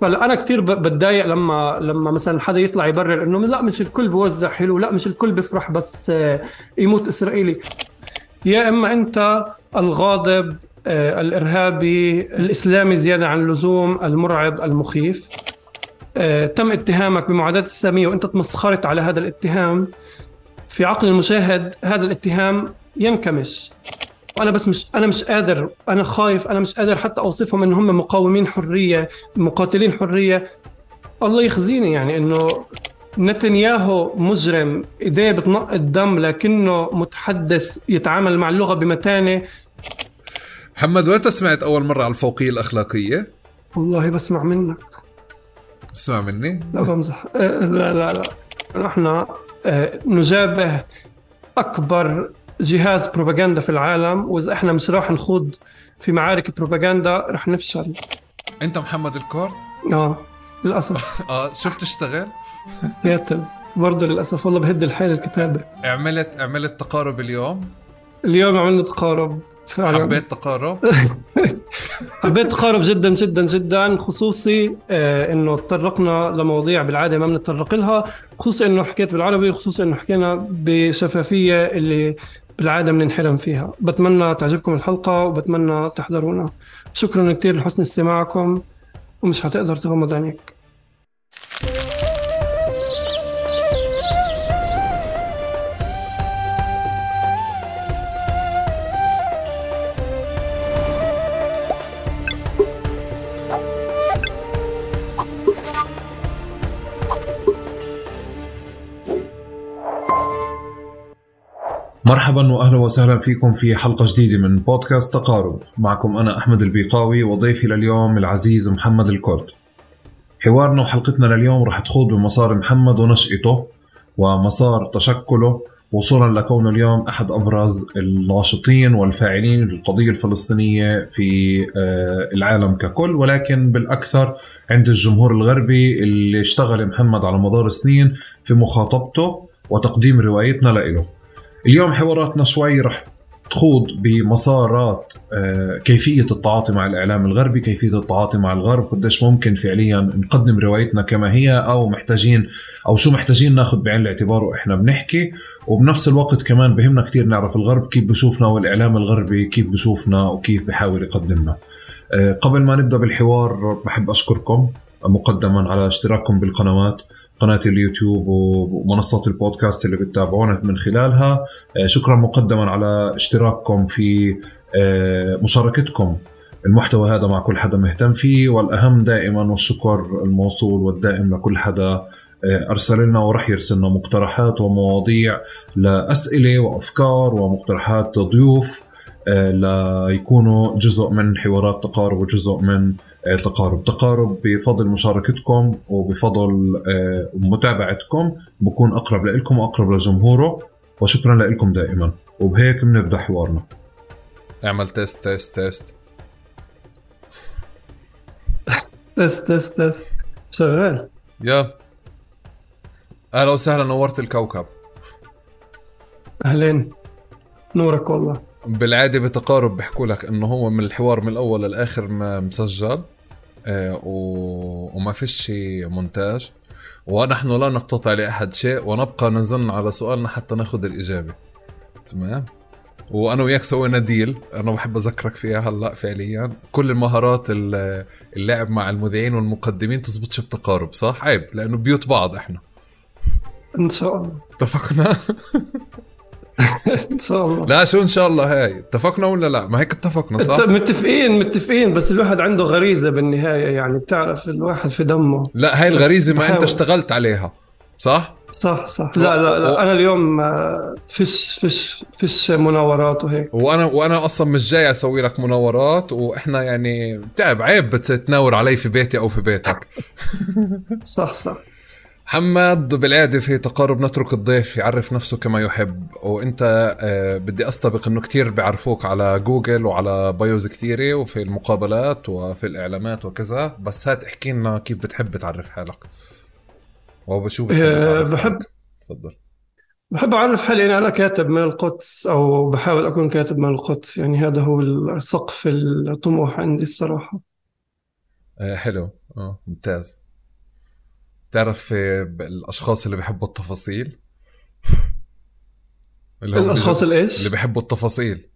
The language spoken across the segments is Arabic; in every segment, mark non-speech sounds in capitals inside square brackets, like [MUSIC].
فلا أنا كثير بتضايق لما لما مثلا حدا يطلع يبرر إنه لا مش الكل بوزع حلو لا مش الكل بيفرح بس آه، يموت إسرائيلي. يا إما أنت الغاضب آه، الإرهابي الإسلامي زيادة عن اللزوم المرعب المخيف. آه، تم اتهامك بمعاداة السامية وأنت تمسخرت على هذا الاتهام. في عقل المشاهد هذا الاتهام ينكمش. وأنا بس مش أنا مش قادر أنا خايف أنا مش قادر حتى أوصفهم إن هم مقاومين حرية مقاتلين حرية. الله يخزيني يعني إنه نتنياهو مجرم إيديه بتنق الدم لكنه متحدث يتعامل مع اللغة بمتانة. محمد وين سمعت أول مرة على الفوقية الأخلاقية؟ والله بسمع منك. بسمع مني؟ لا بمزح. أه، لا لا لا. نحن أه، نجابه أكبر جهاز بروباغندا في العالم وإذا إحنا مش راح نخوض في معارك بروباغندا رح نفشل أنت محمد الكورد؟ آه للأسف [LAUGHS] آه شو بتشتغل؟ [LAUGHS] كاتب برضه للأسف والله بهد الحيل الكتابة عملت عملت تقارب اليوم؟ اليوم عملنا تقارب فعلا حبيت تقارب؟ [LAUGHS] حبيت تقارب جدا جدا جدا خصوصي آه إنه تطرقنا لمواضيع بالعادة ما بنتطرق لها خصوصي إنه حكيت بالعربي خصوصي إنه حكينا بشفافية اللي بالعادة بننحرم فيها. بتمنى تعجبكم الحلقة وبتمنى تحضرونا. شكرا كثير لحسن استماعكم ومش حتقدر تغمض عينيك. مرحبا واهلا وسهلا فيكم في حلقة جديدة من بودكاست تقارب. معكم أنا أحمد البيقاوي وضيفي لليوم العزيز محمد الكرد. حوارنا وحلقتنا لليوم رح تخوض بمسار محمد ونشأته ومسار تشكله وصولا لكونه اليوم أحد أبرز الناشطين والفاعلين للقضيه الفلسطينية في آه، العالم ككل ولكن بالأكثر عند الجمهور الغربي اللي اشتغل محمد على مدار سنين في مخاطبته وتقديم روايتنا له اليوم حواراتنا شوي رح تخوض بمسارات آه، كيفية التعاطي مع الإعلام الغربي كيفية التعاطي مع الغرب قديش ممكن فعليا نقدم روايتنا كما هي أو محتاجين أو شو محتاجين ناخذ بعين الاعتبار وإحنا بنحكي. وبنفس الوقت كمان بهمنا كتير نعرف الغرب كيف بشوفنا والإعلام الغربي كيف بشوفنا وكيف بحاول يقدمنا. آه، قبل ما نبدأ بالحوار بحب أشكركم مقدما على اشتراككم بالقنوات. قناة اليوتيوب ومنصات البودكاست اللي بتتابعونا من خلالها. آه، شكرا مقدما على اشتراككم في آه، مشاركتكم. المحتوى هذا مع كل حدا مهتم فيه والأهم دائما والشكر الموصول والدائم لكل حدا آه، أرسل لنا ورح يرسلنا مقترحات ومواضيع لأسئلة وأفكار ومقترحات ضيوف ليكونوا جزء من حوارات تقارب وجزء من تقارب. تقارب بفضل مشاركتكم وبفضل آه، متابعتكم. بكون أقرب لكم وأقرب لجمهوره. وشكرا لكم دائما. وبهيك بنبدأ حوارنا. اعمل تيست تيست تيست. [LAUGHS] تيست تيست تيست. شغال. يا. أهلا وسهلا نورت الكوكب. أهلين. نورك والله. بالعادة بتقارب بيحكوا لك إنه هو من الحوار من الأول للآخر ما مسجل آه و... وما فيش مونتاج. ونحن لا نقتطع لأحد شيء ونبقى نزن على سؤالنا حتى ناخذ الإجابة. تمام؟ وأنا وياك سوينا ديل أنا بحب أذكرك فيها هلأ فعليا. كل المهارات اللعب مع المذيعين والمقدمين تزبطش بتقارب صح؟ عيب لأنه بيوت بعض إحنا. إن شاء الله. اتفقنا؟ [LAUGHS] [LAUGHS] ان شاء الله. لا شو إن شاء الله هاي. اتفقنا ولا لا؟ ما هيك اتفقنا صح؟ متفقين متفقين بس الواحد عنده غريزة بالنهاية يعني بتعرف الواحد في دمه. لا هاي الغريزة ما أنت اشتغلت عليها صح؟ صح صح. لا لا, لا. و... أنا اليوم فيش فيش فيش مناورات وهيك. وأنا وأنا أصلا مش جاي أسوي لك مناورات وإحنا يعني تعب عيب بتتناور علي في بيتي أو في بيتك. [LAUGHS] صح صح. محمد بالعادة في تقارب نترك الضيف يعرف نفسه كما يحب. وإنت آه، بدي أستبق إنه كتير بيعرفوك على جوجل وعلى بايوز كتيرة وفي المقابلات وفي الإعلامات وكذا. بس هات احكي لنا كيف بتحب تعرف حالك. وبشو بتحب أه بحب تفضل. بحب أعرف حالي. اني أنا كاتب من القدس أو بحاول أكون كاتب من القدس. يعني هذا هو السقف الطموح عندي الصراحة. أه حلو. آه ممتاز. تعرف آه، الأشخاص اللي بيحبوا التفاصيل؟ [LAUGHS] اللي الأشخاص الايش؟ اللي بيحبوا التفاصيل.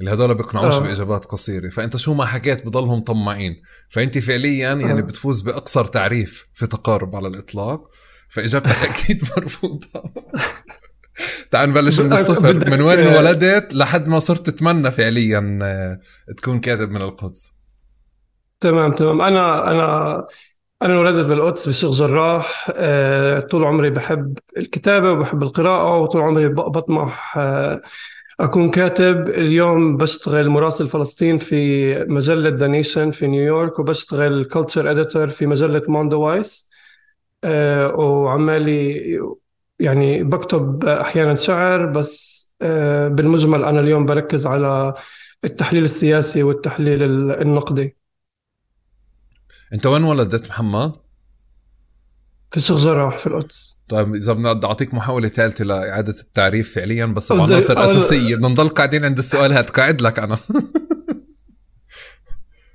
اللي هدول بيقنعوش آه. بإجابات قصيرة. فأنت شو ما حكيت بضلهم طماعين. فأنت فعليا يعني آه. بتفوز بأقصر تعريف في تقارب على الإطلاق. فإجابتك [LAUGHS] أكيد مرفوضة. تعال نبلش من [LAUGHS] الصفر. من وين انولدت لحد ما صرت تتمنى فعليا آه، تكون كاتب من القدس؟ تمام تمام. أنا أنا أنا انولدت بالقدس بالشيخ جراح آه، طول عمري بحب الكتابة وبحب القراءة وطول عمري بطمح آه، أكون كاتب. اليوم بشتغل مراسل فلسطين في مجلة The Nation في نيويورك وبشتغل culture editor في مجلة Mondoweiss آه، وعمالي يعني بكتب أحيانا شعر بس بالمجمل أنا اليوم بركز على التحليل السياسي والتحليل النقدي. انت وين ولدت محمد؟ في الشيخ جراح في القدس. طيب إذا بدنا أعطيك محاولة ثالثة لإعادة التعريف فعليا بس أنا- أساسية. بدنا نضل قاعدين عند السؤال هاد قاعد لك أنا. [LAUGHS]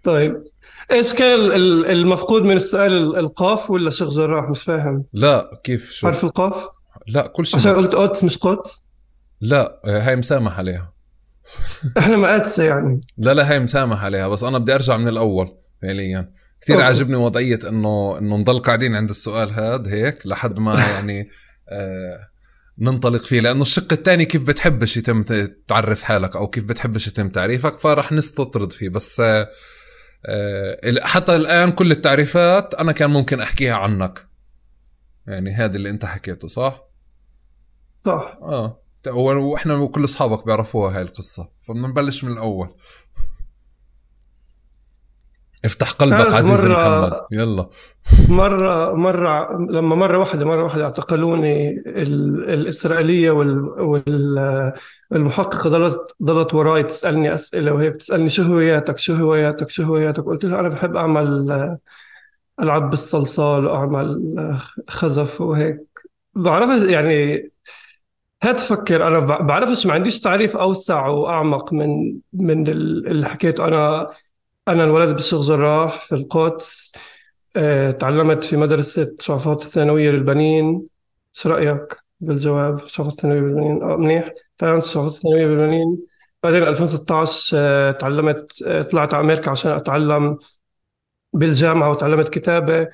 طيب. إيش كان ال- ال- المفقود من السؤال ال- القاف ولا شيخ جراح مش فاهم. لا كيف؟ شو؟ حرف القاف؟ لا كل شيء عشان قلت قدس مش قدس. لا هاي مسامح عليها. إحنا مقادسة يعني. لا لا هاي مسامح عليها بس أنا بدي أرجع من الأول فعليا. كثير أوكي. عاجبني وضعية إنه إنه نضل قاعدين عند السؤال هاد هيك لحد ما [LAUGHS] يعني آه ننطلق فيه. لأنه الشق الثاني كيف بتحبش يتم تعرف حالك أو كيف بتحبش يتم تعريفك فرح نستطرد فيه. بس آه آه حتى الآن كل التعريفات أنا كان ممكن أحكيها عنك. يعني هذا اللي أنت حكيته صح؟ صح. آه. وإحنا وكل أصحابك بيعرفوها هاي القصة. فبدنا نبلش من الأول. افتح قلبك عزيزي مرة- محمد. يلا. مرة مرة لما مرة واحدة مرة واحدة اعتقلوني ال- الإسرائيلية وال- وال- والمحققة ضلت ضلت وراي تسألني أسئلة وهي بتسألني شو هواياتك؟ شو هواياتك؟ شو هواياتك؟ قلت لها أنا بحب أعمل ألعب بالصلصال وأعمل خزف وهيك. بعرفش يعني هات تفكر أنا بعرفش ما عنديش تعريف أوسع وأعمق من من ال- اللي حكيته. أنا أنا انولدت بالشيخ جراح في القدس آه، تعلمت في مدرسة شعفات الثانوية للبنين. شو رأيك بالجواب؟ شعفات الثانوية بالبنين آه منيح. تعلمت شعفات الثانوية بالبنين بعدين 2016 آه، تعلمت آه، طلعت على أمريكا عشان أتعلم بالجامعة وتعلمت كتابة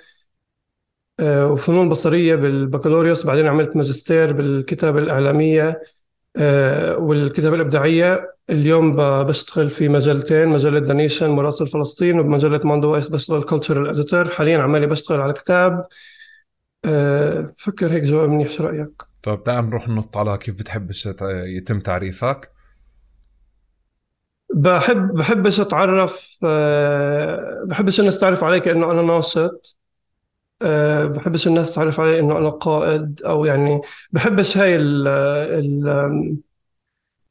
آه، وفنون بصرية بالبكالوريوس. بعدين عملت ماجستير بالكتابة الإعلامية. آه، والكتابة الإبداعية اليوم بشتغل في مجلتين مجلة The Nation مراسل فلسطين وبمجلة Mondoweiss بشتغل cultural editor حاليا عمالي بشتغل على كتاب. آه، فكر هيك جواب منيح شو رأيك؟ طيب تعال نروح ننط على كيف بتحبش يت- يتم تعريفك. بحب بحبش اتعرف آه، بحبش الناس تعرف علي كأنه أنا ناشط آه، بحبش الناس تعرف علي إنه أنا قائد أو يعني بحبش هاي ال ال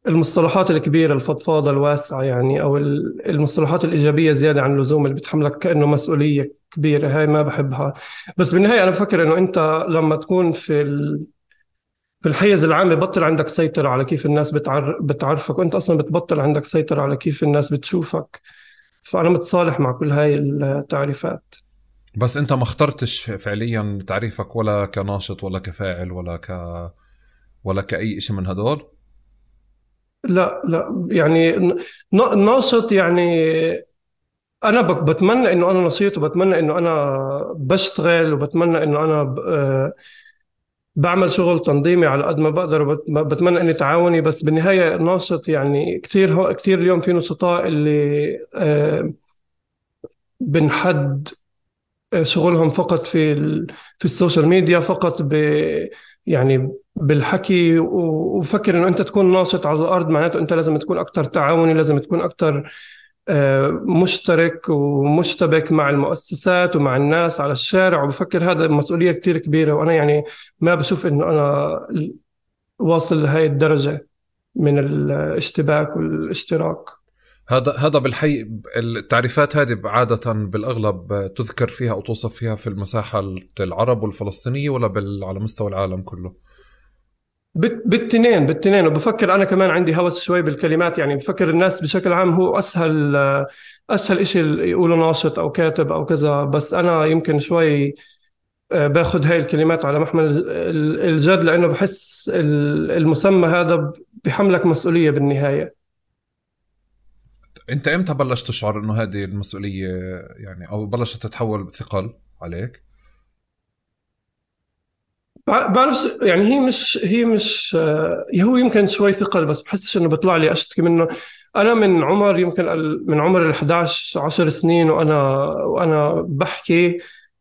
المصطلحات الكبيرة الفضفاضة الواسعة يعني أو ال- المصطلحات الإيجابية زيادة عن اللزوم اللي بتحملك كأنه مسؤولية كبيرة. هاي ما بحبها. بس بالنهاية أنا بفكر إنه أنت لما تكون في ال... في الحيز العام ببطل عندك سيطرة على كيف الناس بتعر... بتعرفك وأنت أصلا بتبطل عندك سيطرة على كيف الناس بتشوفك. فأنا متصالح مع كل هاي التعريفات. بس انت ما اخترتش فعليا تعريفك ولا كناشط ولا كفاعل ولا ك ولا كأي شيء من هدول؟ لا لا يعني ناشط يعني بك- بتمنى إنه أنا نشيط وبتمنى إنه أنا بشتغل وبتمنى إنه أنا ب- آه، بعمل شغل تنظيمي على قد ما بقدر بتمنى إني تعاوني. بس بالنهاية ناشط يعني كثير كثير اليوم في نشطاء اللي آه، بنحد شغلهم فقط في في السوشيال ميديا فقط ب يعني بالحكي. و- وفكر إنه أنت تكون ناشط على الأرض معناته أنت لازم تكون أكثر تعاوني لازم تكون أكثر آه، مشترك ومشتبك مع المؤسسات ومع الناس على الشارع. وبفكر هذا مسؤولية كتير كبيرة. وأنا يعني ما بشوف إنه أنا واصل لهي الدرجة من الاشتباك والاشتراك. هذا هذا بالحي التعريفات هذه عادة بالأغلب تذكر فيها أو توصف فيها في المساحة العرب والفلسطينية ولا بال... على مستوى العالم كله؟ بالتنين بالتنين. وبفكر أنا كمان عندي هوس شوي بالكلمات. يعني بفكر الناس بشكل عام هو أسهل أسهل إشي يقولوا ناشط أو كاتب أو كذا. بس أنا يمكن شوي آه، باخذ هاي الكلمات على محمل الجد لأنه بحس المسمى هذا بحملك مسؤولية بالنهاية. انت إمتى بلشت تشعر انه هذه المسؤولية يعني أو بلشت تتحول ثقل عليك؟ بعرف يعني هي مش هي مش آه، هو يمكن شوي ثقل بس بحسش انه بيطلع لي اشتكي منه أنا من عمر يمكن من عمر ال 11 10 سنين وأنا وأنا بحكي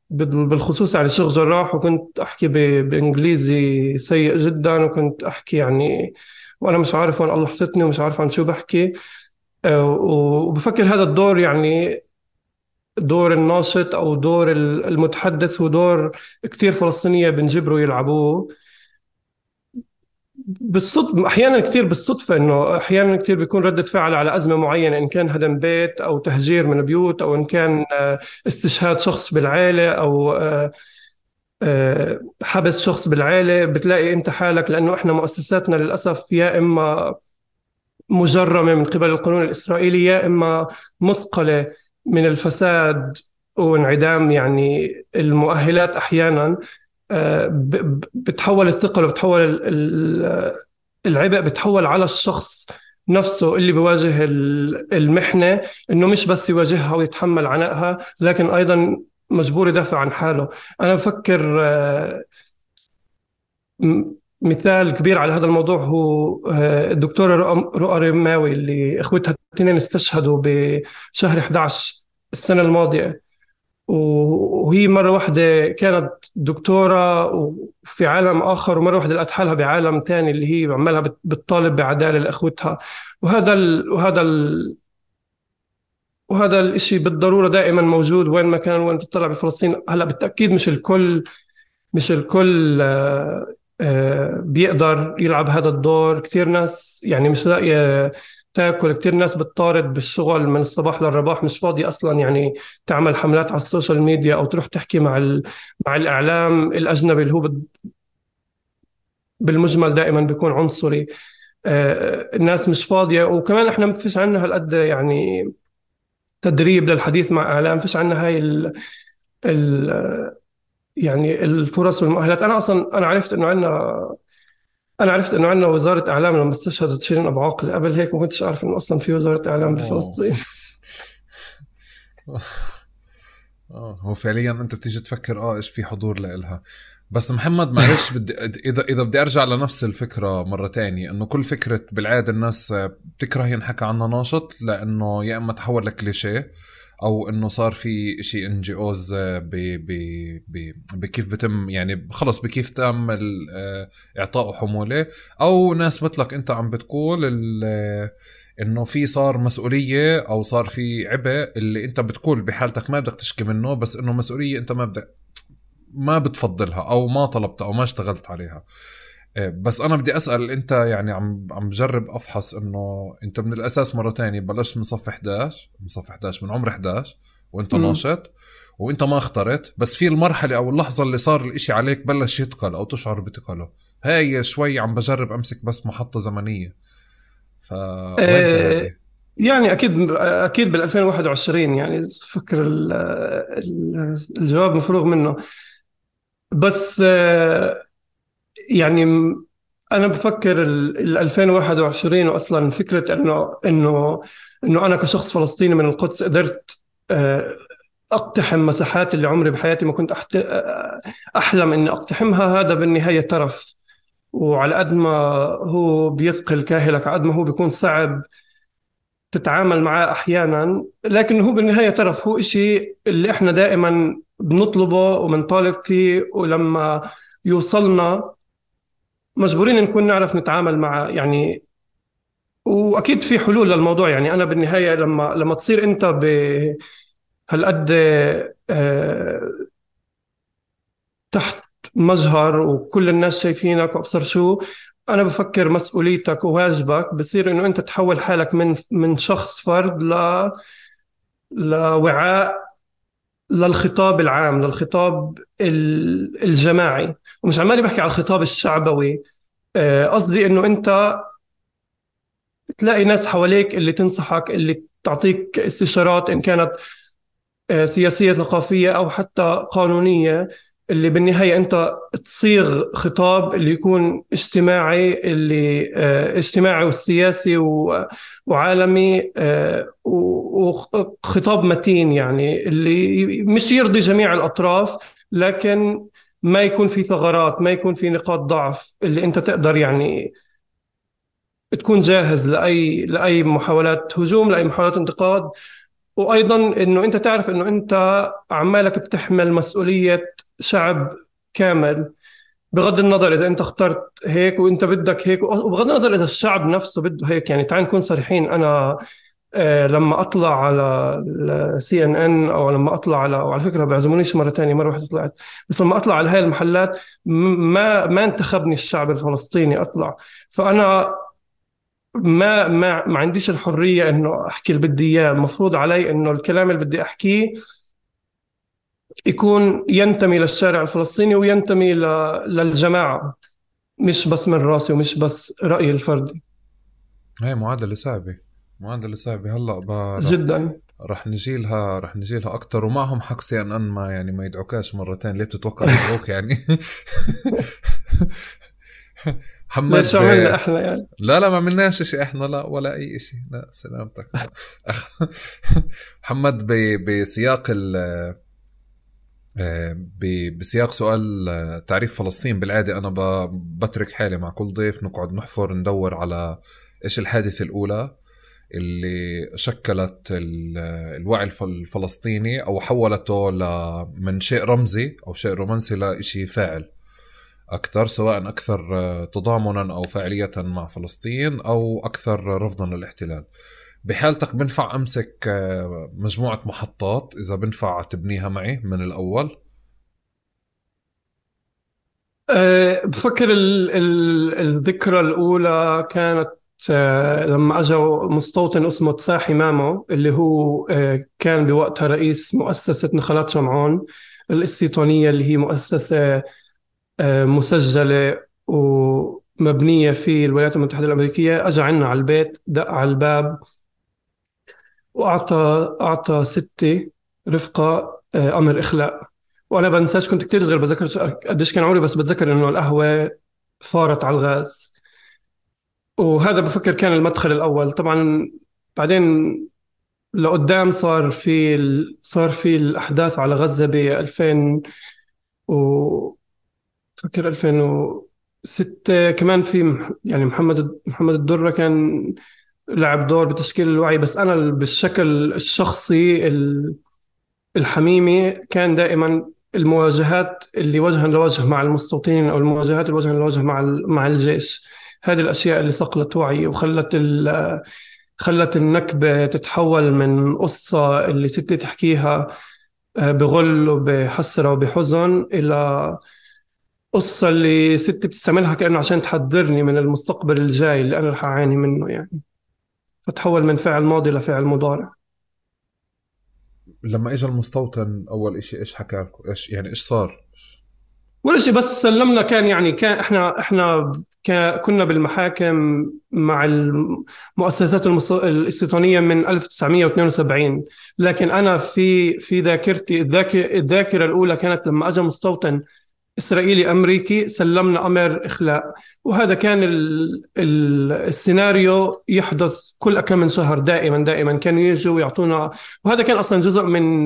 بالخصوص يعني شغل جراح وكنت احكي بإنجليزي سيء جدا وكنت احكي يعني وأنا مش عارف وين الله حطتني ومش عارف عن شو بحكي وبفكر هذا الدور يعني دور الناشط أو دور المتحدث ودور كثير فلسطينية بنجبروا يلعبوه. بالصدفة أحيانا كثير بالصدفة إنه أحيانا كثير بيكون ردة فعل على أزمة معينة إن كان هدم بيت أو تهجير من بيوت أو إن كان آه، استشهاد شخص بالعائلة أو آه، آه، حبس شخص بالعائلة بتلاقي أنت حالك لأنه إحنا مؤسساتنا للأسف يا إما مجرمة من قبل القانون الإسرائيلي يا إما مثقلة من الفساد وانعدام يعني المؤهلات أحيانا بتحول الثقل وبتحول العبء بتحول على الشخص نفسه اللي بيواجه المحنة إنه مش بس يواجهها ويتحمل عنائها لكن أيضا مجبور يدافع عن حاله. أنا بفكر آه، مثال كبير على هذا الموضوع هو آه، الدكتورة رؤى رماوي اللي إخوتها الاثنين استشهدوا بشهر 11 السنة الماضية. وهي مرة واحدة كانت دكتورة في عالم آخر ومرة واحدة لقت حالها بعالم ثاني اللي هي عمالها بتطالب بعدالة لإخوتها. وهذا ال وهذا ال وهذا الإشي بالضرورة دائما موجود وين ما كان وين تطلع بفلسطين. هلأ بالتأكيد مش الكل مش الكل آه، بيقدر يلعب هذا الدور. كثير ناس يعني مش لاقية تاكل. كثير ناس بتطارد بالشغل من الصباح للرباح مش فاضي أصلا يعني تعمل حملات على ال social media أو تروح تحكي مع مع الإعلام الأجنبي اللي هو بالمجمل دائما بيكون عنصري. آه، الناس مش فاضية. وكمان إحنا ما فيش عندنا هالقد يعني تدريب للحديث مع إعلام. فيش عندنا هاي ال ال يعني الفرص والمؤهلات. أنا أصلا أنا عرفت إنه عندنا أنا عرفت إنه عندنا وزارة إعلام لما استشهدت شيرين أبو عاقله قبل هيك ما كنتش أعرف إنه أصلا في وزارة إعلام بفلسطين [LAUGHS] آه هو فعليا أنت بتيجي تفكر آه إيش في حضور لإلها. بس محمد معلش [LAUGHS] بدي إذا إذا بدي أرجع لنفس الفكرة مرة تانية إنه كل فكرة بالعادة الناس بتكره ينحكى عنها ناشط لأنه يا إما تحول لكليشيه أو إنه صار في شيء إن جي أوز بكيف بتم يعني خلص بكيف تم آه، اعطائه حمولة. أو ناس مثلك أنت عم بتقول إنه في صار مسؤولية أو صار في عبء اللي أنت بتقول بحالتك ما بدك تشكي منه بس إنه مسؤولية أنت ما بدك ما بتفضلها أو ما طلبتها أو ما اشتغلت عليها. بس أنا بدي أسأل أنت يعني عم عم بجرب أفحص إنه أنت من الأساس مرة تانية بلشت من صف 11 من صف 11 من عمر 11 وأنت م. ناشط وأنت ما اخترت بس في المرحلة أو اللحظة اللي صار الإشي عليك بلش يتقل أو تشعر بثقله هاي شوي عم بجرب أمسك بس محطة زمنية. ف إيه يعني أكيد أكيد بال 2021 يعني فكر الجواب مفروغ منه. بس آه، يعني أنا بفكر ال 2021 واصلا فكرة إنه إنه إنه أنا كشخص فلسطيني من القدس قدرت آه، أقتحم مساحات اللي عمري بحياتي ما كنت أحت... أحلم إني أقتحمها. هذا بالنهاية ترف وعلى قد ما هو بيثقل كاهلك على قد ما هو بيكون صعب تتعامل معاه أحيانا لكن هو بالنهاية ترف هو إشي اللي إحنا دائما بنطلبه وبنطالب فيه. ولما يوصلنا مجبورين نكون نعرف نتعامل مع يعني وأكيد في حلول للموضوع. يعني أنا بالنهاية لما لما تصير أنت ب هالقد آه، تحت مجهر وكل الناس شايفينك وأبصر شو أنا بفكر مسؤوليتك وواجبك بصير إنه أنت تحول حالك من من شخص فرد ل لوعاء للخطاب العام للخطاب الجماعي. ومش عمالي بحكي على الخطاب الشعبوي. آه، قصدي إنه أنت تلاقي ناس حواليك اللي تنصحك اللي تعطيك استشارات إن كانت آه، سياسية ثقافية أو حتى قانونية. اللي بالنهاية أنت تصيغ خطاب اللي يكون اجتماعي اللي آه، اجتماعي وسياسي و- وعالمي آه، وخطاب متين يعني اللي مش يرضي جميع الأطراف لكن ما يكون في ثغرات ما يكون في نقاط ضعف اللي أنت تقدر يعني تكون جاهز لأي لأي محاولات هجوم لأي محاولات انتقاد. وأيضا إنه أنت تعرف إنه أنت عمالك بتحمل مسؤولية شعب كامل بغض النظر إذا أنت اخترت هيك وأنت بدك هيك وبغض النظر إذا الشعب نفسه بده هيك. يعني تعال نكون صريحين أنا آه، لما أطلع على السي ان ان أو لما أطلع على وعلى فكرة بيعزمونيش مرة ثانية مرة واحدة طلعت. بس لما أطلع على هاي المحلات ما ما انتخبني الشعب الفلسطيني أطلع. فأنا ما ما ما عنديش الحرية إنه أحكي اللي بدي إياه. المفروض علي إنه الكلام اللي بدي أحكيه يكون ينتمي للشارع الفلسطيني وينتمي ل- للجماعة مش بس من راسي ومش بس رأيي الفردي. هي معادله صعبه معادله صعبه هلأ ب- جدا. رح نجي لها رح نجي لها أكثر ومعهم حق سي ان أن ما يعني ما يدعوكاش مرتين. ليه بتتوقع [LAUGHS] يدعوك يعني؟ [LAUGHS] محمد ليش عملنا إحنا يعني. لا لا ما عملناش شيء إحنا لا ولا أي شيء لا سلامتك. [LAUGHS] محمد بسياق ال آه، بسياق سؤال آه، تعريف فلسطين. بالعادة أنا ب- بترك حالي مع كل ضيف نقعد نحفر ندور على إيش الحادثة الأولى اللي شكلت ال- الوعي الف- الفلسطيني أو حولته من شيء رمزي أو شيء رومانسي لإشي فاعل. أكثر سواء أكثر آه، تضامنا أو فاعلية مع فلسطين أو أكثر رفضا للاحتلال. بحالتك بنفع أمسك آه، مجموعة محطات إذا بنفع تبنيها معي من الأول؟ أه، بفكر ال ال الذكرى الأولى كانت لما أجا مستوطن اسمه تساحي مامو اللي هو كان بوقتها رئيس مؤسسة نخلات شمعون الإستيطانية اللي هي مؤسسة أه، مسجلة ومبنية في الولايات المتحدة الأمريكية. أجا عنا على البيت دق على الباب وأعطى أعطى ستي رفقة أه، أمر إخلاء. وأنا بنساش كنت كتير صغير بتذكر قديش كان عمري بس بتذكر إنه القهوة فارت على الغاز. وهذا بفكر كان المدخل الأول. طبعا بعدين لقدام صار في. صار في الأحداث على غزة ب 2000 و فكر 2006 كمان في يعني محمد محمد الدرة كان لعب دور بتشكيل الوعي بس أنا بالشكل الشخصي ال... الحميمي كان دائما المواجهات اللي وجها لوجه مع المستوطنين أو المواجهات اللي وجها لوجه مع مع الجيش. هذه الأشياء اللي صقلت وعي وخلت خلت النكبة تتحول من قصة اللي ستي تحكيها آه، بغل وبحسرة وبحزن إلى قصه اللي ستي بتستعملها كأنه عشان تحذرني من المستقبل الجاي اللي أنا رح أعاني منه يعني. فتحول من فعل ماضي لفعل مضارع. لما اجى المستوطن أول إشي إيش حكى لكم؟ إيش يعني إيش صار؟ ولا شيء بس سلمنا كان يعني كان إحنا إحنا كنا بالمحاكم مع المؤسسات الإستيطانية من 1972 لكن أنا في في ذاكرتي الذاك- الذاكرة الأولى كانت لما أجى مستوطن إسرائيلي أمريكي سلمنا أمر إخلاء وهذا كان ال ال السيناريو يحدث كل كم من شهر دائما دائما كانوا يجوا ويعطونا وهذا كان أصلا جزء من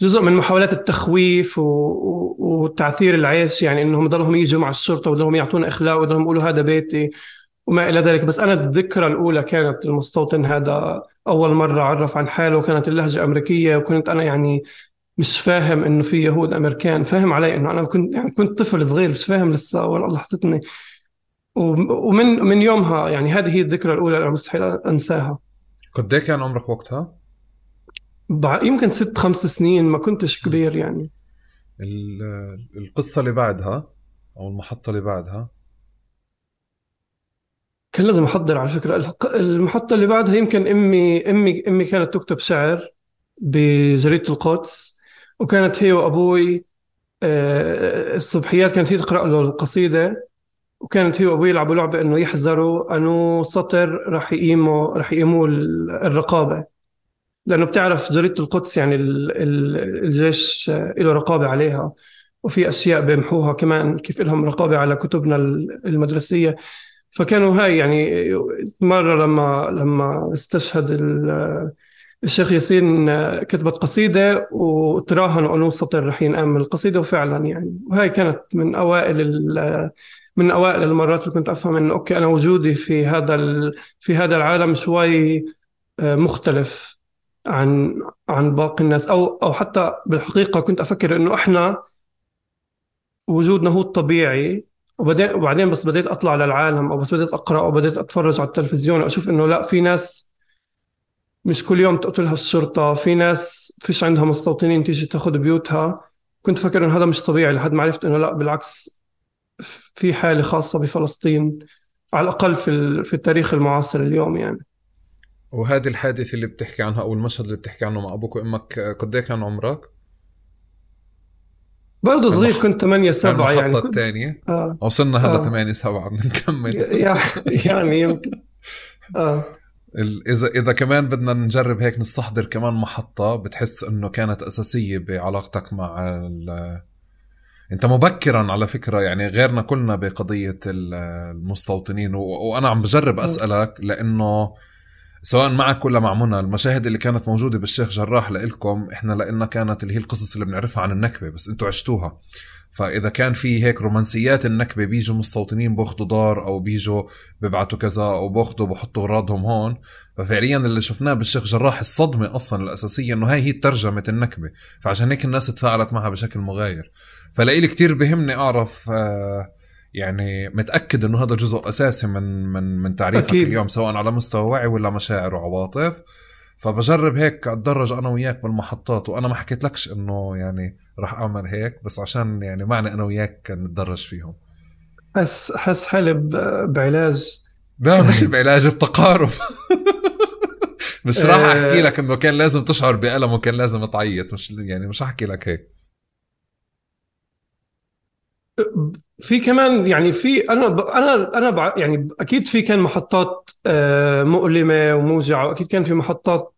جزء من محاولات التخويف. وتعثير العيش يعني إنهم ضلهم يجوا مع الشرطة وضلهم يعطونا إخلاء وضلهم يقولوا هذا بيتي وما إلى ذلك بس أنا الذكرى الأولى كانت المستوطن هذا أول مرة عرف عن حاله وكانت اللهجة أمريكية وكنت أنا يعني مش فاهم إنه في يهود أمريكان. فاهم علي إنه أنا كنت يعني كنت طفل صغير مش فاهم لسه وين الله حطتني ومن من يومها يعني هذه هي الذكرى الأولى اللي مستحيل أنساها. قد إيه كان عمرك وقتها؟ يمكن ست خمس سنين ما كنتش كبير يعني. ال- القصة اللي بعدها أو المحطة اللي بعدها؟ كان لازم أحضر على فكرة. المحطة اللي بعدها يمكن امي امي أمي كانت تكتب شعر بجريدة القدس. وكانت هي وأبوي آه، الصبحيات كانت هي تقرأ له القصيدة وكانت هي وأبوي يلعبوا لعبة إنه يحذروا انه سطر راح يقيموا راح يقيموا الرقابة. لأنه بتعرف جريدة القدس يعني الجيش له رقابة عليها وفي أشياء بيمحوها كمان كيف لهم رقابة على كتبنا المدرسية. فكانوا هاي يعني مرة لما لما استشهد الشيخ ياسين كتبت قصيدة وتراهنوا أنه سطر رح ينأم القصيدة وفعلا يعني. وهي كانت من أوائل من أوائل المرات اللي كنت أفهم أنه أوكي أنا وجودي في هذا في هذا العالم شوي آه، مختلف عن عن باقي الناس. أو أو حتى بالحقيقة كنت أفكر أنه إحنا وجودنا هو الطبيعي. وبعدين بس بديت أطلع للعالم أو بس بديت أقرأ أو بديت أتفرج على التلفزيون واشوف إنه لا في ناس مش كل يوم تقتلها الشرطة في ناس فيش عندها مستوطنين تيجي تاخذ بيوتها. كنت فكر إنه هذا مش طبيعي لحد ما عرفت إنه لا بالعكس في حالة خاصة بفلسطين على الأقل في في التاريخ المعاصر اليوم يعني. وهذه الحادثة اللي بتحكي عنها أو المشهد اللي بتحكي عنه مع أبوك وأمك قد إيه كان عمرك؟ برضه صغير كنت 8 7 يعني. المحطة الثانية آه. وصلنا هلا آه. 8 7 بدنا نكمل يعني يمكن. [LAUGHS] آه. إذا إذا كمان بدنا نجرب هيك نستحضر كمان محطة بتحس إنه كانت أساسية بعلاقتك مع ال... أنت مبكرا على فكرة يعني غيرنا كلنا بقضية المستوطنين و... وأنا عم بجرب أسألك لأنه سواء معك ولا مع منى المشاهد اللي كانت موجودة بالشيخ جراح لإلكم إحنا لنا كانت اللي هي القصص اللي بنعرفها عن النكبة بس أنتوا عشتوها. فإذا كان في هيك رومانسيات النكبة بيجوا مستوطنين باخذوا دار أو بيجوا بيبعتوا كذا أو باخذوا بحطوا أغراضهم هون. ففعليا اللي شفناه بالشيخ جراح الصدمة أصلا الأساسية إنه هاي هي ترجمة النكبة. فعشان هيك الناس تفاعلت معها بشكل مغاير. فلإلي كتير بهمني أعرف آه يعني متأكد إنه هذا جزء أساسي من من من تعريفك أكيد. اليوم سواء على مستوى وعي ولا مشاعر وعواطف فبجرب هيك أتدرج أنا وياك بالمحطات وأنا ما حكيت لكش إنه يعني راح أعمل هيك بس عشان يعني معنى أنا وياك نتدرج فيهم. حس حس حالي بعلاج. لا مش بعلاج بتقارب. [LAUGHS] مش راح أحكي لك إنه كان لازم تشعر بألم وكان لازم تعيط. مش يعني مش احكي لك هيك. في كمان يعني في أنا ب أنا أنا يعني أكيد في كان محطات آه، مؤلمة وموجعه واكيد كان في محطات آه،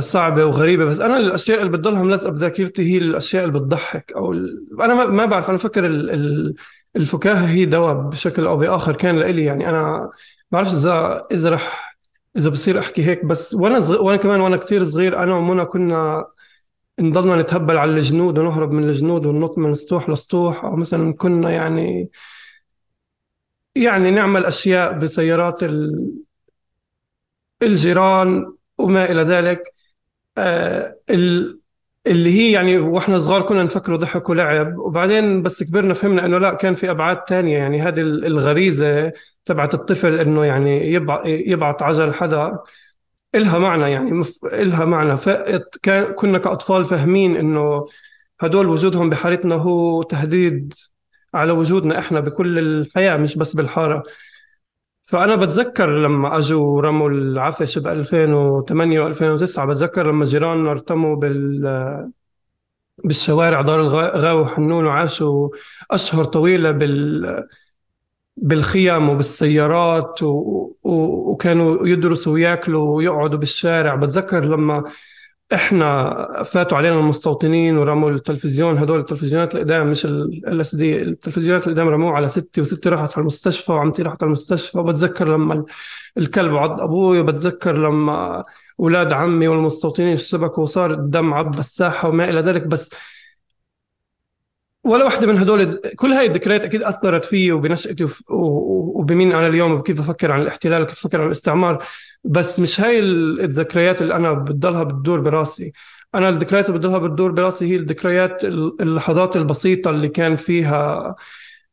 صعبة وغريبة. بس أنا الأشياء اللي بتضلها ملزقة بذاكرتي هي الأشياء اللي بتضحك أو ال... أنا ما, بعرف أنا بفكر ال... ال... الفكاهة هي دواء بشكل أو بآخر كان لإلي. يعني أنا ما بعرفش اذا إذا رح إذا بصير أحكي هيك. بس وأنا صغير وأنا كمان وأنا كثير صغير أنا ومنى كنا نضلنا نتهبل على الجنود ونهرب من الجنود وننط من سطوح لسطوح أو مثلا كنا يعني يعني نعمل أشياء بسيارات الجيران وما إلى ذلك. آه، اللي هي يعني وإحنا صغار كنا نفكره ضحك ولعب وبعدين بس كبرنا فهمنا إنه لا كان في أبعاد تانية. يعني هذه الغريزة تبعت الطفل إنه يعني يبعت عجل حدا إلها معنى يعني. إلها معنى. كنا كأطفال فاهمين إنه هدول وجودهم بحارتنا هو تهديد على وجودنا إحنا بكل الحياة مش بس بالحارة. فأنا بتذكر لما أجوا رموا العفش ب 2008 و2009 بتذكر لما جيراننا ارتموا بال بالشوارع دار الغاوي وحنون وعاشوا أشهر طويلة بال بالخيم وبالسيارات و... و... وكانوا يدرسوا وياكلوا ويقعدوا بالشارع. بتذكر لما إحنا فاتوا علينا المستوطنين ورموا التلفزيون هدول التلفزيونات القدام مش ال إس دي. التلفزيونات القدام رموه على ستي وستي راحت على المستشفى وعمتي راحت على المستشفى. وبتذكر لما الكلب عض أبوي وبتذكر لما أولاد عمي والمستوطنين اشتبكوا وصار الدم عب الساحه وما إلى ذلك. بس ولا واحدة من هدول كل هاي الذكريات أكيد أثرت فيي وبنشأتي وبمين أنا اليوم وكيف أفكر عن الاحتلال وكيف أفكر عن الاستعمار. بس مش هاي الذكريات اللي أنا بتضلها بتدور براسي. أنا الذكريات اللي بتضلها بتدور براسي هي الذكريات اللحظات البسيطة اللي كان فيها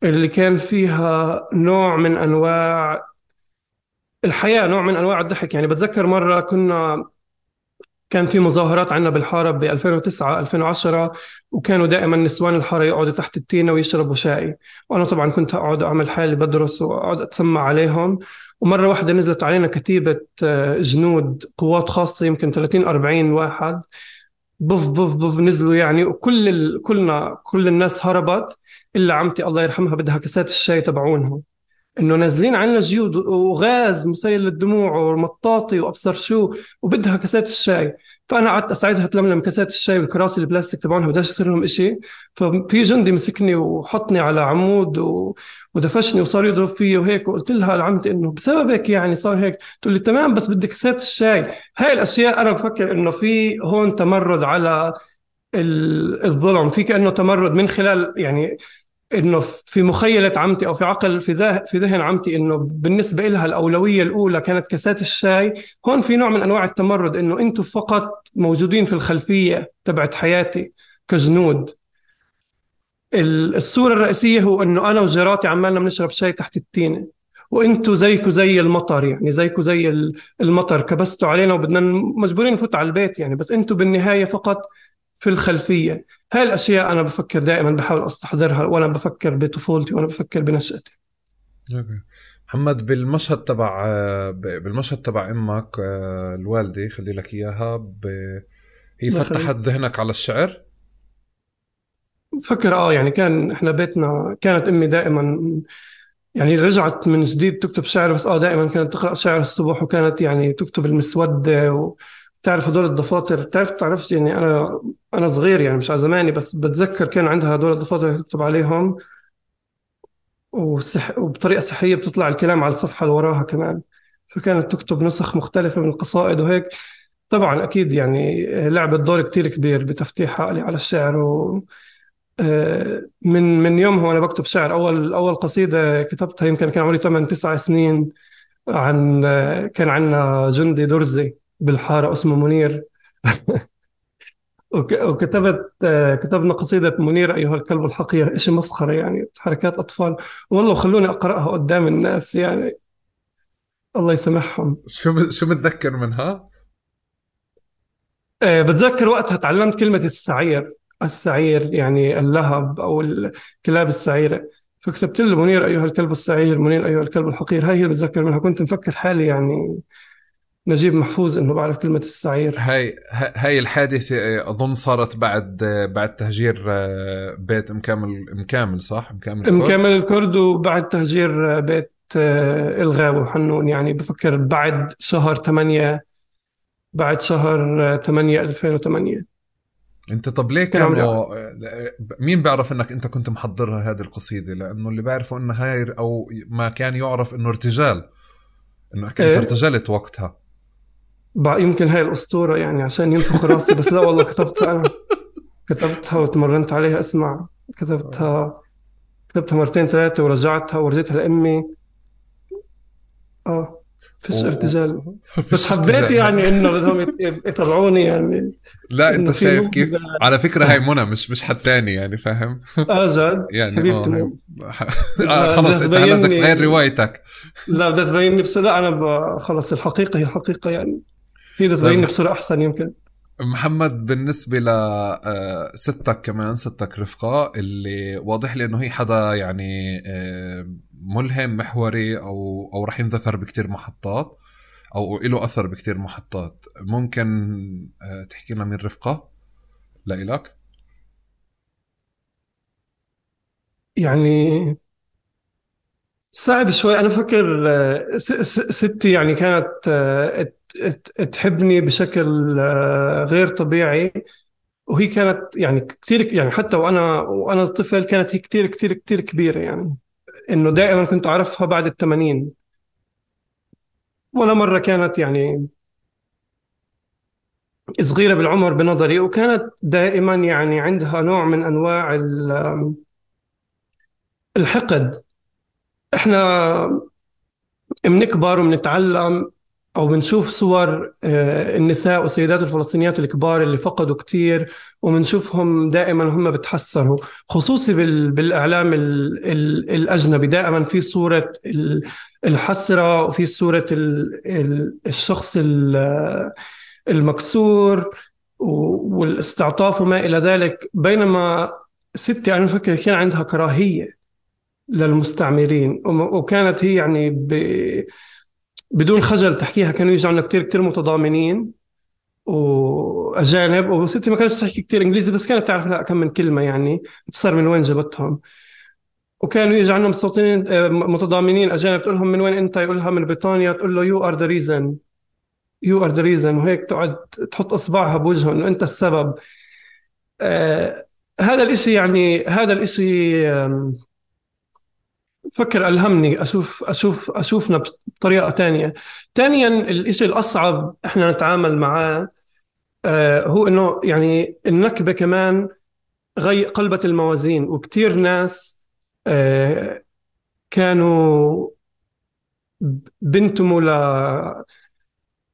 اللي كان فيها نوع من أنواع الحياة نوع من أنواع الضحك. يعني بتذكر مرة كنا كان في مظاهرات عندنا بالحارة ب 2009 2010 وكانوا دائما نسوان الحارة يقعدوا تحت التينة ويشربوا شاي. وأنا طبعا كنت أقعد أعمل حالي بدرس وأقعد أتسمع عليهم. ومرة واحدة نزلت علينا كتيبة آه، جنود قوات خاصة يمكن 30 40 واحد. بف بف بف نزلوا يعني وكل. كلنا كل الناس هربت إلا عمتي الله يرحمها بدها كاسات الشاي تبعونها. إنه نازلين عنا جيود وغاز مسيل للدموع ومطاطي وأبصر شو وبدها كاسات الشاي. فأنا قعدت أساعدها تلملم كاسات الشاي والكراسي البلاستيك تبعونها بدهاش يصير لهم شيء ففي جندي مسكني وحطني على عمود و... ودفشني وصار يضرب فيي وهيك. وقلت لها لعمتي إنه بسببك يعني صار هيك. تقول لي تمام بس بدي كاسات الشاي. هاي الأشياء أنا بفكر إنه في هون تمرد على الظلم. في كأنه تمرد من خلال يعني إنه في مخيلة عمتي أو في عقل في في ذهن عمتي إنه بالنسبة لها الأولوية الأولى كانت كاسات الشاي. هون في نوع من أنواع التمرد إنه أنتم فقط موجودين في الخلفية تبعت حياتي كجنود. الصورة الرئيسية هو إنه أنا وجيراتي عمالنا بنشرب شاي تحت التينة. وأنتم زيكم زي المطر يعني زيكم زي المطر. كبستوا علينا وبدنا مجبورين نفوت على البيت يعني. بس أنتم بالنهاية فقط في الخلفية. هاي الأشياء أنا بفكر دائما بحاول أستحضرها وأنا بفكر بطفولتي وأنا بفكر بنشأتي. أوكي. محمد بالمشهد تبع بالمشهد تبع أمك آه، الوالدة خلي لك إياها ب... هي فتحت ذهنك على الشعر؟ بفكر آه يعني كان إحنا بيتنا كانت أمي دائما يعني رجعت من جديد تكتب شعر بس آه دائما كانت تقرأ شعر الصبح وكانت يعني تكتب المسودة و... تعرف هدول الدفاتر؟ تعرف تعرفش يعني أنا أنا صغير يعني مش على زماني بس بتذكر كان عندها هدول الدفاتر تكتب عليهم. وصح وبطريقة صحية بتطلع الكلام على الصفحة اللي وراها كمان. فكانت تكتب نسخ مختلفة من القصائد وهيك. طبعا أكيد يعني لعبت دور كتير كبير بتفتيح عقلي على الشعر و آه، من من يومها وأنا بكتب شعر. اول أول قصيدة كتبتها يمكن كان عمري 8 9 سنين عن كان عندنا جندي درزي. بالحارة اسمه منير. [LAUGHS] وكتبت كتبنا قصيدة منير أيها الكلب الحقير. إيش مسخرة يعني حركات أطفال. والله خلوني أقرأها قدام الناس يعني. الله يسامحهم. شو شو متذكر منها؟ آه، بتذكر وقتها تعلمت كلمة السعير. السعير يعني اللهب أو الكلاب السعيرة. فكتبت له منير أيها الكلب السعير منير أيها الكلب الحقير. هاي هي اللي بتذكر منها. كنت مفكر حالي يعني نجيب محفوظ إنه بعرف كلمة السعير. هاي هاي الحادثة أظن صارت بعد بعد تهجير آه، بيت مكامل مكامل صح؟ مكامل الكرد مكامل الكرد وبعد تهجير بيت آه، الغاوي وحنون. يعني بفكر بعد شهر 8 بعد شهر 8 2008 أنت طب ليه كانوا مين بيعرف إنك أنت كنت محضرها هذه القصيدة؟ لأنه اللي بيعرفوا إنها هاي أو ما كان يعرف إنه ارتجال انك انت إيه؟ ارتجلت وقتها. يمكن هاي الأسطورة يعني عشان ينفخ راسي بس لا والله كتبتها أنا. كتبتها وتمرنت عليها اسمع. كتبتها كتبتها مرتين ثلاثة ورجعتها ورجيتها لأمي. آه فيش ارتجال. [LAUGHS] بس حبيت يعني إنه بدهم يطلعوني يعني. لا أنت شايف كيف؟ على فكرة هاي منى مش مش حد ثاني يعني فاهم؟ آه جد؟ يعني آه, [LAUGHS] آه خلص انت هلا بدك تغير روايتك. لا بدها تبيني بس لا أنا خلص الحقيقة هي الحقيقة يعني. هي تبيني بصوره أحسن يمكن. محمد بالنسبة لستك آه، كمان ستك رفقة اللي واضح لي إنه هي حدا يعني آه، ملهم محوري أو أو رح ينذكر بكتير محطات أو له أثر بكتير محطات. ممكن آه، تحكي لنا مين رفقة؟ لإلك. يعني صعب شوي. أنا فكر ستي يعني كانت تحبني بشكل آه، غير طبيعي. وهي كانت يعني كثير يعني حتى وأنا وأنا طفل كانت هي كثير كثير كثير كبيرة يعني. إنه دائما كنت أعرفها بعد الثمانين ولا مرة كانت يعني صغيرة بالعمر بنظري. وكانت دائما يعني عندها نوع من أنواع الحقد. إحنا بنكبر وبنتعلم. أو بنشوف صور آه، النساء والسيدات الفلسطينيات الكبار اللي فقدوا كثير وبنشوفهم دائما هم بتحسروا خصوصي بالإعلام الأجنبي. دائما في صورة الحسرة وفي صورة الشخص المكسور والاستعطاف وما إلى ذلك. بينما ستي أنا فكر كان عندها كراهية للمستعمرين وكانت هي يعني بدون خجل تحكيها كانوا يجوا عنا كثير كثير متضامنين وأجانب. وستي ما كانت تحكي كثير إنجليزي بس كانت تعرف لا كم من كلمة يعني. بتصير من وين جابتهم؟ وكانوا يجي عندهم مستوطنين آه، متضامنين أجانب تقول لهم من وين أنت؟ يقولها من بريطانيا. تقول له you are the reason you are the reason وهيك تقعد تحط إصبعها بوجهه إنه أنت السبب. آه هذا الإشي يعني هذا الإشي فكر ألهمني أشوف أشوف أشوفنا بطريقة تانية. ثانيا الإشي الأصعب إحنا نتعامل معاه آه هو إنه يعني النكبة كمان غي قلبت الموازين وكتير ناس آه كانوا بنتموا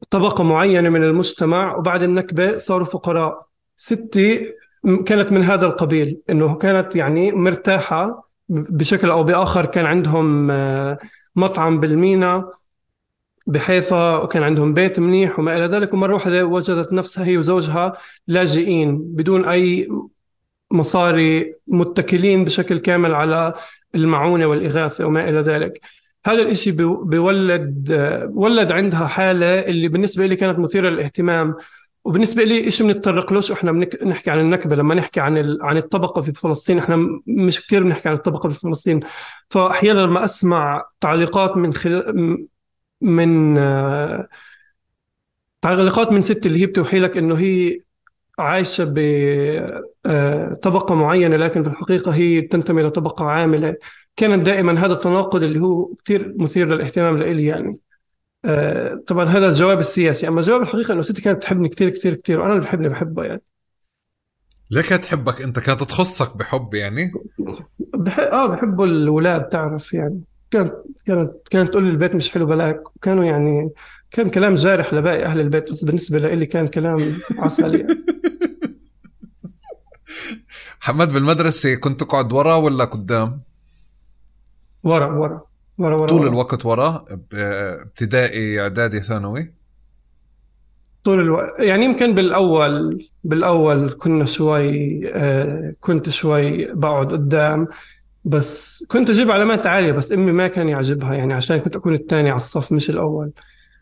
لطبقة معينة من المجتمع وبعد النكبة صاروا فقراء. ستي كانت من هذا القبيل إنه كانت يعني مرتاحة بشكل أو بآخر كان عندهم آه، مطعم بالمينا بحيفا وكان عندهم بيت منيح وما إلى ذلك. ومرة واحدة وجدت نفسها هي وزوجها لاجئين بدون أي مصاري متكلين بشكل كامل على المعونة والإغاثة وما إلى ذلك. هذا الإشي بيولد آه، ولد عندها حالة اللي بالنسبة لي كانت مثيرة للاهتمام. وبالنسبة لي إيش بنتطرق لوش إحنا بنحكي عن النكبة لما نحكي عن عن الطبقة في فلسطين إحنا مش كثير بنحكي عن الطبقة في فلسطين. فأحيانا لما أسمع تعليقات من خلال من آه، تعليقات من ست اللي هي بتوحي لك إنه هي عايشة بطبقة آه، معينة لكن في الحقيقة هي تنتمي لطبقة عاملة. كان دائما هذا التناقض اللي هو كثير مثير للاهتمام لإلي يعني. آه، طبعا هذا الجواب السياسي. أما الجواب الحقيقي إنه ستي كانت تحبني كثير كثير كثير وأنا اللي بحبني بحبها يعني. ليه كانت تحبك؟ أنت كانت تخصك بحب يعني؟ بح... آه بحبوا الاولاد تعرف يعني. كانت كانت كانت تقول لي البيت مش حلو بلاك. وكانوا يعني كان كلام جارح لباقي أهل البيت بس بالنسبة لي كان كلام عسل يعني. [LAUGHS] حمد بالمدرسة كنت تقعد ورا ولا قدام؟ ورا ورا. ورا ورا طول ورا. الوقت ورا ابتدائي إعدادي ثانوي؟ طول الوقت يعني يمكن بالأول بالأول كنا شوي آه كنت شوي بقعد قدام بس كنت أجيب علامات عالية بس أمي ما كان يعجبها يعني عشان كنت أكون الثاني على الصف مش الأول.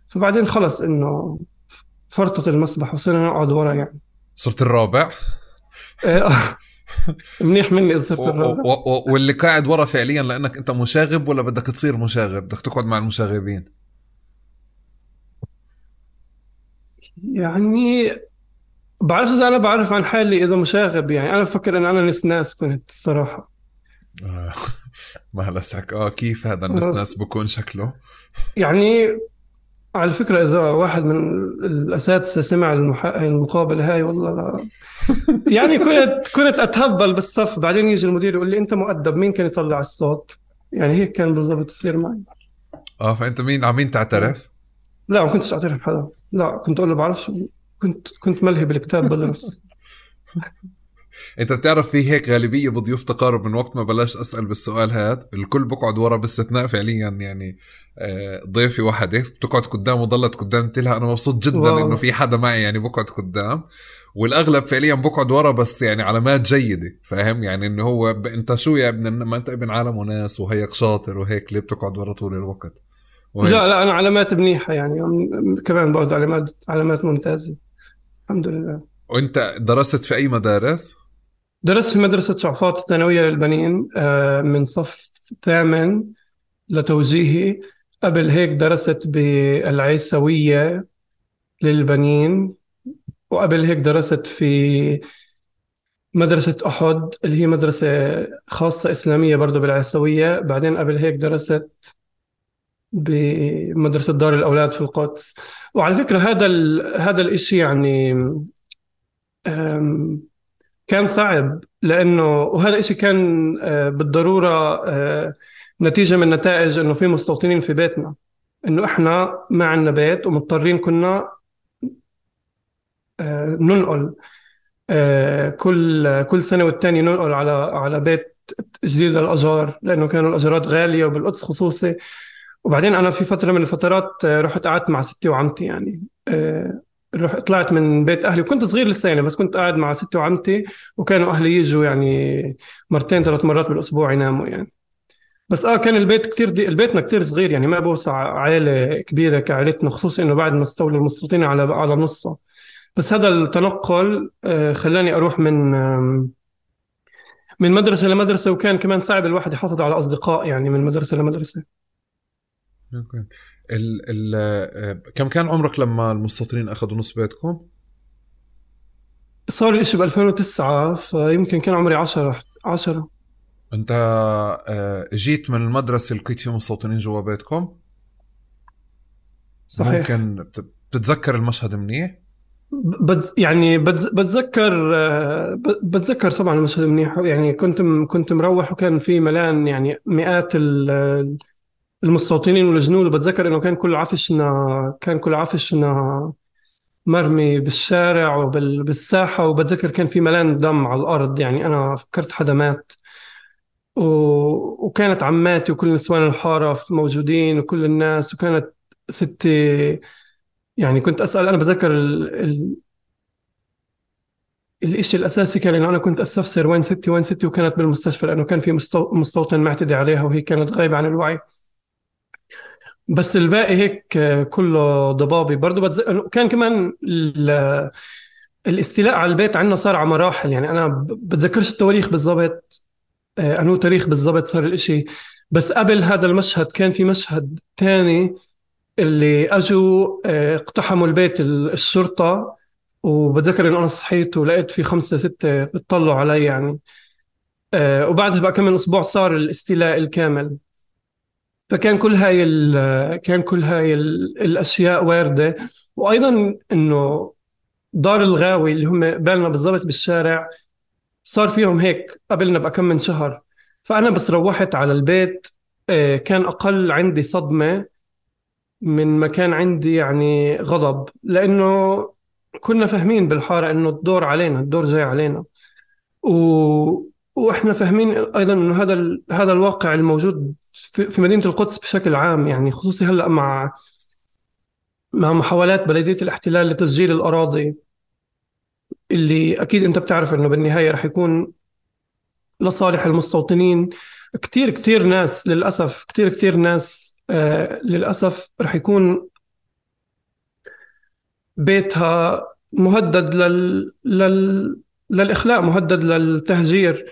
فبعدين خلص إنه فرطت المسبح وصرنا نقعد ورا يعني. صرت الرابع؟ آه، [LAUGHS] منيح مني إذا صرت واللي قاعد ورا فعليا لأنك أنت مشاغب ولا بدك تصير مشاغب؟ بدك تقعد مع المشاغبين. يعني بعرف إذا أنا بعرف عن حالي إذا مشاغب يعني أنا بفكر إن أنا نسناس كنت الصراحه آه. [LAUGHS] ما هلسك آه كيف هذا النسناس بكون شكله؟ يعني على فكرة إذا واحد من الأساتذة سمع المقابلة هاي والله لا. [LAUGHS] يعني كنت كنت أتهبل بالصف. بعدين يجي المدير يقول لي أنت مؤدب مين كان يطلع الصوت؟ يعني هيك كان بالضبط يصير معي. آه فأنت مين عم مين تعترف؟ لا ما كنتش أعترف حدا. لا كنت أقول له بعرفش كنت كنت ملهي بالكتاب بدرس [LAUGHS] أنت بتعرف في هيك غالبية بضيوف تقارب من وقت ما بلشت أسأل بالسؤال هذا الكل بقعد ورا باستثناء فعليا يعني ضيفي وحده بتقعد قدام وضلت قدام قلت لها أنا مبسوط جدا واو. إنه في حدا معي يعني بقعد قدام. والأغلب فعليا بقعد ورا بس يعني علامات جيدة. فاهم؟ يعني إنه هو ب... أنت شو يا ابن ما أنت ابن عالم وناس وهيك شاطر وهيك ليه بتقعد ورا طول الوقت؟ وهيك. لا لا أنا علامات منيحة يعني. كمان برضه علامات علامات ممتازة. الحمد لله. وأنت درست في أي مدارس؟ درست في مدرسة شعفاط الثانوية للبنين آه، من صف ثامن لتوجيهي قبل هيك درست بالعيسوية للبنين وقبل هيك درست في مدرسة أحد اللي هي مدرسة خاصة إسلامية برضه بالعيسوية. بعدين قبل هيك درست بمدرسة دار الأولاد في القدس. وعلى فكرة هذا هذا الإشي يعني كان صعب لأنه وهذا الشيء كان آه، بالضرورة آه، نتيجة من نتائج إنه في مستوطنين في بيتنا إنه إحنا ما عندنا بيت ومضطرين كنا آه، ننقل كل كل سنة والتانية ننقل على على بيت جديد للاجار لأنه كانوا الاجارات غالية وبالقدس خصوصي. وبعدين أنا في فترة من الفترات رحت قعدت مع ستي وعمتي يعني رح طلعت من بيت أهلي. وكنت صغير لسه يعني بس كنت قاعد مع ستي وعمتي وكانوا أهلي يجوا يعني مرتين ثلاث مرات بالأسبوع يناموا يعني. بس آه كان البيت كثير دي البيتنا كثير صغير يعني ما بوسع عائله كبيرة كعائلتنا خصوصا إنه بعد ما استولوا المستوطنين على على نصه بس هذا التنقل آه، خلاني أروح من من مدرسة لمدرسة وكان كمان صعب الواحد يحافظ على أصدقاء يعني من مدرسة لمدرسة. أوكي. ال ال آه، كم كان عمرك لما المستوطنين أخذوا نص بيتكم؟ صار الإشي ب 2009 فيمكن كان عمري 10 10 انت آه، جيت من المدرسة اللي كنت فيه مستوطنين جوا بيتكم؟ صحيح. ممكن بت- بتتذكر المشهد منيح؟ بتز يعني بتز بتذكر آه، بتذكر طبعا المشهد منيح. يعني كنت كنت مروح وكان في ملان يعني مئات ال- المستوطنين والجنود. وبتذكر إنه كان كل عفشنا كان كل عفشنا مرمي بالشارع وبالساحة وبتذكر كان في ملان دم على الأرض. يعني أنا فكرت حدا مات. و... وكانت عماتي وكل نسوان الحارة موجودين وكل الناس وكانت ستي يعني كنت أسأل أنا بذكر ال... ال... الإشي الأساسي كان إنه أنا كنت أستفسر وين ستي وين ستي وكانت بالمستشفى لأنه كان في مستو... مستوطن معتدي عليها وهي كانت غايبة عن الوعي. بس الباقي هيك كله ضبابي. برضه بتذكر كان كمان ال... الاستيلاء على البيت عندنا صار على مراحل. يعني أنا ب- بتذكرش التواريخ بالضبط. آه، أنو تاريخ بالضبط صار الإشي. بس قبل هذا المشهد كان في مشهد تاني اللي اجوا آه، اقتحموا البيت ال- الشرطة وبتذكر إنه أنا صحيت ولقيت في خمسة ستة بتطلعوا علي يعني. آه، وبعدها بقى كم من أسبوع صار الاستيلاء الكامل. فكان كل هاي كان كل هاي ال- الأشياء واردة. وأيضا إنه دار الغاوي اللي هم بالنا بالضبط بالشارع صار فيهم هيك قبلنا بقى كم من شهر. فأنا بس روحت على البيت آه، كان أقل عندي صدمة من ما كان عندي يعني غضب لأنه كنا فاهمين بالحارة إنه الدور علينا الدور جاي علينا. و... وإحنا فاهمين أيضا إنه هذا ال... هذا الواقع الموجود في... مدينة القدس بشكل عام يعني خصوصي هلأ مع مع محاولات بلدية الاحتلال لتسجيل الأراضي. اللي أكيد أنت بتعرف إنه بالنهاية رح يكون لصالح المستوطنين. كتير كتير ناس للأسف كتير كتير ناس آه للأسف رح يكون بيتها مهدد لل... لل... للإخلاء مهدد للتهجير.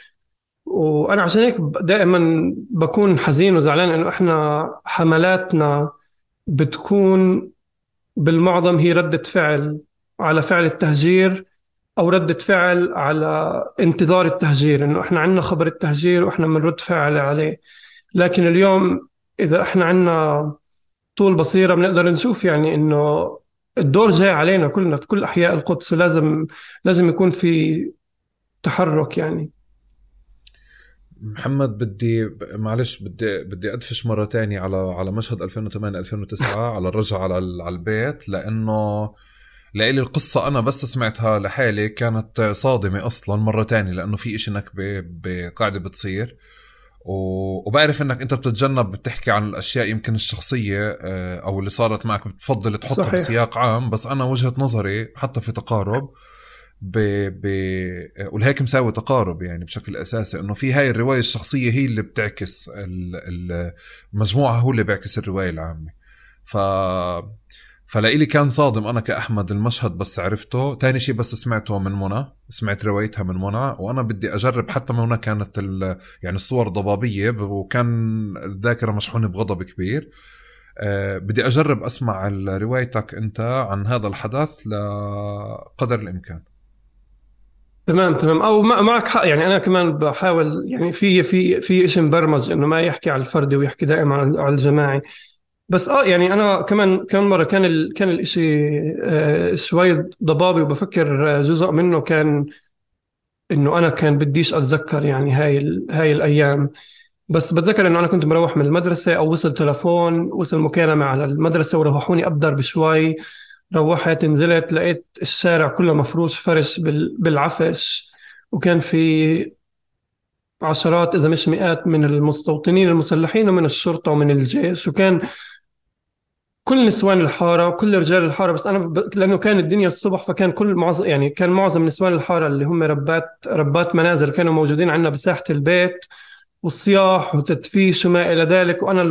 وأنا عشان هيك دائما بكون حزين وزعلان إنه إحنا حملاتنا بتكون بالمعظم هي ردة فعل على فعل التهجير. أو ردة فعل على انتظار التهجير إنه إحنا عندنا خبر التهجير وإحنا بنرد فعل عليه. لكن اليوم إذا إحنا عندنا طول بصيرة بنقدر نشوف يعني إنه الدور جاي علينا كلنا في كل أحياء القدس ولازم لازم يكون في تحرك يعني. محمد بدي معلش بدي بدي أدفش مرة تانية على على مشهد 2008 2009 على الرجعة على ال- على البيت لأنه لإلي القصة أنا بس سمعتها لحالي كانت صادمة أصلا مرة تانية لأنه في إشي نكبة بقاعدة بتصير وبعرف إنك أنت بتتجنب بتحكي عن الأشياء يمكن الشخصية آه، أو اللي صارت معك بتفضل تحطها صحيح. بسياق عام بس أنا وجهة نظري حتى في تقارب ب... ب... ولهيك مساوي تقارب يعني بشكل أساسي إنه في هاي الرواية الشخصية هي اللي بتعكس ال- ال- المجموعه هو اللي بيعكس الرواية العامة ف فلإلي كان صادم أنا كأحمد المشهد بس عرفته. تاني شيء بس سمعته من منى سمعت روايتها من منى وأنا بدي أجرب حتى منى كانت. يعني الصور ضبابية وكان الذاكرة مشحونة بغضب كبير. أه بدي أجرب أسمع روايتك أنت عن هذا الحدث لقدر الإمكان. تمام تمام. أو معك حق. يعني أنا كمان بحاول يعني في في في شيء مبرمج إنه ما يحكي على الفردي ويحكي دائما على الجماعي. بس آه يعني أنا كمان كمان مرة كان ال كان الإشي آه شوي ضبابي وبفكر آه، جزء منه كان إنه أنا كان بديش أتذكر يعني هاي ال هاي الأيام. بس بتذكر إنه أنا كنت مروح من المدرسة أو وصل تلفون وصل مكالمة على المدرسة وروحوني أبدر بشوي. روحت نزلت لقيت الشارع كله مفروش فرش بال- بالعفش. وكان في عشرات إذا مش مئات من المستوطنين المسلحين ومن الشرطة ومن الجيش. وكان كل نسوان الحارة وكل رجال الحارة بس أنا ب... لأنه كان الدنيا الصبح فكان كل معظم يعني كان معظم نسوان الحارة اللي هم ربات ربات منازل كانوا موجودين عندنا بساحة البيت والصياح وتدفيش وما إلى ذلك وأنا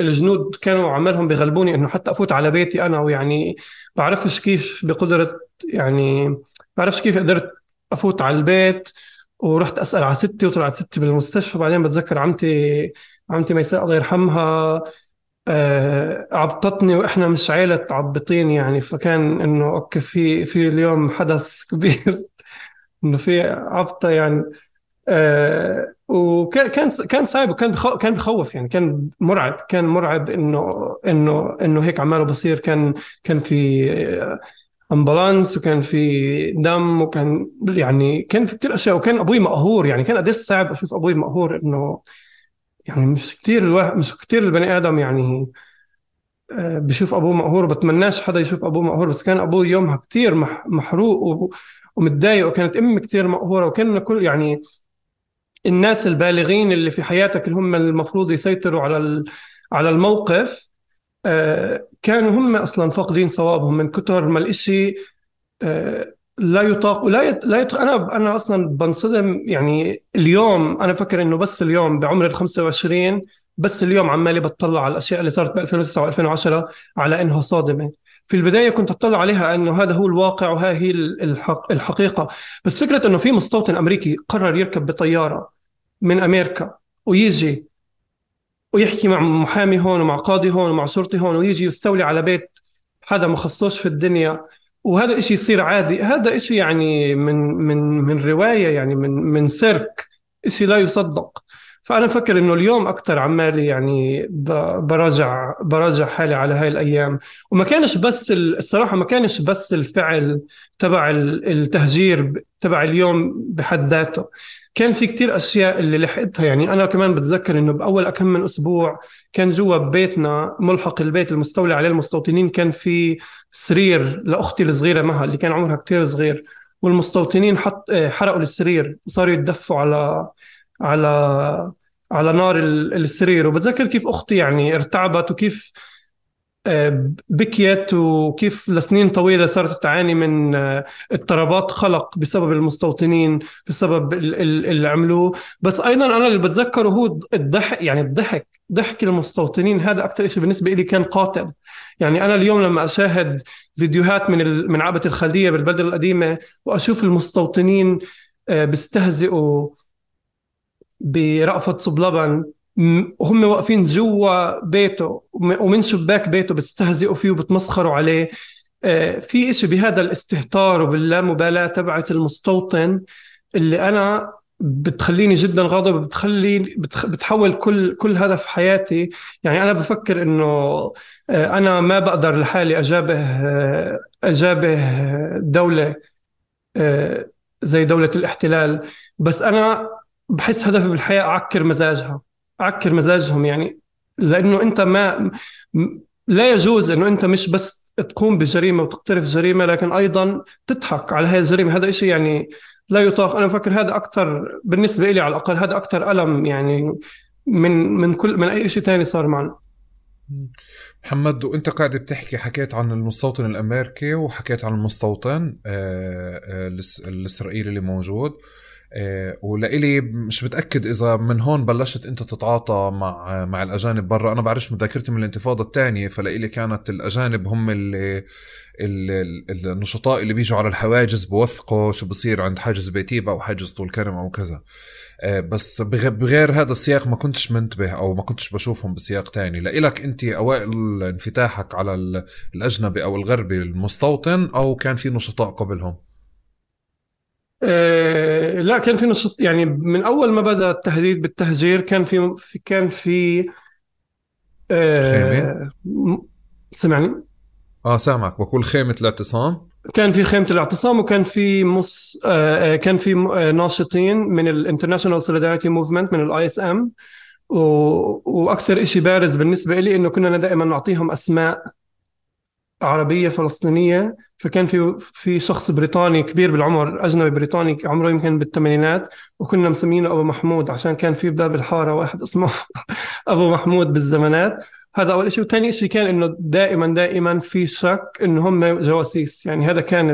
الجنود كانوا عمالهم بغلبوني إنه حتى أفوت على بيتي أنا ويعني بعرفش كيف بقدر يعني بعرفش كيف قدرت أفوت على البيت ورحت أسأل على ستي وطلعت ستي بالمستشفى بعدين بتذكر عمتي عمتي ميساء الله يرحمها آه، عبطتني وإحنا مش عيلة عبطين يعني. فكان إنه okay في في اليوم حدث كبير [LAUGHS] إنه في عبطة يعني. آه وكان كان صعب وكان كان بخوف يعني كان مرعب كان مرعب إنه إنه إنه هيك عماله بصير. كان كان في امبولانس وكان في دم وكان يعني كان في كثير أشياء. وكان أبوي مقهور يعني كان قديش صعب أشوف أبوي مقهور إنه يعني مش كثير الواحد مش كثير البني آدم يعني آه، بشوف أبوه مقهور. بتمناش حدا يشوف أبوه مقهور. بس كان أبوه يومها كثير محروق ومتضايق وكانت أمي كثير مقهورة. وكان كل يعني الناس البالغين اللي في حياتك اللي هم المفروض يسيطروا على على الموقف آه، كانوا هم أصلا فاقدين صوابهم من كثر ما الإشي آه، لا يطاق لا يت... لا يط... أنا أنا أصلا بنصدم يعني اليوم أنا فكر إنه بس اليوم بعمر ال 25 بس اليوم عمالي بطلع على الأشياء اللي صارت ب 2009 و2010 على إنها صادمة. في البداية كنت أطلع عليها إنه هذا هو الواقع وها هي الحق... الحقيقة. بس فكرة إنه في مستوطن أمريكي قرر يركب بطيارة من أمريكا ويجي ويحكي مع محامي هون ومع قاضي هون ومع شرطي هون ويجي يستولي على بيت حدا ما خصوش في الدنيا. وهذا إشي يصير عادي. هذا إشي يعني من من من رواية يعني من من سيرك. إشي لا يصدق. فأنا فكر إنه اليوم أكثر عمالي يعني براجع براجع حالي على هاي الأيام. وما كانش بس الصراحة ما كانش بس الفعل تبع التهجير تبع اليوم بحد ذاته. كان في كتير أشياء اللي لحقتها. يعني أنا كمان بتذكر إنه بأول كم من أسبوع كان جوا ببيتنا ملحق البيت المستولي عليه المستوطنين. كان في سرير لأختي الصغيرة مها اللي كان عمرها كتير صغير. والمستوطنين حط حرقوا السرير وصاروا يتدفوا على على على نار السرير. وبتذكر كيف أختي يعني ارتعبت وكيف آه، بكيت وكيف لسنين طويلة صارت تعاني من آه، اضطرابات خلق بسبب المستوطنين بسبب اللي عملوه. بس أيضا أنا اللي بتذكره هو الضحك يعني الضحك ضحك المستوطنين. هذا أكثر شيء بالنسبة لي كان قاتل. يعني أنا اليوم لما أشاهد فيديوهات من من عقبة الخلدية بالبلدة القديمة وأشوف المستوطنين آه، بيستهزئوا برأفت صبلبن وهم واقفين جوا بيته ومن شباك بيته بيستهزئوا فيه وبتمسخروا عليه. آه، في إشي بهذا الاستهتار وباللامبالاة تبعت المستوطن اللي أنا بتخليني جدا غاضب بتخلي بتحول كل كل هدف حياتي. يعني أنا بفكر إنه آه، أنا ما بقدر لحالي أجابه آه، أجابه دولة زي دولة الاحتلال. بس أنا بحس هدفي بالحياة أعكر مزاجها. أعكر مزاجهم يعني لأنه أنت ما لا يجوز إنه أنت مش بس تقوم بجريمة وتقترف جريمة لكن أيضا تضحك على هذه الجريمة. هذا شيء يعني لا يطاق. أنا بفكر هذا أكثر بالنسبة لي على الأقل هذا أكثر ألم يعني من من كل من أي شيء ثاني صار معنا. محمد وأنت قاعد بتحكي حكيت عن المستوطن الأمريكي وحكيت عن المستوطن آه، آه، الإسرائيلي اللي موجود. ولإلي مش متأكد إذا من هون بلشت أنت تتعاطى مع مع الأجانب برا. أنا بعرفش من ذاكرتي من الانتفاضة الثانية فلإلي كانت الأجانب هم اللي النشطاء اللي بيجوا على الحواجز بوثقوا شو بصير عند حاجز بيتيبا أو حاجز طول كرم أو كذا. إيه، بس بغير هذا السياق ما كنتش منتبه أو ما كنتش بشوفهم بسياق تاني. لإلك أنت أوائل انفتاحك على الأجنبي أو الغربي المستوطن أو كان في نشطاء قبلهم؟ آه، لا كان في نشاط يعني من أول ما بدأ التهديد بالتهجير كان في كان في آه سمعني؟ آه سامعك. بقول خيمة الاعتصام؟ كان في خيمة الاعتصام وكان في مص آه, آه، كان في آه، ناشطين من ال International Solidarity Movement من ال ISM وأكثر شيء بارز بالنسبة لي إنه كنا دائما نعطيهم أسماء عربية فلسطينية فكان في في شخص بريطاني كبير بالعمر أجنبي بريطاني عمره يمكن بالثمانينات وكنا مسمينه أبو محمود عشان كان في باب الحارة واحد اسمه [LAUGHS] أبو محمود بالزمانات. هذا أول شيء وثاني شيء كان إنه دائما دائما في شك إنه هم جواسيس. يعني هذا كان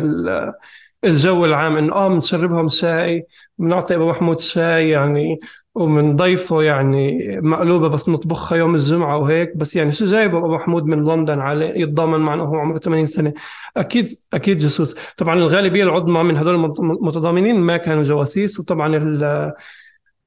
الجو العام إنه آه بنشربهم شاي بنعطي أبو محمود شاي يعني ومنضيفه يعني مقلوبة بس نطبخها يوم الجمعة وهيك. بس يعني شو جايبه أبو محمود من لندن على يتضامن معنا؟ وهو عمره 80 سنة. أكيد أكيد جاسوس. طبعا الغالبية العظمى من هذول المتضامنين ما كانوا جواسيس. وطبعا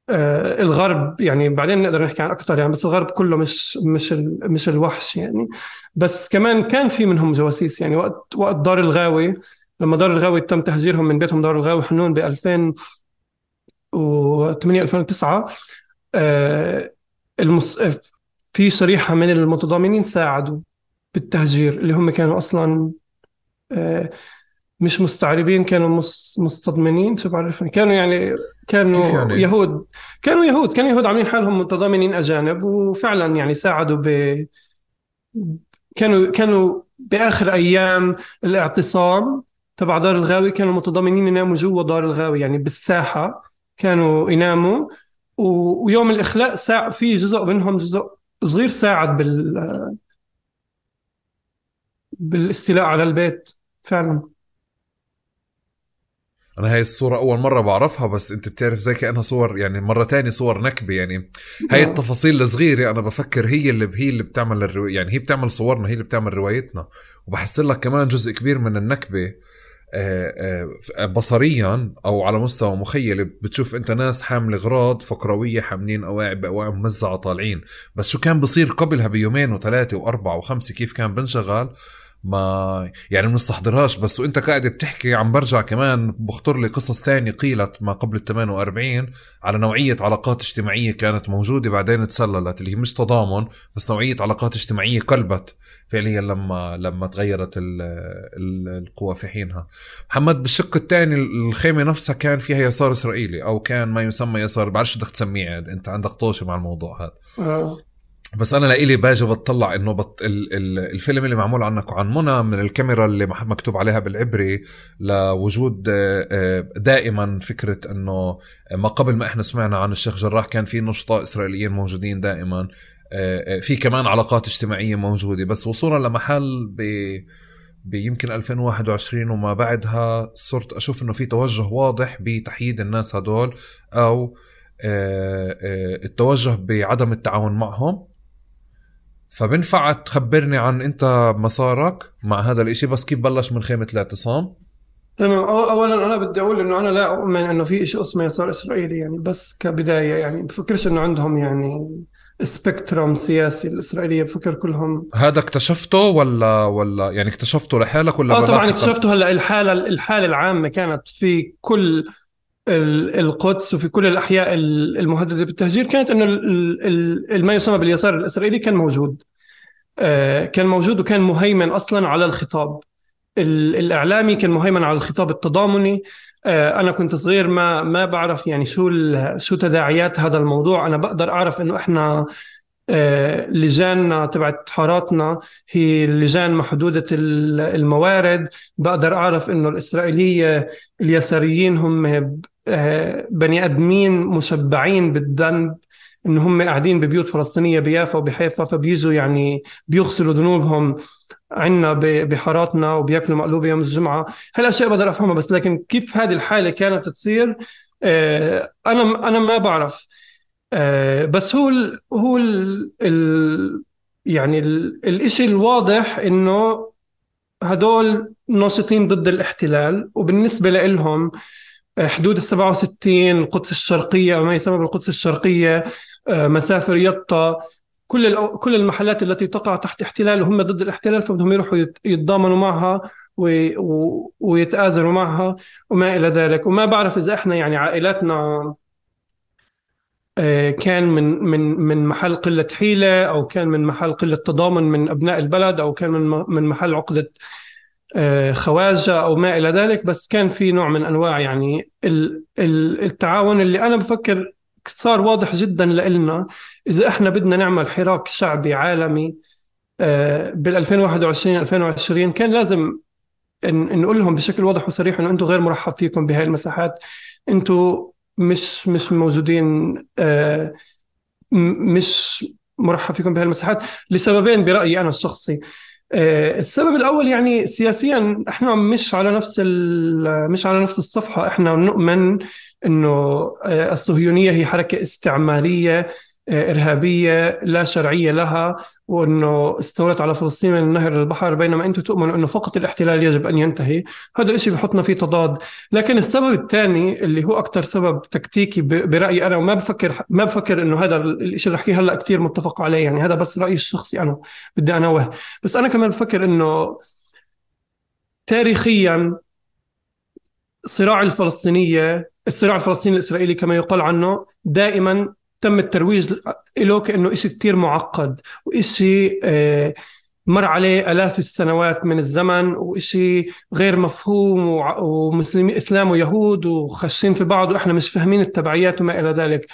آه، الغرب يعني بعدين نقدر نحكي عن أكثر يعني بس الغرب كله مش مش مش الوحش يعني. بس كمان كان في منهم جواسيس يعني. وقت وقت دار الغاوي لما دار الغاوي تم تهجيرهم من بيتهم دار الغاوي حنون ب 2008 2009 آه، المس... في شريحة من المتضامنين ساعدوا بالتهجير اللي هم كانوا أصلا آه، مش مستعربين كانوا مس... مستضمنين شو بعرف كانوا يعني كانوا يعني؟ يهود كانوا يهود كانوا يهود عاملين حالهم متضامنين أجانب وفعلا يعني ساعدوا ب كانوا كانوا بآخر أيام الاعتصام تبع دار الغاوي كانوا متضامنين يناموا جوا دار الغاوي يعني بالساحة كانوا يناموا ويوم الإخلاء ساعة في جزء منهم جزء صغير ساعد بال بالاستيلاء على البيت فعلا. أنا هاي الصورة أول مرة بعرفها بس أنت بتعرف زي كأنها صور يعني مرة تانية صور نكبة يعني هاي التفاصيل الصغيرة أنا بفكر هي اللي هي اللي بتعمل الرو... يعني هي بتعمل صورنا هي اللي بتعمل روايتنا وبحس لك كمان جزء كبير من النكبة. آه، بصريا أو على مستوى مخيلة بتشوف أنت ناس حامل اغراض فقرويه حاملين أواعي بأواعي ممزعه طالعين. بس شو كان بصير قبلها بيومين وثلاثة وأربعة وخمسة؟ كيف كان بنشغل؟ ما يعني بنستحضرهاش بس وانت قاعد بتحكي عم برجع كمان بخطر لي قصص ثانية قيلت ما قبل ال 48 على نوعية علاقات اجتماعية كانت موجودة بعدين تسللت اللي هي مش تضامن بس نوعية علاقات اجتماعية قلبت فعليا لما لما تغيرت ال ال القوى في حينها محمد بالشق الثاني الخيمة نفسها كان فيها يسار إسرائيلي أو كان ما يسمى يسار بعرفش بدك تسميه أنت عندك طوشة مع الموضوع هذا آه. بس أنا لإلي باجي بتطلع إنه بط ال ال الفيلم اللي معمول عنك وعن منى من الكاميرا اللي مكتوب عليها بالعبري لوجود آه، آه، دائما فكرة إنه ما قبل ما إحنا سمعنا عن الشيخ جراح كان في نشطاء إسرائيليين موجودين دائما آه، في كمان علاقات اجتماعية موجودة. بس وصولا لمحل ب بيمكن 2021 وما بعدها صرت أشوف إنه في توجه واضح بتحييد الناس هدول أو التوجه بعدم التعاون معهم. فبنفع تخبرني عن انت مسارك مع هذا الإشي؟ بس كيف بلش من خيمة الاعتصام؟ تمام. اولا أنا بدي أقول إنه أنا لا أؤمن إنه في شيء اسمه يسار إسرائيلي يعني بس كبداية يعني بفكرش إنه عندهم يعني سبيكترم سياسي الإسرائيلية بفكر كلهم. هذا اكتشفته ولا ولا يعني اكتشفته لحالك ولا آه طبعا اكتشفته هلأ الحاله الحالة العامة كانت في كل القدس وفي كل الأحياء المهددة بالتهجير كانت انه ما يسمى باليسار الإسرائيلي كان موجود. آه، كان موجود وكان مهيمن أصلا على الخطاب. الإعلامي كان مهيمن على الخطاب التضامني. آه، أنا كنت صغير ما ما بعرف يعني شو شو تداعيات هذا الموضوع. أنا بقدر أعرف إنه إحنا آه، لجاننا تبعت حاراتنا هي لجان محدودة الموارد. بقدر أعرف إنه الإسرائيلية اليساريين هم بني أدمين مشبعين بالذنب إن هم قاعدين ببيوت فلسطينية بيافا وبحيفا فبيجوا يعني بيغسلوا ذنوبهم عنا بحاراتنا وبياكلوا مقلوبه يوم الجمعة. هالأشياء بقدر أفهمها بس لكن كيف هذه الحالة كانت تصير؟ آه، أنا أنا ما بعرف. آه، بس هو ال هو ال ال يعني الشيء الواضح إنه هدول ناشطين ضد الاحتلال وبالنسبة لهم حدود ال 67 القدس الشرقية أو ما يسمى بالقدس الشرقية آه، مسافر يطا. كل كل المحلات التي تقع تحت احتلال وهم ضد الاحتلال فبدهم يروحوا يتضامنوا معها ويتآزروا معها وما إلى ذلك. وما بعرف إذا إحنا يعني عائلاتنا آه، كان من من من محل قلة حيلة أو كان من محل قلة تضامن من أبناء البلد أو كان من من محل عقدة آه، خواجة أو ما إلى ذلك بس كان في نوع من أنواع يعني التعاون اللي أنا بفكر صار واضح جدا لإلنا. إذا إحنا بدنا نعمل حراك شعبي عالمي آه، بال 2021 2020 كان لازم نقول لهم بشكل واضح وصريح إنه أنتم غير مرحب فيكم بهاي المساحات. أنتم مش مش موجودين آه، مش مرحب فيكم بهاي المساحات لسببين برأيي أنا الشخصي. السبب الأول يعني سياسيا إحنا مش على نفس مش على نفس الصفحة. إحنا نؤمن إنه آه، الصهيونية هي حركة استعمارية آه، إرهابية لا شرعية لها وأنه استولت على فلسطين من النهر للبحر بينما أنتم تؤمنوا أنه فقط الاحتلال يجب أن ينتهي. هذا الشيء بحطنا في تضاد. لكن السبب الثاني اللي هو أكثر سبب تكتيكي برأيي أنا وما بفكر ما بفكر أنه هذا الشيء اللي أحكيه هلأ كثير متفق عليه يعني هذا بس رأيي الشخصي أنا بدي أنوه. بس أنا كمان بفكر أنه تاريخيا الصراع الفلسطينية الصراع الفلسطيني الإسرائيلي كما يقال عنه دائما تم الترويج له كانه شيء كثير معقد وشيء آه، مر عليه آلاف السنوات من الزمن وشيء غير مفهوم ومسلمين إسلام ويهود وخشين في بعض وإحنا مش فاهمين التبعيات وما إلى ذلك.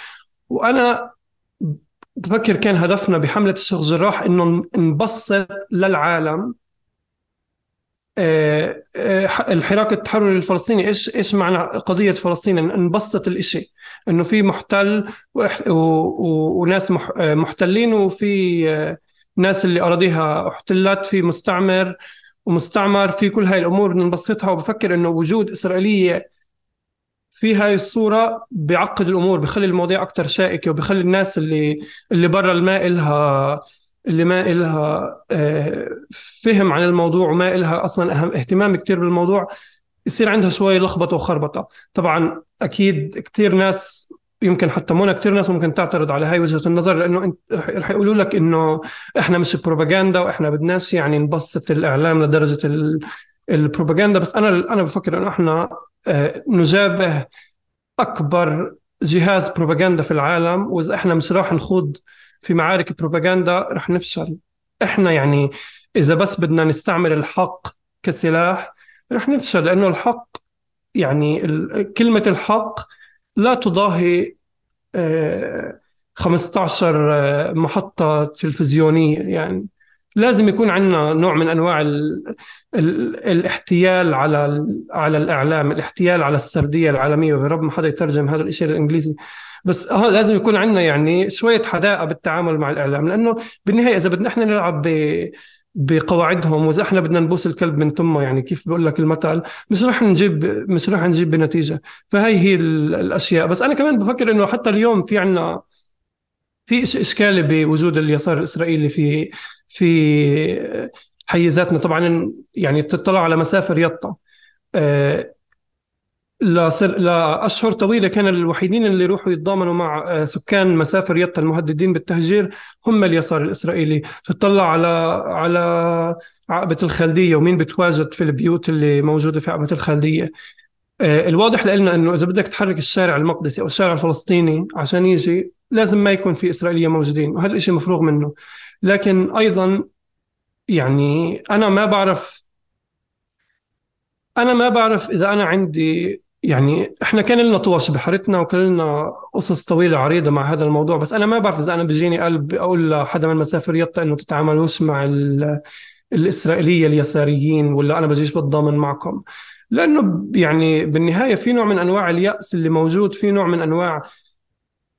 وأنا بفكر كان هدفنا بحملة الشيخ جراح إنه نبسط للعالم الحراك التحرري الفلسطيني إيش إيش معنى قضية فلسطين؟ نبسط الإشي. إنه في محتل وناس آه، محتلين وفي ناس اللي أراضيها احتلت في مستعمر ومستعمر في كل هاي الأمور. نبسطها وبفكر إنه وجود إسرائيلية في هاي الصورة بيعقد الأمور بخلي المواضيع أكثر شائكة وبخلي الناس اللي اللي برا الماء إلها اللي ما إلها آه، فهم عن الموضوع وما إلها أصلا اهتمام كتير بالموضوع يصير عندها شوية لخبطة وخربطة. طبعا أكيد كتير ناس يمكن حتى منى كثير ناس ممكن تعترض على هاي وجهة النظر انت رح يقولوا لك إنه إحنا مش بروباغندا وإحنا بدناش يعني نبسط الإعلام لدرجة البروباغندا بس أنا أنا بفكر إنه إحنا آه، نجابه أكبر جهاز بروباغندا في العالم وإذا إحنا مش راح نخوض في معارك بروباغندا رح نفشل. إحنا يعني إذا بس بدنا نستعمل الحق كسلاح رح نفشل لأنه الحق يعني كلمة الحق لا تضاهي 15 آه، آه، محطة تلفزيونية يعني. لازم يكون عندنا نوع من أنواع ال ال الاحتيال على على الإعلام، الاحتيال على السردية العالمية. ويا رب ما حدا يترجم هذا الشيء للإنجليزي. بس آه لازم يكون عندنا يعني شوية حداقة بالتعامل مع الإعلام لأنه بالنهاية إذا بدنا إحنا نلعب ب بقواعدهم وإذا إحنا بدنا نبوس الكلب من تمه يعني كيف بقول لك المثل مش راح نجيب مش راح نجيب بنتيجه فهي هي الأشياء. بس أنا كمان بفكر إنه حتى اليوم في عندنا في اشكال بوجود اليسار الإسرائيلي في في حيزاتنا. طبعا يعني تطلع على مسافة يطا لأشهر طويلة كان الوحيدين اللي يروحوا يتضامنوا مع آه، سكان مسافر يطا المهددين بالتهجير هم اليسار الإسرائيلي. تطلع على على عقبة الخلدية ومين بتواجد في البيوت اللي موجودة في عقبة الخلدية. آه، الواضح لنا إنه إذا بدك تحرك الشارع المقدسي أو الشارع الفلسطيني عشان يجي لازم ما يكون في إسرائيلية موجودين وهذا الشيء مفروغ منه. لكن أيضا يعني أنا ما بعرف أنا ما بعرف إذا أنا عندي يعني إحنا كان لنا طوش بحارتنا وكان لنا قصص طويلة عريضة مع هذا الموضوع بس أنا ما بعرف إذا أنا بيجيني قلب أقول لحدا من مسافر يطا إنه تتعاملوش مع الإسرائيلية اليساريين ولا أنا بجيش بتضامن معكم. لأنه يعني بالنهاية في نوع من أنواع اليأس اللي موجود في نوع من أنواع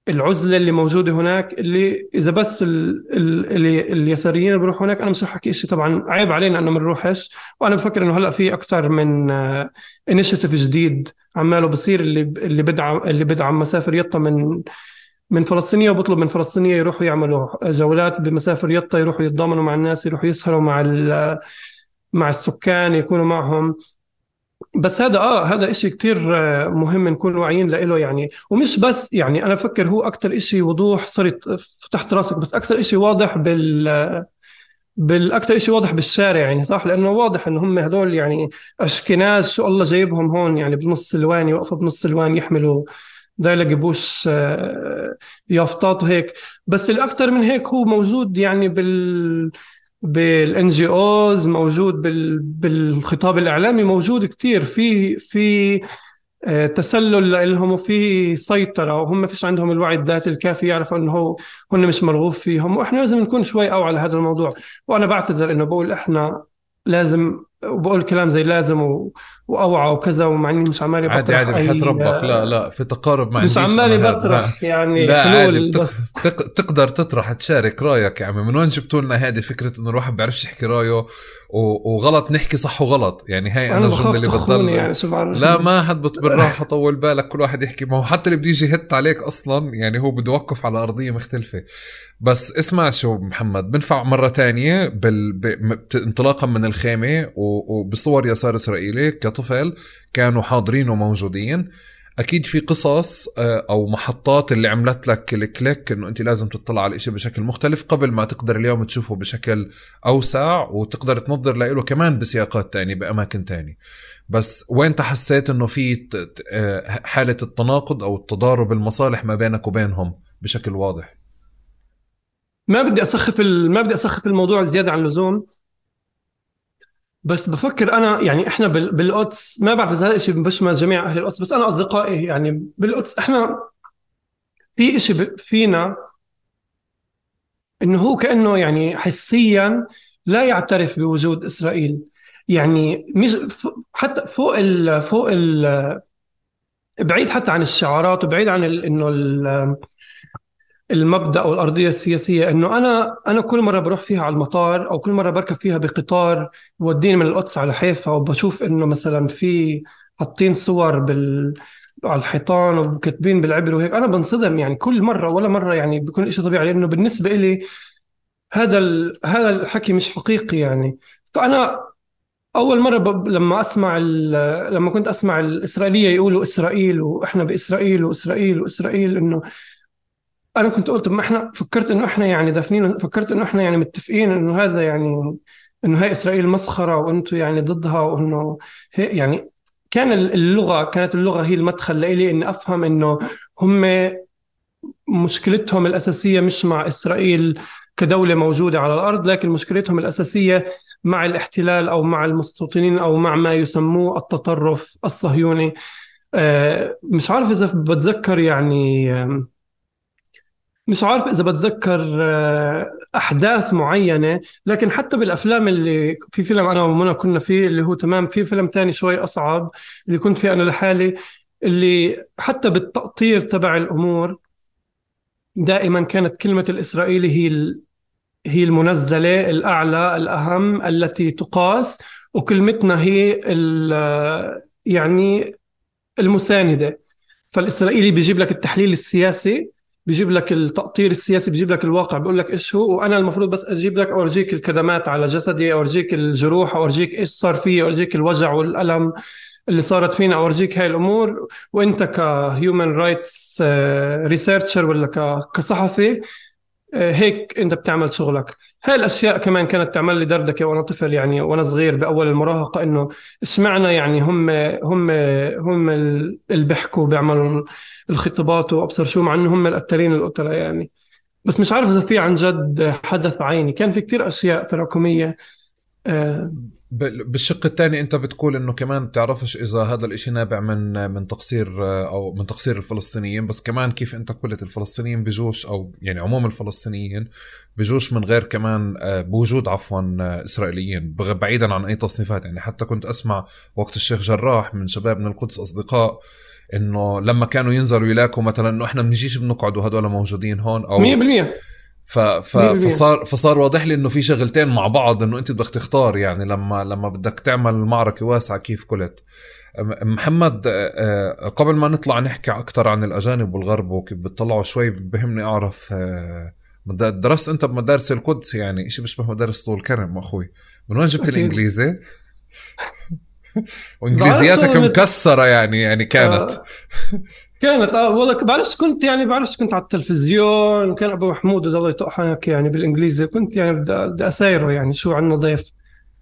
العزلة اللي موجودة هناك اللي إذا بس ال ال اليساريين بيروحوا هناك أنا مش رح أحكي شيء طبعا عيب علينا إنه ما نروحش. وأنا بفكر إنه هلأ في أكثر من انيشيتيف جديد عماله بصير اللي اللي بدعم اللي بدعم مسافر يطا من من فلسطينية وبطلب من فلسطينية يروحوا يعملوا جولات بمسافر يطا يروحوا يتضامنوا مع الناس يروحوا يسهروا مع مع السكان يكونوا معهم. بس هذا آه هذا إشي كتير آه، مهم نكون واعيين له يعني. ومش بس يعني أنا بفكر هو أكثر إشي وضوح صرت فتحت راسك بس أكثر إشي واضح بال بالاكثر شيء واضح بالشارع يعني صح؟ لأنه واضح إنه هم هذول يعني أشكناز شو الله جايبهم هون يعني بنص سلوان يوقفوا بنص سلوان يحملوا دايلق بوش آه، يافطات وهيك بس الاكثر من هيك هو موجود يعني بال بال NGOs موجود بال... بالخطاب الإعلامي موجود كثير في في آه، تسلل لهم وفي سيطرة وهم فيش عندهم الوعي الذاتي الكافي يعرفوا إنه هن مش مرغوب فيهم. وإحنا لازم نكون شوي اوعى على هذا الموضوع. وأنا بعتذر إنه بقول إحنا لازم وبقول كلام زي لازم و... وأوعى وكذا ومع إني مش عمالي عادي عادي أي- بحياة ربك لا لا في تقارب ما مش عمالي. بطرح يعني لا عادي بتق... بتق... تقدر تطرح تشارك رأيك يا عمي من وين جبتوا لنا هذه فكرة إنه الواحد بيعرفش يحكي رأيه. وغلط نحكي صح وغلط. يعني هاي أنا الجملة اللي بتضل يعني لا ما حد بالراحه طول بالك كل واحد يحكي. ما هو حتى اللي بده يجي يهت عليك أصلا يعني هو بده يوقف على أرضية مختلفة. بس اسمع شو محمد بنفع مرة تانية بال... ب... انطلاقا من الخيمة و... وبصور يسار إسرائيلي كطفل كانوا حاضرين وموجودين. أكيد في قصص آه، أو محطات اللي عملت لك الكليك إنه أنت لازم تطلع على الاشي بشكل مختلف قبل ما تقدر اليوم تشوفه بشكل أوسع وتقدر تنظر له كمان بسياقات تانية بأماكن تانية بس وين حسيت إنه في آه، حالة التناقض أو التضارب المصالح ما بينك وبينهم بشكل واضح ما بدي أسخف. ما بدي أسخف الموضوع زيادة عن اللزوم بس بفكر أنا يعني إحنا بال... بالقدس ما بعرف إذا هذا الشيء بشمل جميع أهل القدس بس أنا أصدقائي يعني بالقدس إحنا في شيء. فينا إنه هو كأنه يعني حسيا لا يعترف بوجود إسرائيل يعني مش. حتى فوق ال... فوق ال... بعيد حتى عن الشعارات وبعيد عن. إنه. المبدأ أو الأرضية السياسية إنه أنا أنا كل مرة بروح فيها على المطار أو كل مرة بركب فيها بقطار بوديني من القدس على حيفا وبشوف إنه مثلا في حاطين صور بال على الحيطان وكاتبين بالعبر وهيك أنا بنصدم يعني كل مرة ولا مرة يعني بيكون شيء طبيعي لأنه بالنسبة لي هذا ال... هذا الحكي مش حقيقي يعني. فأنا أول مرة ب... لما أسمع ال... لما كنت أسمع الإسرائيلية يقولوا إسرائيل وإحنا بإسرائيل وإسرائيل وإسرائيل إنه أنا كنت قلت ما إحنا فكرت إنه إحنا يعني دافنين فكرت إنه إحنا يعني متفقين إنه هذا يعني إنه هاي إسرائيل مسخرة وأنتم يعني ضدها وإنه يعني كان اللغة كانت اللغة هي المدخل لإلي إني أفهم إنه هم مشكلتهم الأساسية مش مع إسرائيل كدولة موجودة على الأرض لكن مشكلتهم الأساسية مع الاحتلال أو مع المستوطنين أو مع ما يسموه التطرف الصهيوني. آه، مش عارف إذا بتذكر يعني مش عارف إذا بتذكر آه، أحداث معينة لكن حتى بالأفلام اللي في فيلم أنا ومنى كنا فيه اللي هو تمام في فيلم تاني شوي أصعب اللي كنت فيه أنا لحالي اللي حتى بالتقطير تبع الأمور دائما كانت كلمة الإسرائيلي هي هي المنزلة الأعلى الأهم التي تقاس وكلمتنا هي يعني المساندة. فالإسرائيلي بيجيب لك التحليل السياسي بيجيب لك التأطير السياسي بيجيب لك الواقع بيقول لك إيش هو؟ وأنا المفروض بس أجيب لك أورجيك الكدمات على جسدي أورجيك الجروح أورجيك إيش صار فيه أورجيك الوجع والألم اللي صارت فينا أورجيك هاي الأمور. وأنت ك human rights researcher ولا كصحفي هيك انت بتعمل شغلك. هاي الأشياء كمان كانت تعمل لي دردكة وأنا طفل يعني وأنا صغير بأول المراهقة إنه اشمعنى يعني هم هم هم ال- اللي بيحكوا بيعملوا الخطابات وابصر شو مع إنه هم القتالين القتله يعني. بس مش عارف إذا في عن جد حدث عيني. كان في كتير أشياء تراكمية آه، بالشق الثاني انت بتقول انه كمان بتعرفش إذا هذا الإشي نابع من من تقصير آه، أو من تقصير الفلسطينيين بس كمان كيف انت قلت الفلسطينيين بجوش أو يعني عموم الفلسطينيين بجوش من غير كمان آه، بوجود عفوا آه، إسرائيليين بعيدا عن أي تصنيفات. يعني حتى كنت أسمع وقت الشيخ جراح من شباب من القدس أصدقاء إنه لما كانوا ينزلوا يلاقوا مثلا إنه إحنا بنجيش بنقعد وهدول موجودين هون أو 100% ف... ف... فصار فصار واضح لي إنه في شغلتين مع بعض إنه أنت بدك تختار يعني لما لما بدك تعمل معركة واسعة كيف قلت محمد آه، آه، قبل ما نطلع نحكي أكثر عن الأجانب والغرب وكيف بتطلعوا شوي بهمني أعرف آه، درست أنت بمدارس القدس يعني شيء بشبه مدارس طول كرم أخوي. من وين جبت. الإنجليزي؟ وإنجليزياتك مكسرة يعني يعني كانت. [LAUGHS] كانت آه والله بعرفش كنت يعني بعرفش كنت على التلفزيون كان أبو محمود الله يطقحك يعني بالإنجليزي كنت يعني بدي اسايره يعني شو عنا ضيف.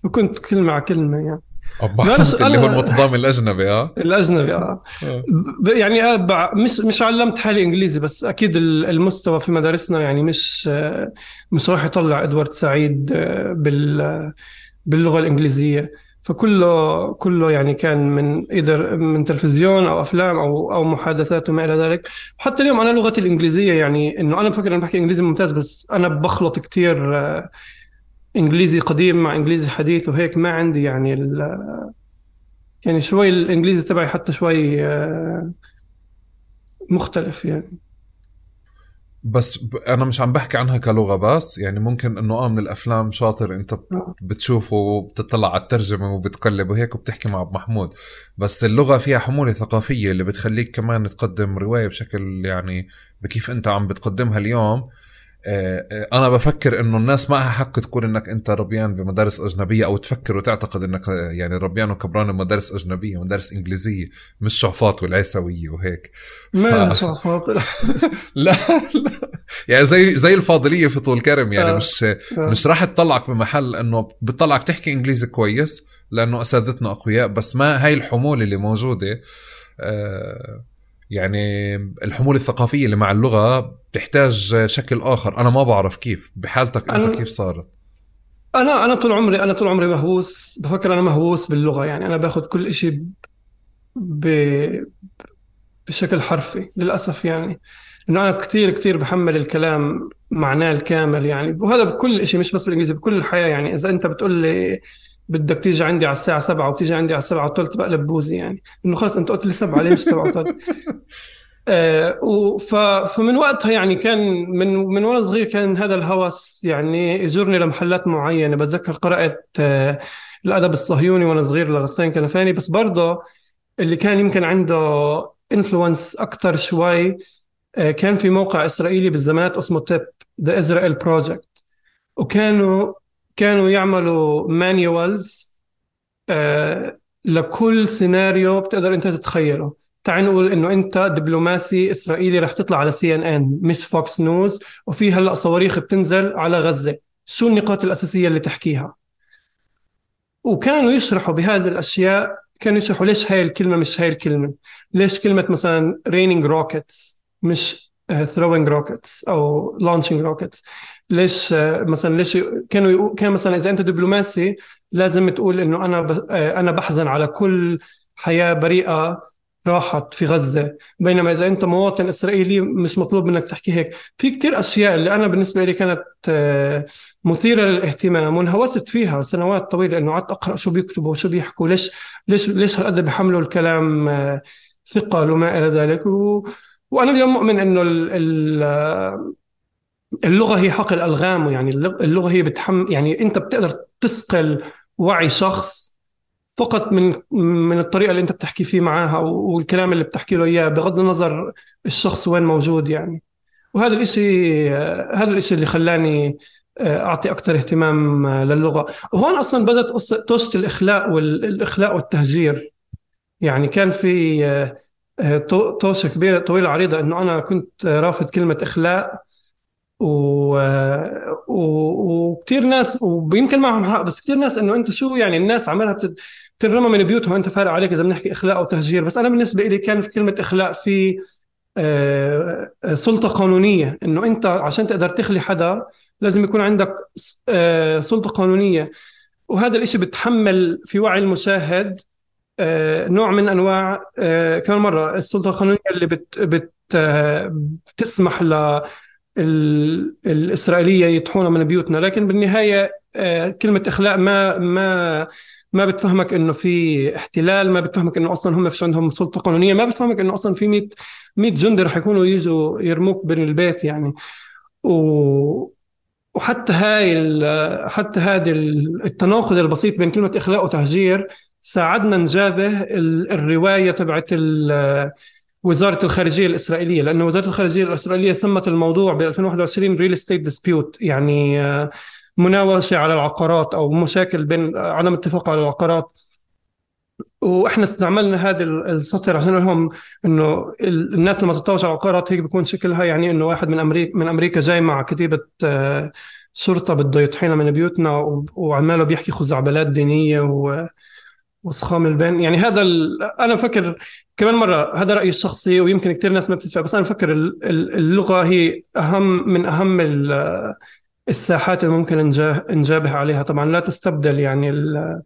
وكنت كلمه على كلمة يعني. حمد بس اللي هو المتضامن الأجنبي آه؟ [LAUGHS] الأجنبي آه. آه. يعني آه بع- مش مش علمت حالي إنجليزي بس أكيد ال- المستوى في مدارسنا يعني مش آه، مش راح يطلع إدوارد سعيد آه، بال باللغة الإنجليزية. فكله كله يعني كان من إذا من تلفزيون أو أفلام أو أو محادثات وما إلى ذلك. وحتى اليوم أنا لغتي الإنجليزية يعني إنه أنا بفكر إني بحكي إنجليزي ممتاز بس أنا بخلط كثير إنجليزي قديم مع إنجليزي حديث وهيك ما عندي يعني ال يعني شوي الإنجليزي تبعي حتى شوي آه، مختلف يعني. بس ب... أنا مش عم بحكي عنها كلغة بس يعني ممكن إنه آه من الأفلام شاطر أنت. بتشوفه وبتطلع على الترجمة وبتقلب وهيك وبتحكي مع محمود بس اللغة فيها حمولة ثقافية اللي بتخليك كمان تقدم رواية بشكل يعني بكيف أنت عم بتقدمها اليوم أنا بفكر إنه الناس معها حق تقول إنك أنت ربيان بمدارس أجنبية أو تفكر وتعتقد إنك يعني ربيان وكبران بمدارس أجنبية مدارس إنجليزية مش شعفات والعيسوية وهيك. ما شعفات [LAUGHS] لا لا. يعني زي زي الفاضلية في طول كرم يعني آه. مش مش راح تطلعك بمحل إنه بتطلعك تحكي إنجليزي كويس لأنه أساتذتنا أقوياء بس ما هاي الحمولة اللي موجودة آه يعني الحمولة الثقافية اللي مع اللغة بتحتاج شكل آخر. أنا ما بعرف كيف بحالتك أنت أنا- كيف صارت؟ أنا أنا طول عمري أنا طول عمري مهووس بفكر أنا مهووس باللغة. يعني أنا باخذ كل إشي ب... بشكل حرفي للأسف يعني. إنه أنا كثير كثير بحمل الكلام معناه الكامل يعني. وهذا بكل إشي مش بس بالإنجليزي بكل الحياة يعني. إذا أنت بتقول لي بدك تيجي عندي على الساعة 7 وتيجي عندي على الساعة 3 بقلب بوزي يعني. إنه خلص أنت قلت لي 7 ليه مش 7 وثلث؟ [LAUGHS] آه، فمن وقتها يعني كان من من وأنا صغير كان هذا الهوس يعني يجرني لمحلات معينة. بتذكر قرأت آه، الأدب الصهيوني وأنا صغير لغسان كنفاني. بس برضه اللي كان يمكن عنده influence أكثر شوي آه، كان في موقع إسرائيلي بالزمانات اسمه TIP The Israel Project وكانوا كانوا يعملوا manuals لكل سيناريو بتقدر انت تتخيله. تعال نقول إنه انت دبلوماسي إسرائيلي رح تطلع على CNN مش Fox News وفي هلأ صواريخ بتنزل على غزة. شو النقاط الأساسية اللي تحكيها؟ وكانوا يشرحوا بهذه الأشياء كانوا يشرحوا ليش هاي الكلمة مش هاي الكلمة. ليش كلمة مثلا raining rockets مش آه، throwing rockets أو launching rockets ليش مثلا ليش كانوا يقو- كان مثلا إذا أنت دبلوماسي لازم تقول إنه أنا أنا بحزن على كل حياة بريئة راحت في غزة. بينما إذا أنت مواطن إسرائيلي مش مطلوب منك تحكي هيك. في كتير أشياء اللي أنا بالنسبة لي كانت مثيرة للاهتمام وانهوست فيها سنوات طويلة إنه قعدت أقرأ شو بيكتبوا وشو بيحكوا ليش ليش ليش هالقد بيحملوا الكلام ثقل وما إلى ذلك. و... وأنا اليوم مؤمن إنه ال... ال... اللغة هي حقل الغام يعني اللغ- اللغة هي بتحم يعني أنت بتقدر تثقل وعي شخص فقط من من الطريقة اللي أنت بتحكي فيه معاها والكلام اللي بتحكي له إياه بغض النظر الشخص وين موجود يعني. وهذا الإشي آه، هذا الإشي اللي خلاني آه، أعطي أكثر اهتمام آه، للغة. وهون أصلا بدأت قصه الإخلاء والاخلاء والتهجير. يعني كان في آه، آه، كبيرة طويلة عريضة إنه أنا كنت رافض كلمة إخلاء و... و... وكثير ناس ويمكن معهم حق بس كثير ناس إنه أنت شو يعني الناس عمالها بتت... بتنرمى من بيوتهم وأنت فارق عليك إذا بنحكي إخلاء أو تهجير. بس أنا بالنسبة لي كان في كلمة إخلاء في آه، آه، سلطة قانونية. إنه أنت عشان تقدر تخلي حدا لازم يكون عندك آه، سلطة قانونية. وهذا الإشي بتحمل في وعي المشاهد نوع من أنواع كمان مرة السلطة القانونية اللي بت بت بتسمح ل ال- الإسرائيلية يطحونا من بيوتنا لكن بالنهاية آه، كلمة إخلاء ما ما ما بتفهمك إنه في احتلال ما بتفهمك إنه أصلا هم فيش عندهم سلطة قانونية ما بتفهمك إنه أصلا في 100 100 جندي رح يكونوا يجوا يرموك بين البيت يعني. و وحتى هاي حتى هذا ال- التناقض البسيط بين كلمة إخلاء وتهجير ساعدنا نجابه ال- الرواية تبعت وزارة الخارجية الإسرائيلية لأنه وزارة الخارجية الإسرائيلية سمت الموضوع ب 2021 real estate dispute يعني آه، مناوشة على العقارات أو مشاكل بين آه، عدم اتفاق على العقارات. وإحنا استعملنا هذا ال- السطر عشان لهم إنه ال- الناس لما تتطاوش على العقارات هيك بيكون شكلها يعني إنه واحد من أمريكا من أمريكا جاي مع كتيبة آه، شرطة بده يطحينا من بيوتنا وعماله بيحكي خزعبلات دينية و وسخام البين. يعني هذا ال... أنا فكر كمان مرة هذا رأيي الشخصي ويمكن كثير ناس ما بتدفع بس أنا بفكر ال- ال- اللغة هي أهم من أهم ال- الساحات اللي ممكن نجا- نجابه عليها. طبعا لا تستبدل يعني ال...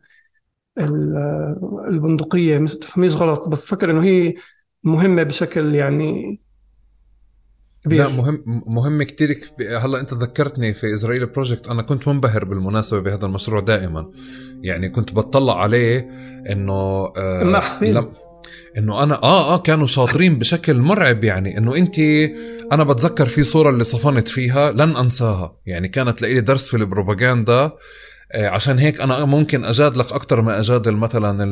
ال... البندقية تفهميش غلط بس بفكر إنه هي مهمة بشكل يعني كبير. لا مهم مهم كثير هلا انت ذكرتني في اسرائيل بروجكت أنا كنت منبهر بالمناسبة بهذا المشروع دائما. يعني كنت بتطلع عليه إنه آه إنه أنا آه آه كانوا شاطرين بشكل مرعب يعني إنه أنت أنا بتذكر في صورة اللي صفنت فيها لن أنساها. يعني كانت لإلي درس في البروباغندا آه، عشان هيك أنا ممكن اجادلك أكثر ما اجادل مثلا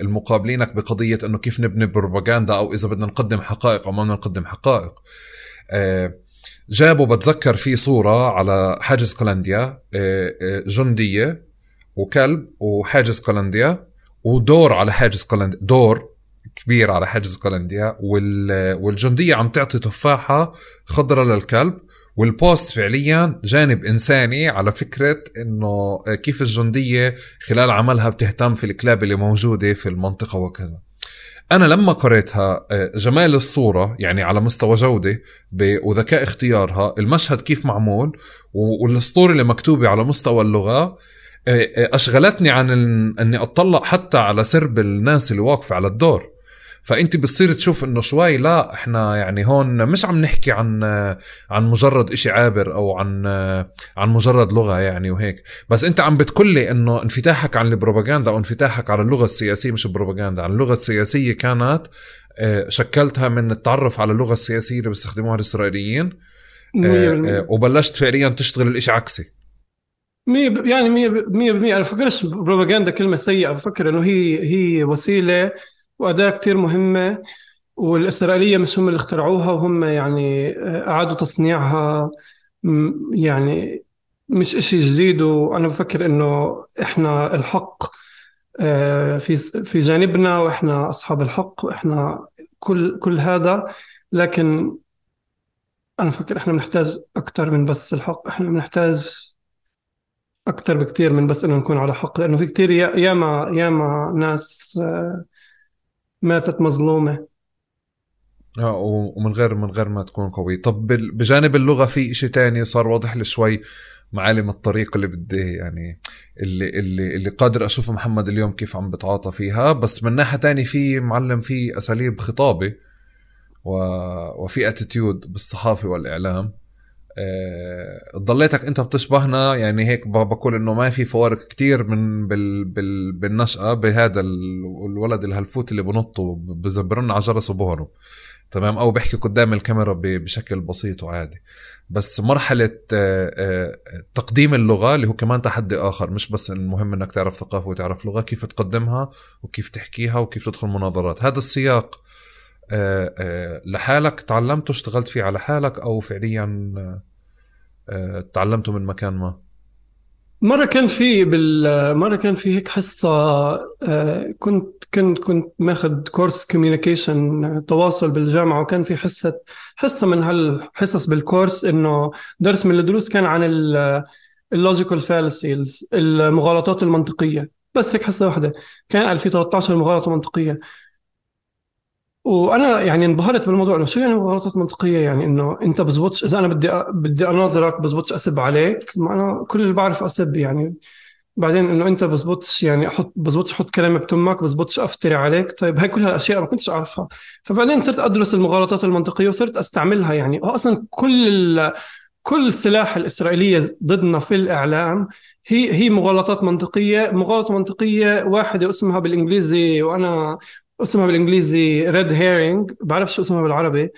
المقابلينك بقضية إنه كيف نبني بروباغندا أو إذا بدنا نقدم حقائق أو ما بدنا نقدم حقائق. جابوا بتذكر في صورة على حاجز كولنديا آه، جندية وكلب وحاجز كولنديا ودور على حاجز كولنديا دور كبير على حاجز كولنديا والجندية عم تعطي تفاحة خضراء للكلب والبوست فعليا جانب إنساني على فكرة إنه كيف الجندية خلال عملها بتهتم في الكلاب اللي موجودة في المنطقة وكذا. أنا لما قريتها جمال الصورة يعني على مستوى جودة وذكاء اختيارها المشهد كيف معمول والاسطوره اللي مكتوبة على مستوى اللغة أشغلتني عن إني أطلع حتى على سرب الناس اللي واقفة على الدور. فأنت بتصير تشوف إنه شوي لا إحنا يعني هون مش عم نحكي عن عن مجرد إشي عابر أو عن عن مجرد لغة يعني وهيك. بس أنت عم بتقلي إنه انفتاحك عن البروباغندا أو انفتاحك على اللغة السياسية مش البروباغندا عن اللغة السياسية كانت آه، شكلتها من التعرف على اللغة السياسية اللي بيستخدموها الإسرائيليين آه، آه، وبلشت فعليا تشتغل الإشي عكسي. مية يعني مية مية بالمية. أنا بفكرش بروباغندا كلمة سيئة. بفكر إنه هي هي وسيلة وأداة كتير مهمة والإسرائيلية مش هم اللي اخترعوها وهم يعني آه، أعادوا تصنيعها. يعني مش إشي جديد وأنا بفكر إنه إحنا الحق آه، في في جانبنا وإحنا أصحاب الحق وإحنا كل كل هذا. لكن أنا بفكر إحنا بنحتاج أكثر من بس الحق. إحنا بنحتاج أكثر بكثير من بس إنه نكون على حق. لأنه في كثير ياما ياما ناس آه، ماتت مظلومة. آه ومن غير من غير ما تكون قوي طب بجانب اللغة في إشي تاني صار واضح لي شوي معالم الطريق اللي بدي يعني اللي اللي اللي قادر أشوف محمد اليوم كيف عم بتعاطى فيها. بس من ناحية تانية في معلم في أساليب خطابة. وفي attitude بالصحافة والإعلام. ضليتك انت بتشبهنا يعني هيك بقول إنه ما في فوارق كتير من بال بال بالنشأة بهذا الولد الهلفوت اللي بنطوا بزبرنا على جرس وبهرب تمام؟ أو بيحكي قدام الكاميرا بشكل بسيط وعادي. بس مرحلة آه، آه، تقديم اللغة اللي هو كمان تحدي آخر مش بس المهم إنك تعرف ثقافة وتعرف لغة كيف تقدمها وكيف تحكيها وكيف تدخل مناظرات. هذا السياق آه، آه، لحالك تعلمته اشتغلت فيه على حالك أو فعليا آه، تعلمته من مكان ما؟ مرة كان في بال مرة كان في هيك حصة كنت كنت كنت ماخذ كورس communication تواصل بالجامعة وكان في حصة حصة من هالحصص بالكورس إنه درس من الدروس كان عن ال logical fallacies المغالطات المنطقية. بس هيك حصة واحدة كان في 13 مغالطة منطقية. وأنا يعني انبهرت بالموضوع إنه شو يعني غلطات منطقية يعني إنه أنت بزبطش إذا أنا بدي بدي أناظرك بزبطش أسب عليك ما أنا كل اللي بعرف أسب يعني. بعدين إنه أنت بزبطش يعني أحط بزبطش أحط كلمه بتمك بزبطش أفتري عليك طيب هاي كل هالاشياء ما كنتش أعرفها. فبعدين صرت أدرس المغالطات المنطقية وصرت أستعملها يعني. هو أصلا كل كل سلاح الإسرائيلية ضدنا في الإعلام هي هي مغالطات منطقية مغالطة منطقية واحدة اسمها بالإنجليزي وأنا اسمها بالإنجليزي red herring بعرف شو اسمها بالعربي.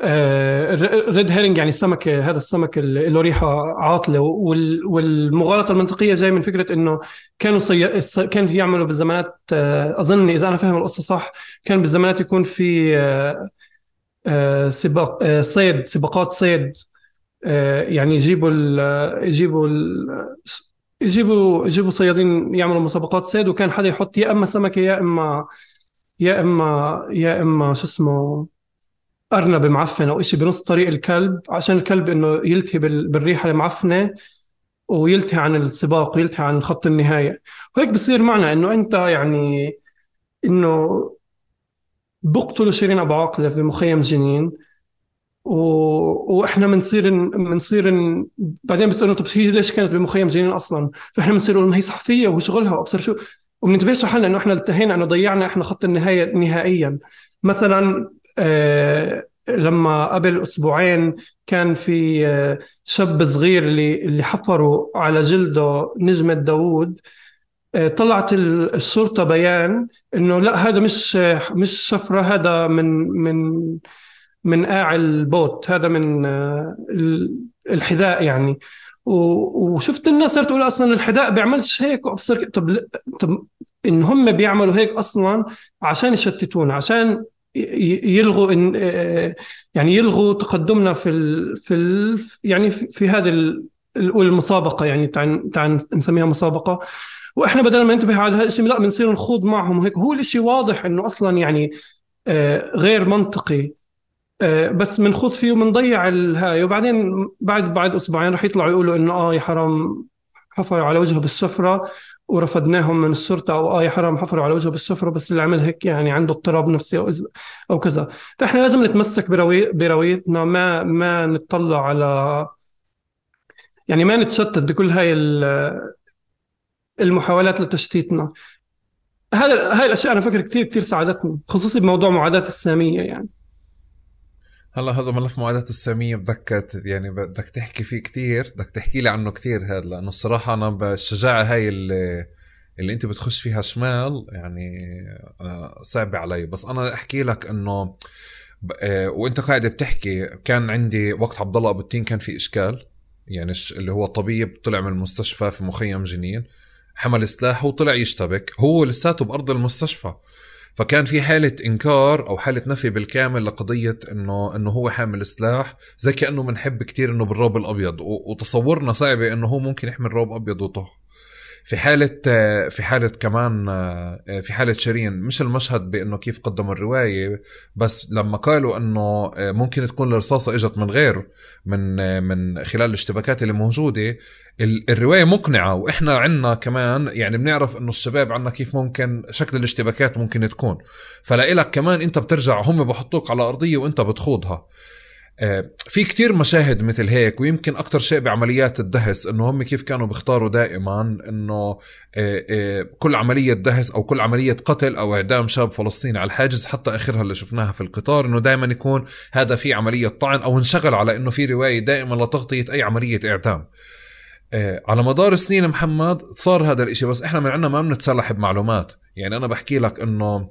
red آه، herring يعني سمكة هذا السمك اللي له ريحة عاطلة. والمغالطة المنطقية جاي من فكرة إنه كانوا صي... كان في يعملوا بالزمانات آه، أظن إذا أنا فاهم القصة صح كان بالزمانات يكون في آه، سباق صيد سباقات صيد. يعني يجيبوا ال... يجيبوا ال... يجيبوا يجيبوا صيادين يعملوا مسابقات صيد وكان حدا يحط يا إما سمكة يا إما يا اما يا إما شو اسمه أرنب معفن أو شيء بنص طريق الكلب عشان الكلب إنه يلتهي بالريحة المعفنة ويلتهي عن السباق ويلتهي عن خط النهاية وهيك بصير معنا إنه أنت يعني إنه بقتلوا شيرين أبو عاقلة في مخيم جنين و... وإحنا بنصير بنصير بعدين بيسالوا طب هي ليش كانت بمخيم جنين أصلا؟ فإحنا بنصير نقول هي صحفية وشغلها وأبصر شو وبننتبهش حالنا انه إحنا انتهينا إنه ضيعنا إحنا خط النهاية نهائيا. مثلا آه لما قبل أسبوعين كان في آه، شاب صغير اللي اللي حفروا على جلده نجمة داوود آه، طلعت ال- الشرطة بيان إنه لا هذا مش مش شفرة هذا من من من قاع البوت هذا من آه، ال- الحذاء يعني. وشفت الناس صارت تقول أصلا الحذاء بيعملش هيك وابصر طب طب إن هم بيعملوا هيك أصلا عشان يشتتونا عشان يلغوا إن يعني يلغوا تقدمنا في ال في ال يعني في, هذه ال- نقول المسابقة يعني تعال نسميها مسابقة. وإحنا بدل ما ننتبه على هذا الشيء لا بنصير نخوض معهم وهيك هو الشيء واضح إنه أصلا يعني آه، غير منطقي. بس بنخوض فيه وبنضيع الهاي. وبعدين بعد بعد أسبوعين رح يطلعوا يقولوا إنه آه يا حرام حفروا على وجهه بالشفره ورفضناهم من الشرطه أو آه يا حرام حفروا على وجهه بالشفره بس اللي عمل هيك يعني عنده اضطراب نفسي أو أو كذا. فإحنا لازم نتمسك بروي برويتنا ما ما نطلع على يعني ما نتشتت بكل هاي ال- المحاولات لتشتيتنا. هذا هاي الأشياء أنا فكر كثير كثير ساعدتني خصوصي بموضوع معاداة السامية يعني. هلا هذا ملف معاداة السامية بدك يعني بدك تحكي فيه كتير بدك تحكي لي عنه كتير هذا لأنه الصراحة أنا بالشجاعة هاي اللي, اللي أنت بتخش فيها شمال يعني آه، صعبة علي. بس أنا أحكي لك إنه آه، وأنت قاعد بتحكي كان عندي وقت عبد الله أبو التين كان في إشكال يعني اللي هو طبيب طلع من المستشفى في مخيم جنين حمل سلاح وطلع يشتبك. هو لساته بأرض المستشفى. فكان في حالة إنكار أو حالة نفي بالكامل لقضية إنه إنه هو حامل سلاح زي كأنه بنحب كتير إنه بالروب الأبيض و- وتصورنا صعبة إنه هو ممكن يحمل روب أبيض وطه في حالة آه، في حالة كمان آه، في حالة شيرين مش المشهد بإنه كيف قدموا الرواية بس لما قالوا آه، ممكن تكون الرصاصة إجت من غير من آه، من خلال الاشتباكات اللي موجودة ال- الرواية مقنعة وإحنا عنا كمان يعني بنعرف إنه الشباب عنا كيف ممكن شكل الاشتباكات ممكن تكون. فلإلك كمان أنت بترجع هم بحطوك على أرضية وأنت بتخوضها. آه، في كتير مشاهد مثل هيك ويمكن أكتر شيء بعمليات الدهس إنه هم كيف كانوا بيختاروا دائما إنه آه، آه، كل عملية دهس أو كل عملية قتل أو إعدام شاب فلسطيني على الحاجز حتى آخرها اللي شفناها في القطار إنه دائما يكون هذا في عملية طعن أو انشغل على إنه في رواية دائما لتغطية أي عملية إعدام. آه، على مدار سنين محمد صار هذا الإشي بس إحنا من عنا ما بنتسلح بمعلومات. يعني أنا بحكي لك إنه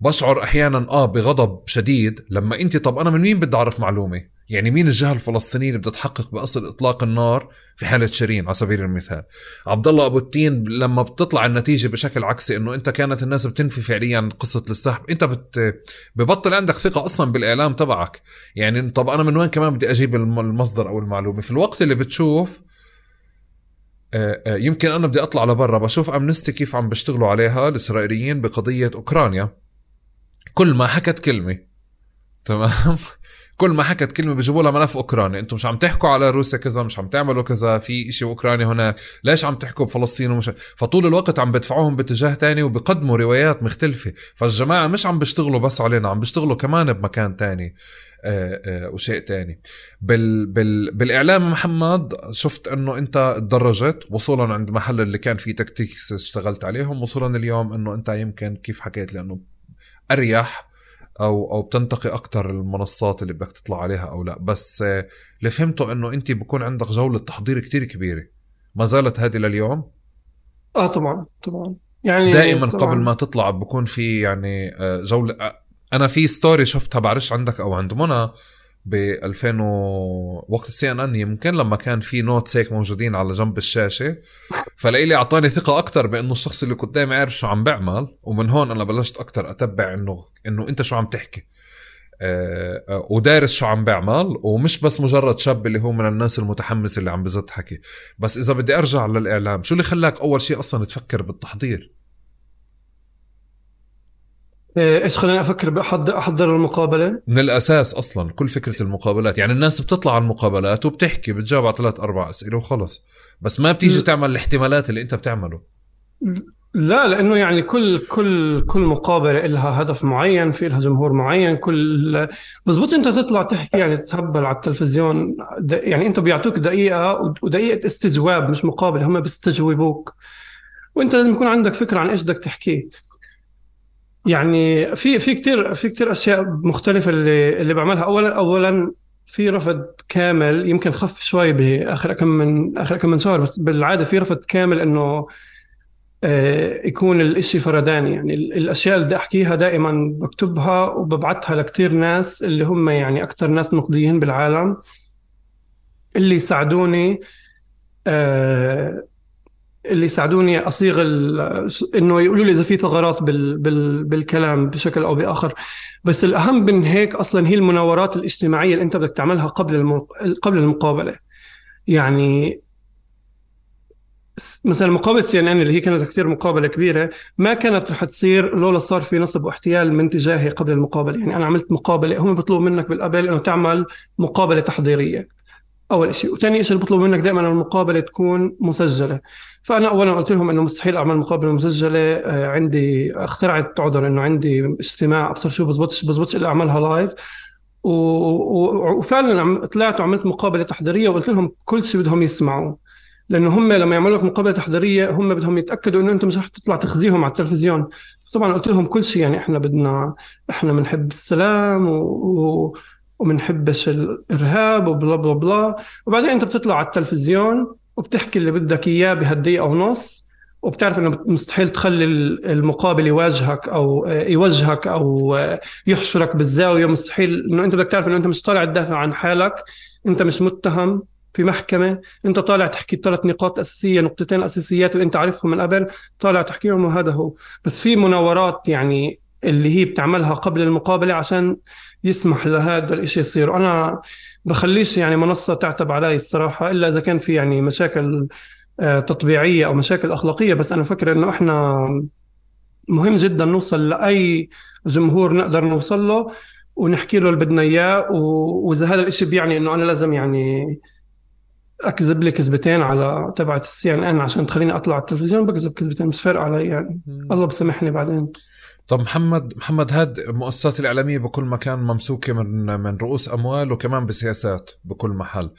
بشعر أحيانا آه بغضب شديد لما أنت طب أنا من مين بدي أعرف معلومة؟ يعني مين الجهة الفلسطينية اللي بدها تحقق بأصل إطلاق النار في حالة شيرين على سبيل المثال؟ عبد الله أبو التين لما بتطلع النتيجة بشكل عكسي إنه أنت كانت الناس بتنفي فعليا قصة السحب أنت بت ببطل عندك ثقة أصلا بالإعلام تبعك. يعني طب أنا من وين كمان بدي أجيب الم- المصدر أو المعلومة؟ في الوقت اللي بتشوف آه، آه، يمكن أنا بدي أطلع لبرا بشوف أمنستي كيف عم بيشتغلوا عليها الإسرائيليين بقضية أوكرانيا. كل ما حكت كلمة. تمام؟ [LAUGHS] كل ما حكت كلمة بيجيبوا لها ملف أوكراني. أنتم مش عم تحكوا على روسيا كذا مش عم تعملوا كذا في شيء أوكراني هناك ليش عم تحكوا بفلسطين ومش فطول الوقت عم بدفعوهم باتجاه تاني وبقدموا روايات مختلفة. فالجماعة مش عم بيشتغلوا بس علينا عم بيشتغلوا كمان بمكان تاني آه، آه، وشيء تاني. بال بال بالإعلام محمد شفت إنه أنت تدرجت وصولا عند محل اللي كان فيه تكتيكس اشتغلت عليهم وصولا اليوم إنه أنت يمكن كيف حكيت لأنه أريح أو أو بتنتقي أكثر المنصات اللي بدك تطلع عليها أو لا. بس آه، اللي فهمته إنه انت بكون عندك جولة تحضير كتير كبيرة. ما زالت هذه لليوم؟ آه طبعا طبعا. يعني دائما طبعاً. قبل ما تطلع بكون في يعني آه، جولة آه، أنا في story شفتها بعرفش عندك أو عند منى. ب 2000 و... وقت ال CNN يمكن لما كان في notes هيك موجودين على جنب الشاشة. فلإلي أعطاني ثقة أكثر بأنه الشخص اللي قدامي عارف شو عم بيعمل ومن هون أنا بلشت أكثر أتبع إنه إنه أنت شو عم تحكي. آه، ودارس شو عم بعمل ومش بس مجرد شاب اللي هو من الناس المتحمس اللي عم بزت حكي. بس إذا بدي أرجع للإعلام شو اللي خلاك أول شيء أصلا تفكر بالتحضير؟ إيش خليني أفكر أحضر المقابلة؟ من الأساس أصلا كل فكرة المقابلات. يعني الناس بتطلع على المقابلات وبتحكي بتجاوب على ثلاث أربع أسئلة وخلص. بس ما بتيجي تعمل الاحتمالات اللي أنت بتعمله. لا لأنه يعني كل كل كل مقابلة لها هدف معين في لها جمهور معين كل بزبط أنت تطلع تحكي يعني تهبل على التلفزيون. يعني أنت بيعطوك دقيقة ود- ودقيقة استجواب مش مقابلة هم بيستجوبوك. وأنت لازم يكون عندك فكرة عن إيش بدك تحكيه يعني في في كثير في كثير أشياء مختلفة اللي اللي بعملها. اولا اولا في رفض كامل يمكن خف شوي باخر كم من آخر كم من شهر بس بالعادة في رفض كامل إنه آه، يكون الإشي فرداني. يعني الأشياء اللي بدي أحكيها دائما بكتبها وببعتها لكتير ناس اللي هم يعني أكثر ناس نقديين بالعالم اللي يساعدوني آه، اللي يساعدوني أصيغ إنه يقولوا لي إذا في ثغرات بال... بال... بالكلام بشكل أو بآخر. بس الأهم من هيك أصلا هي المناورات الاجتماعية اللي أنت بدك تعملها قبل. قبل المقابلة. يعني مثلا مقابلة سي إن إن اللي هي كانت كثير مقابلة كبيرة ما كانت رح تصير لولا صار في نصب واحتيال من تجاهي قبل المقابلة. يعني أنا عملت مقابلة هم بيطلبوا منك بالقبل إنه تعمل مقابلة تحضيرية. أول شيء. وثاني شيء بطلب منك دائما المقابلة تكون مسجلة. فأنا اولا قلت لهم إنه مستحيل أعمل مقابلة مسجلة. آه، عندي اخترعت عذر إنه عندي اجتماع أبصر شو بزبطش بزبطش إلا أعملها لايف وفعلا طلعت وعملت مقابلة تحضيرية وقلت لهم كل شيء بدهم يسمعوه لأنه هم لما يعملوا لك مقابلة تحضيرية هم بدهم يتأكدوا إنه أنت مش رح تطلع تخزيهم على التلفزيون. طبعا قلت لهم كل شيء يعني إحنا بدنا إحنا بنحب السلام و... و... ومنحبش الإرهاب وبلا بلا بلا. وبعدين أنت بتطلع على التلفزيون وبتحكي اللي بدك إياه بهالدقيقة ونص وبتعرف إنه مستحيل تخلي المقابل يواجهك أو يوجهك أو يحشرك بالزاوية. مستحيل إنه أنت بدك تعرف إنه أنت مش طالع تدافع عن حالك أنت مش متهم في محكمة. أنت طالع تحكي ثلاث نقاط أساسية نقطتين أساسيات اللي أنت عارفهم من قبل طالع تحكيهم وهذا هو. بس في مناورات يعني اللي هي بتعملها قبل المقابلة عشان يسمح لهذا الإشي يصير. أنا بخليش يعني منصة تعتب علي الصراحة إلا إذا كان في يعني مشاكل آه، تطبيعية أو مشاكل أخلاقية بس أنا فكر إنه إحنا مهم جدا نوصل لأي جمهور نقدر نوصل له ونحكي له اللي بدنا إياه وإذا هذا الإشي بيعني إنه أنا لازم يعني أكذب لي كذبتين على تبعت السي إن إن عشان تخليني أطلع على التلفزيون بكذب كذبتين مش فارقه علي يعني. الله بسامحني بعدين. طب محمد محمد هاد المؤسسات الإعلامية بكل مكان ممسوكة من من رؤوس أموال وكمان بسياسات بكل محل.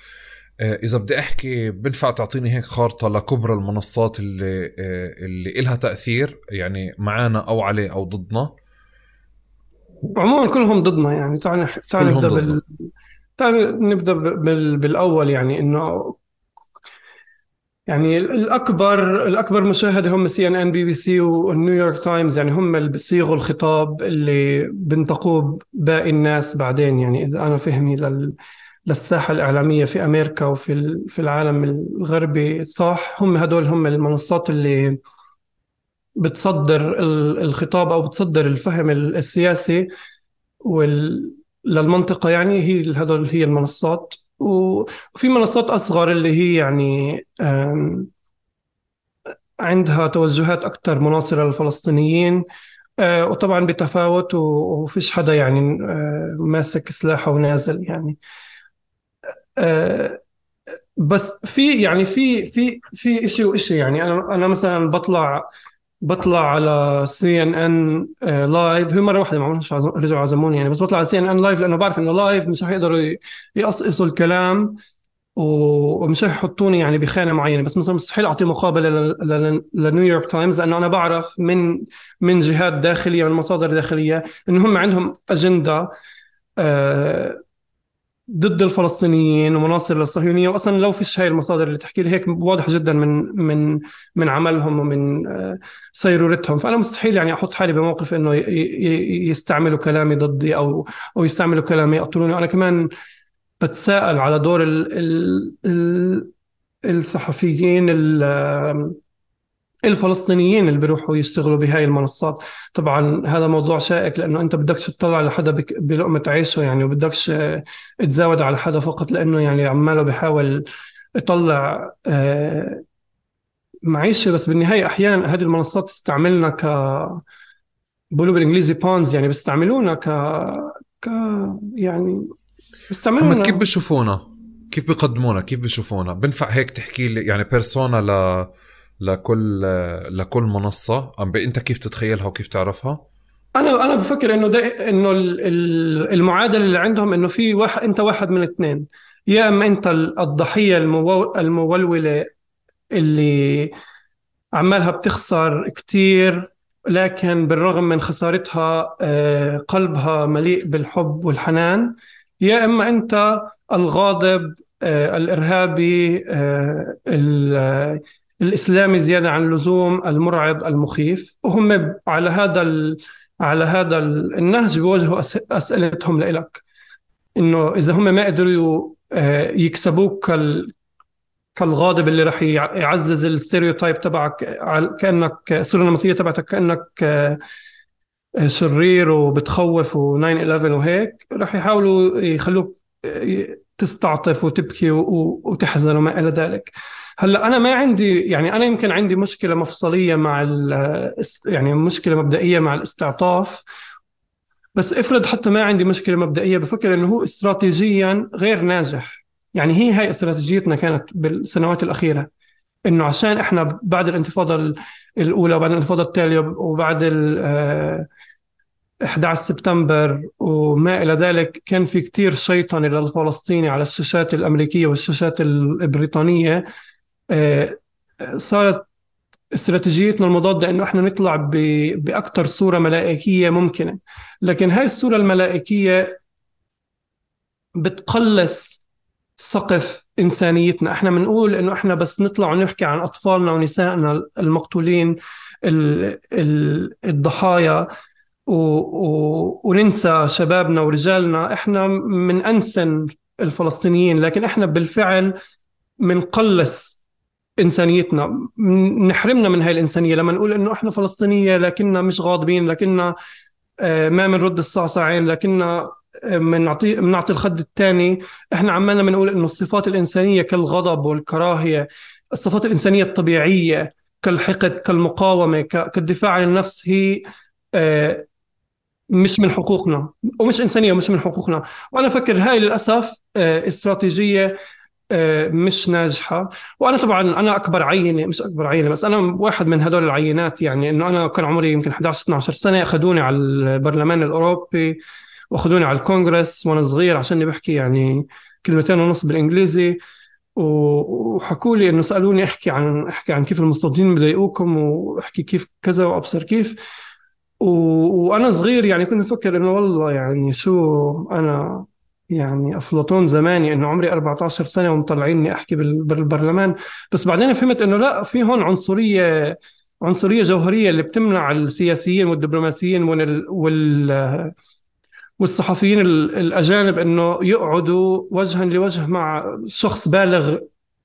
آه، إذا بدي أحكي بنفع تعطيني هيك خارطة لكبرى المنصات اللي آه، اللي إلها تأثير يعني معانا أو عليه أو ضدنا؟ عموما كلهم ضدنا يعني. تعال تعال نبدأ بال تعال نبدأ بال... بالأول يعني إنه يعني الاكبر الأكبر مشاهدة هم CNN BBC وال New York Times يعني هم اللي بيصيغوا الخطاب اللي بينتقوه باقي الناس بعدين. يعني إذا أنا فهمي لل للساحة الإعلامية في أمريكا وفي في العالم الغربي صح؟ هم هدول هم المنصات اللي بتصدر الخطاب أو بتصدر الفهم السياسي وال للمنطقة. يعني هي هدول هي المنصات. وفي منصات أصغر اللي هي يعني عندها توجهات أكثر مناصرة للفلسطينيين آه، وطبعا بتفاوت وفيش حدا يعني آه، ماسك سلاحه ونازل يعني. آه، بس في يعني في في في شيء وشيء يعني. أنا أنا مثلا بطلع بطلع على CNN live هي مرة واحدة ما عملوش رجعوا عزموني يعني بس بطلع على CNN live لأنه بعرف إنه live مش رح يقدروا يقصقصوا الكلام ومش رح يحطوني يعني بخانة معينة. بس مثلا مستحيل أعطي مقابلة ل New York Times لأنه أنا بعرف من من جهات داخلية من مصادر داخلية إنه هم عندهم أجندة آه، ضد الفلسطينيين ومناصر للصهيونية. واصلا لو فيش هاي المصادر اللي تحكي لي هيك واضح جدا من من من عملهم ومن آه، سيرورتهم فأنا مستحيل يعني أحط حالي بموقف إنه يستعملوا كلامي ضدي أو أو يستعملوا كلامي يقتلوني. وأنا كمان بتساءل على دور ال ال الصحفيين الفلسطينيين اللي بيروحوا يشتغلوا بهاي المنصات طبعا هذا موضوع شائك لأنه أنت بدكش تطلع لحدا بلقمة عيشه يعني وبدكش تزاود على حدا فقط لأنه يعني عماله بحاول يطلع آه، معيشة بس بالنهاية أحيانا هذه المنصات تستعملنا ك بقولوا بالإنجليزي بونز يعني بيستعملونا ك ك يعني بيستعملونا كيف بشوفونا؟ كيف بيقدمونا؟ كيف بشوفونا؟ بنفع هيك تحكي لي يعني بيرسونا ل لكل لكل منصة. أنت كيف تتخيلها وكيف تعرفها؟ أنا أنا بفكر إنه ده إنه المعادلة اللي عندهم إنه في واحد أنت واحد من اثنين. يا أما أنت الضحية المولولة اللي عمالها بتخسر كتير لكن بالرغم من خسارتها آه، قلبها مليء بالحب والحنان. يا إما أنت الغاضب آه، الإرهابي آه، ال- الإسلامي زيادة عن اللزوم المرعب المخيف. وهم على هذا ال- على هذا ال- النهج بيواجهوا أسئلتهم لإلك. إنه إذا هم ما قدروا آه، يكسبوك كال كالغاضب اللي راح يع- يعزز الستيريوتايب تبعك كأنك الصورة النمطية تبعتك كأنك آه، شرير وبتخوف و9/11 وهيك راح يحاولوا يخلوك آه، تستعطف وتبكي وتحزن وما إلى ذلك. هلأ أنا ما عندي يعني أنا يمكن عندي مشكلة مفصلية مع يعني مشكلة مبدئية مع الاستعطاف بس افرض حتى ما عندي مشكلة مبدئية بفكر إنه هو استراتيجيا غير ناجح. يعني هي هاي استراتيجيتنا كانت بالسنوات الأخيرة إنه عشان إحنا بعد الانتفاضة ال- الأولى وبعد الانتفاضة التالية وبعد آه، 11 سبتمبر وما إلى ذلك كان في كتير شيطنة للفلسطيني على الشاشات الأمريكية والشاشات البريطانية. آه، صارت استراتيجيتنا المضادة إنه إحنا نطلع ب... باكثر صورة ملائكية ممكنة. لكن هاي الصورة الملائكية بتقلص سقف إنسانيتنا. إحنا بنقول إنه إحنا بس نطلع ونحكي عن أطفالنا ونسائنا المقتولين ال... ال... الضحايا. و... و... وننسى شبابنا ورجالنا. إحنا من أنسن الفلسطينيين لكن إحنا بالفعل منقلص إنسانيتنا. نحرمنا من هاي الإنسانية. لما نقول إنه إحنا فلسطينية لكننا مش غاضبين لكننا آه، ما بنرد الصعصعين لكننا آه، بنعطي بنعطي الخد الثاني إحنا عمالنا بنقول إنه الصفات الإنسانية كالغضب والكراهية الصفات الإنسانية الطبيعية كالحقد كالمقاومة كالدفاع عن النفس هي آه، مش من حقوقنا ومش إنسانية ومش من حقوقنا. وأنا أفكر هاي للأسف آه، استراتيجية آه، مش ناجحة. وأنا طبعا أنا أكبر عينة مش أكبر عينة بس أنا واحد من هدول العينات يعني إنه أنا كان عمري يمكن 11 12 سنة أخذوني على البرلمان الأوروبي وأخذوني على الكونغرس وأنا صغير عشان بحكي يعني كلمتين ونص بالإنجليزي. و- وحكوا لي إنه سألوني أحكي عن أحكي عن كيف المستوطنين بضايقوكم وأحكي كيف كذا وأبصر كيف. و... وأنا صغير يعني كنت أفكر إنه والله يعني شو أنا يعني أفلاطون زماني إنه عمري 14 سنة ومطلعيني بال- بالبرلمان. بس بعدين فهمت إنه لا في هون عنصرية عنصرية جوهرية اللي بتمنع السياسيين والدبلوماسيين وال... وال... والصحفيين ال- الأجانب إنه يقعدوا وجها لوجه مع شخص بالغ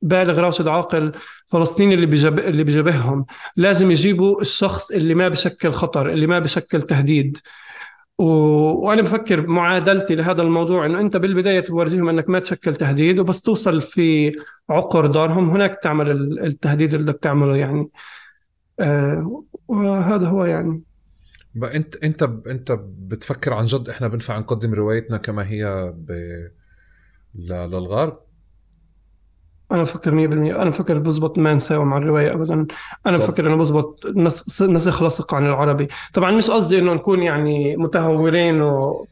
بالغ راشد عاقل فلسطيني اللي بجب... اللي بجبههم. لازم يجيبوا الشخص اللي ما بشكل خطر اللي ما بشكل تهديد. و... وأنا بفكر معادلتي لهذا الموضوع إنه أنت بالبداية تورجيهم إنك ما تشكل تهديد وبس توصل في عقر دارهم. هناك تعمل ال- التهديد اللي بدك تعمله يعني. آه وهذا هو يعني. أنت أنت أنت بتفكر عن جد إحنا بنفع نقدم روايتنا كما هي ب... للغرب؟ أنا بفكر 100% أنا بفكر بزبط ما نساوي مع الرواية أبدا. أنا طب. إنه بزبط نس- نسخ لصق عن العربي. طبعا مش قصدي إنه نكون يعني متهورين و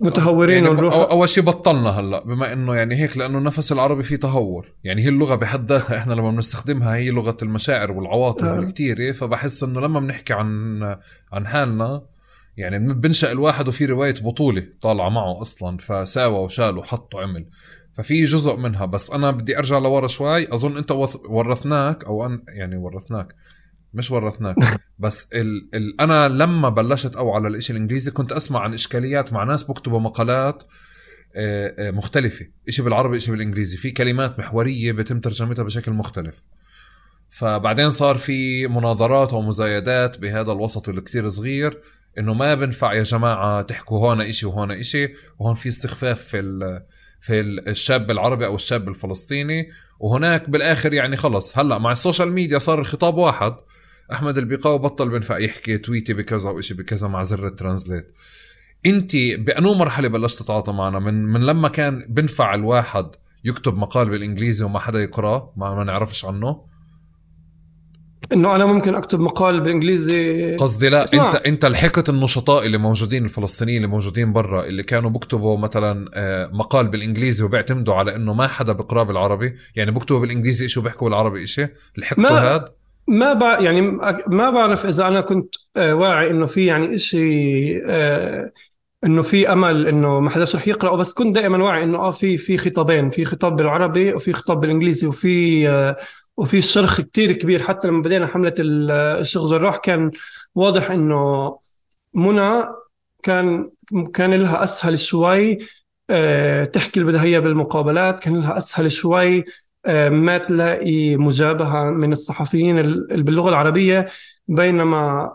متهورين يعني ونروح أول شيء بطلنا هلأ بما إنه يعني هيك لأنه النفس العربي فيه تهور. يعني هي اللغة بحد ذاتها إحنا لما بنستخدمها هي لغة المشاعر والعواطف آه. الكتيرة فبحس إنه لما بنحكي عن عن حالنا يعني بنشأ الواحد وفي رواية بطولة طالعة معه أصلا فساوى وشال وحط وعمل ففي جزء منها بس أنا بدي أرجع لورا شوي. أظن أنت ورثناك أو أن يعني ورثناك. مش ورثناك. [LAUGHS] بس ال ال أنا لما بلشت أو على الإشي الإنجليزي كنت أسمع عن إشكاليات مع ناس بكتبوا مقالات آه، آه، مختلفة. إشي بالعربي إشي بالإنجليزي. في كلمات محورية بتم ترجمتها بشكل مختلف. فبعدين صار في مناظرات ومزايدات بهذا الوسط اللي كتير صغير إنه ما بنفع يا جماعة تحكوا هون إشي وهون إشي وهون في استخفاف في في ال- الشاب العربي أو الشاب الفلسطيني وهناك بالآخر يعني خلص. هلأ مع ال social media صار الخطاب واحد. أحمد البيقاوي بطل بنفع يحكي تويت بكذا وإشي بكذا مع زر ال translate. أنت بأنو مرحلة بلشت تتعاطى معنا؟ من من لما كان بنفع الواحد يكتب مقال بالإنجليزي وما حدا يقرأه؟ ما, ما نعرفش عنه. إنه أنا ممكن أكتب مقال بالإنجليزي. قصدي لا اسمع. انت أنت لحقت النشطاء اللي موجودين الفلسطينيين اللي موجودين برا اللي كانوا بيكتبوا مثلا آه، مقال بالإنجليزي وبيعتمدوا على إنه ما حدا بيقرأه بالعربي. يعني بيكتبوا بالإنجليزي شيء وبيحكوا بالعربي شيء لحقتوا هاد؟ ما بع... يعني ما بعرف إذا أنا كنت آه، واعي إنه في يعني شيء إنه في أمل إنه ما حداش رح يقرأه. بس كنت دائما واعي إنه آه في في خطابين في خطاب بالعربي وفي خطاب بالإنجليزي وفي آه وفي شرخ كتير كبير حتى لما بدينا حملة الشيخ جراح كان واضح إنه منى كان كان لها أسهل شوي آه تحكي اللي بدها هي بالمقابلات كان لها أسهل شوي آه ما تلاقي مجابهة من الصحفيين باللغة العربية بينما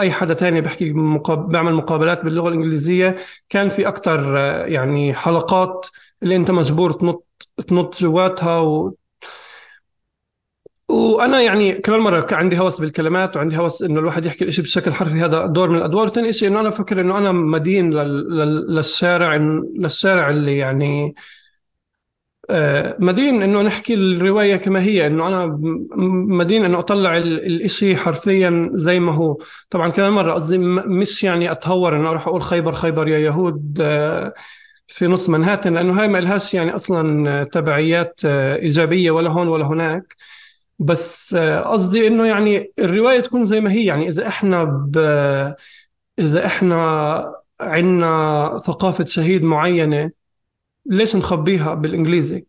أي حدا تاني بحكي. بعمل مقابلات باللغة الإنجليزية كان في أكثر يعني حلقات اللي أنت مجبور تنط تنط جواتها. وأنا يعني كمان مرة عندي هوس بالكلمات وعندي هوس إنه الواحد يحكي الشيء بشكل حرفي هذا دور من الأدوار. ثاني شيء إنه أنا فكر إنه أنا مدين لل... للشارع للشارع اللي يعني آه، مدين إنه نحكي الرواية كما هي إنه أنا مدين إنه أطلع الإشي حرفيا زي ما هو. طبعا كمان مرة قصدي مش يعني أتهور إنه أروح أقول خيبر خيبر يا يهود آه، في نص منهاتن لأنه هاي ما لهاش يعني أصلا تبعيات آه، إيجابية ولا هون ولا هناك. بس قصدي إنه يعني الرواية تكون زي ما هي يعني إذا إحنا ب إذا إحنا عندنا ثقافة شهيد معينة ليش نخبيها بالإنجليزي؟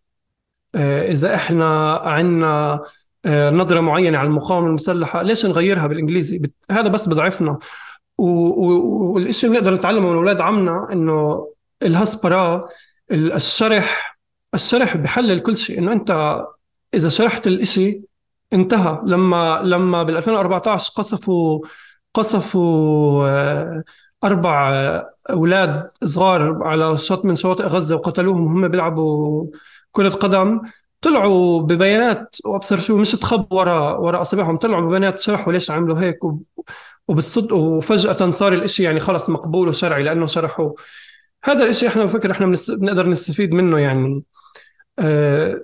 آه، إذا إحنا عندنا آه، نظرة معينة على المقاومة المسلحة ليش نغيرها بالإنجليزي؟ هذا بس بضعفنا. والشيء اللي نقدر نتعلمه من أولاد عمنا إنه الهسبرا الشرح الشرح بحلل كل شيء. إنه أنت إذا شرحت الإشي انتهى. لما لما بال 2014 قصفوا قصفوا آه، أربع أولاد صغار على شط من شواطئ غزة وقتلوهم. وهم بيلعبوا كرة قدم. طلعوا ببيانات وابصر شو مش تخبوا ورا ورا أصابعهم. طلعوا ببيانات شرحوا ليش عملوا هيك وبالصدق وفجأة صار الإشي يعني خلص مقبول وشرعي لأنه شرحوا هذا الإشي إحنا بفكر إحنا بنقدر نستفيد منه يعني. آه...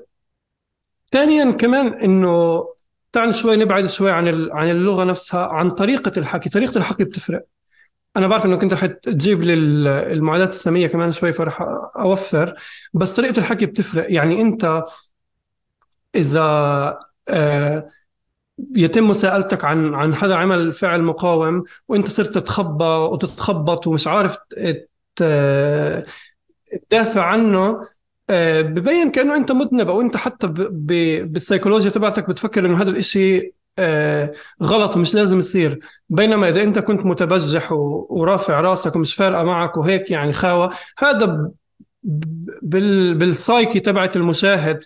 ثانيا كمان إنه تعال شوي نبعد شوي عن عن اللغة نفسها عن طريقة الحكي. طريقة الحكي بتفرق. أنا بعرف إنه كنت رح تجيب لي المعادلات الساميه كمان شوي فرح أوفر. بس طريقة الحكي بتفرق. يعني أنت إذا آه، يتم مساءلتك عن عن حدا عمل فعل مقاوم وأنت صرت تتخبى وتتخبط ومش عارف تدافع عنه ببين كأنه أنت مذنب أو أنت حتى بالسيكولوجيا تبعتك بتفكر إنه هذا الإشي آه، غلط ومش لازم يصير. بينما إذا أنت كنت متبجح ورافع راسك ومش فارقة معك وهيك يعني خاوة هذا بال بالسايكي تبعت المشاهد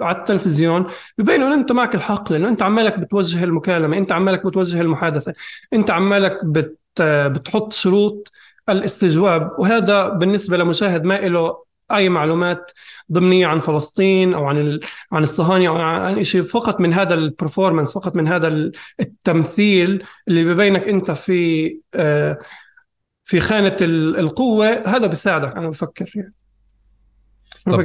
على التلفزيون ببين إنه أنت معك الحق لأنه أنت عمالك بتوجه المكالمة أنت عمالك بتوجه المحادثة أنت عمالك بت بتحط شروط الاستجواب وهذا بالنسبة لمشاهد ما له أي معلومات ضمنية عن فلسطين أو عن عن الصهاينة أو عن شيء فقط من هذا البرفورمانس فقط من هذا التمثيل اللي ببينك أنت في آه، في خانة القوة هذا بيساعدك أنا بفكر يعني. طب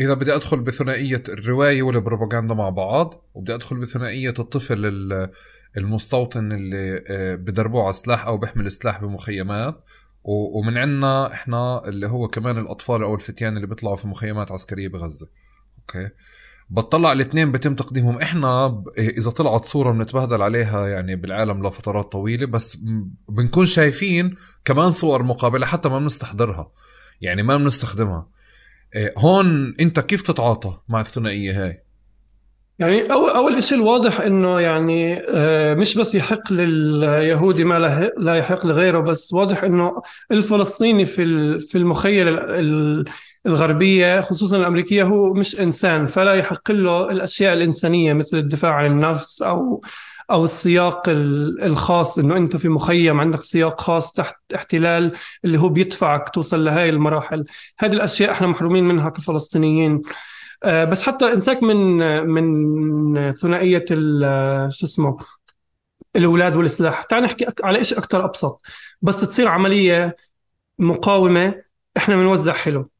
اذا بدي أدخل بثنائية الرواية والبروباغندا مع بعض وبدي أدخل بثنائية الطفل المستوطن اللي آه، بدربوه على سلاح أو بيحمل سلاح بمخيمات ومن عندنا إحنا اللي هو كمان الأطفال أو الفتيان اللي بيطلعوا في مخيمات عسكرية بغزة. أوكي؟ بطلع الاثنين بتم تقديمهم. إحنا إذا طلعت صورة بنتبهدل عليها يعني بالعالم لفترات طويلة بس بنكون شايفين كمان صور مقابلة حتى ما بنستحضرها. يعني ما بنستخدمها. إيه، هون أنت كيف تتعاطى مع الثنائية هاي؟ يعني أول أول شيء الواضح إنه يعني آه، مش بس يحق لليهودي ما لا يحق لغيره بس واضح إنه الفلسطيني في في المخيلة الغربية خصوصا الأمريكية هو مش إنسان فلا يحق له الأشياء الإنسانية مثل الدفاع عن النفس أو أو السياق الخاص إنه أنت في مخيم عندك سياق خاص تحت احتلال اللي هو بيدفعك توصل لهي المراحل. هذه الأشياء إحنا محرومين منها كفلسطينيين. بس حتى إنساك من من ثنائية شو اسمه الأولاد والسلاح تعال نحكي على شيء أكثر أبسط. بس تصير عملية مقاومة إحنا بنوزع حلو.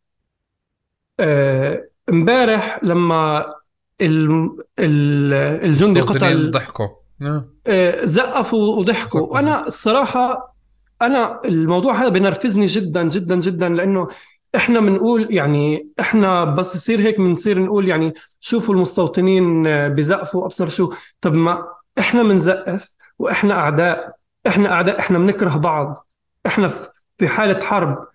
آه، إمبارح لما الجندي قتل ضحكوا آه، زقفوا وضحكوا. وأنا الصراحه أنا الموضوع هذا بنرفزني جدا جدا جدا لأنه إحنا بنقول يعني إحنا بس يصير هيك بنصير نقول يعني شوفوا المستوطنين بزقفوا ابصر شو. طب ما إحنا بنزقف وإحنا أعداء. إحنا أعداء إحنا بنكره بعض. إحنا في حالة حرب.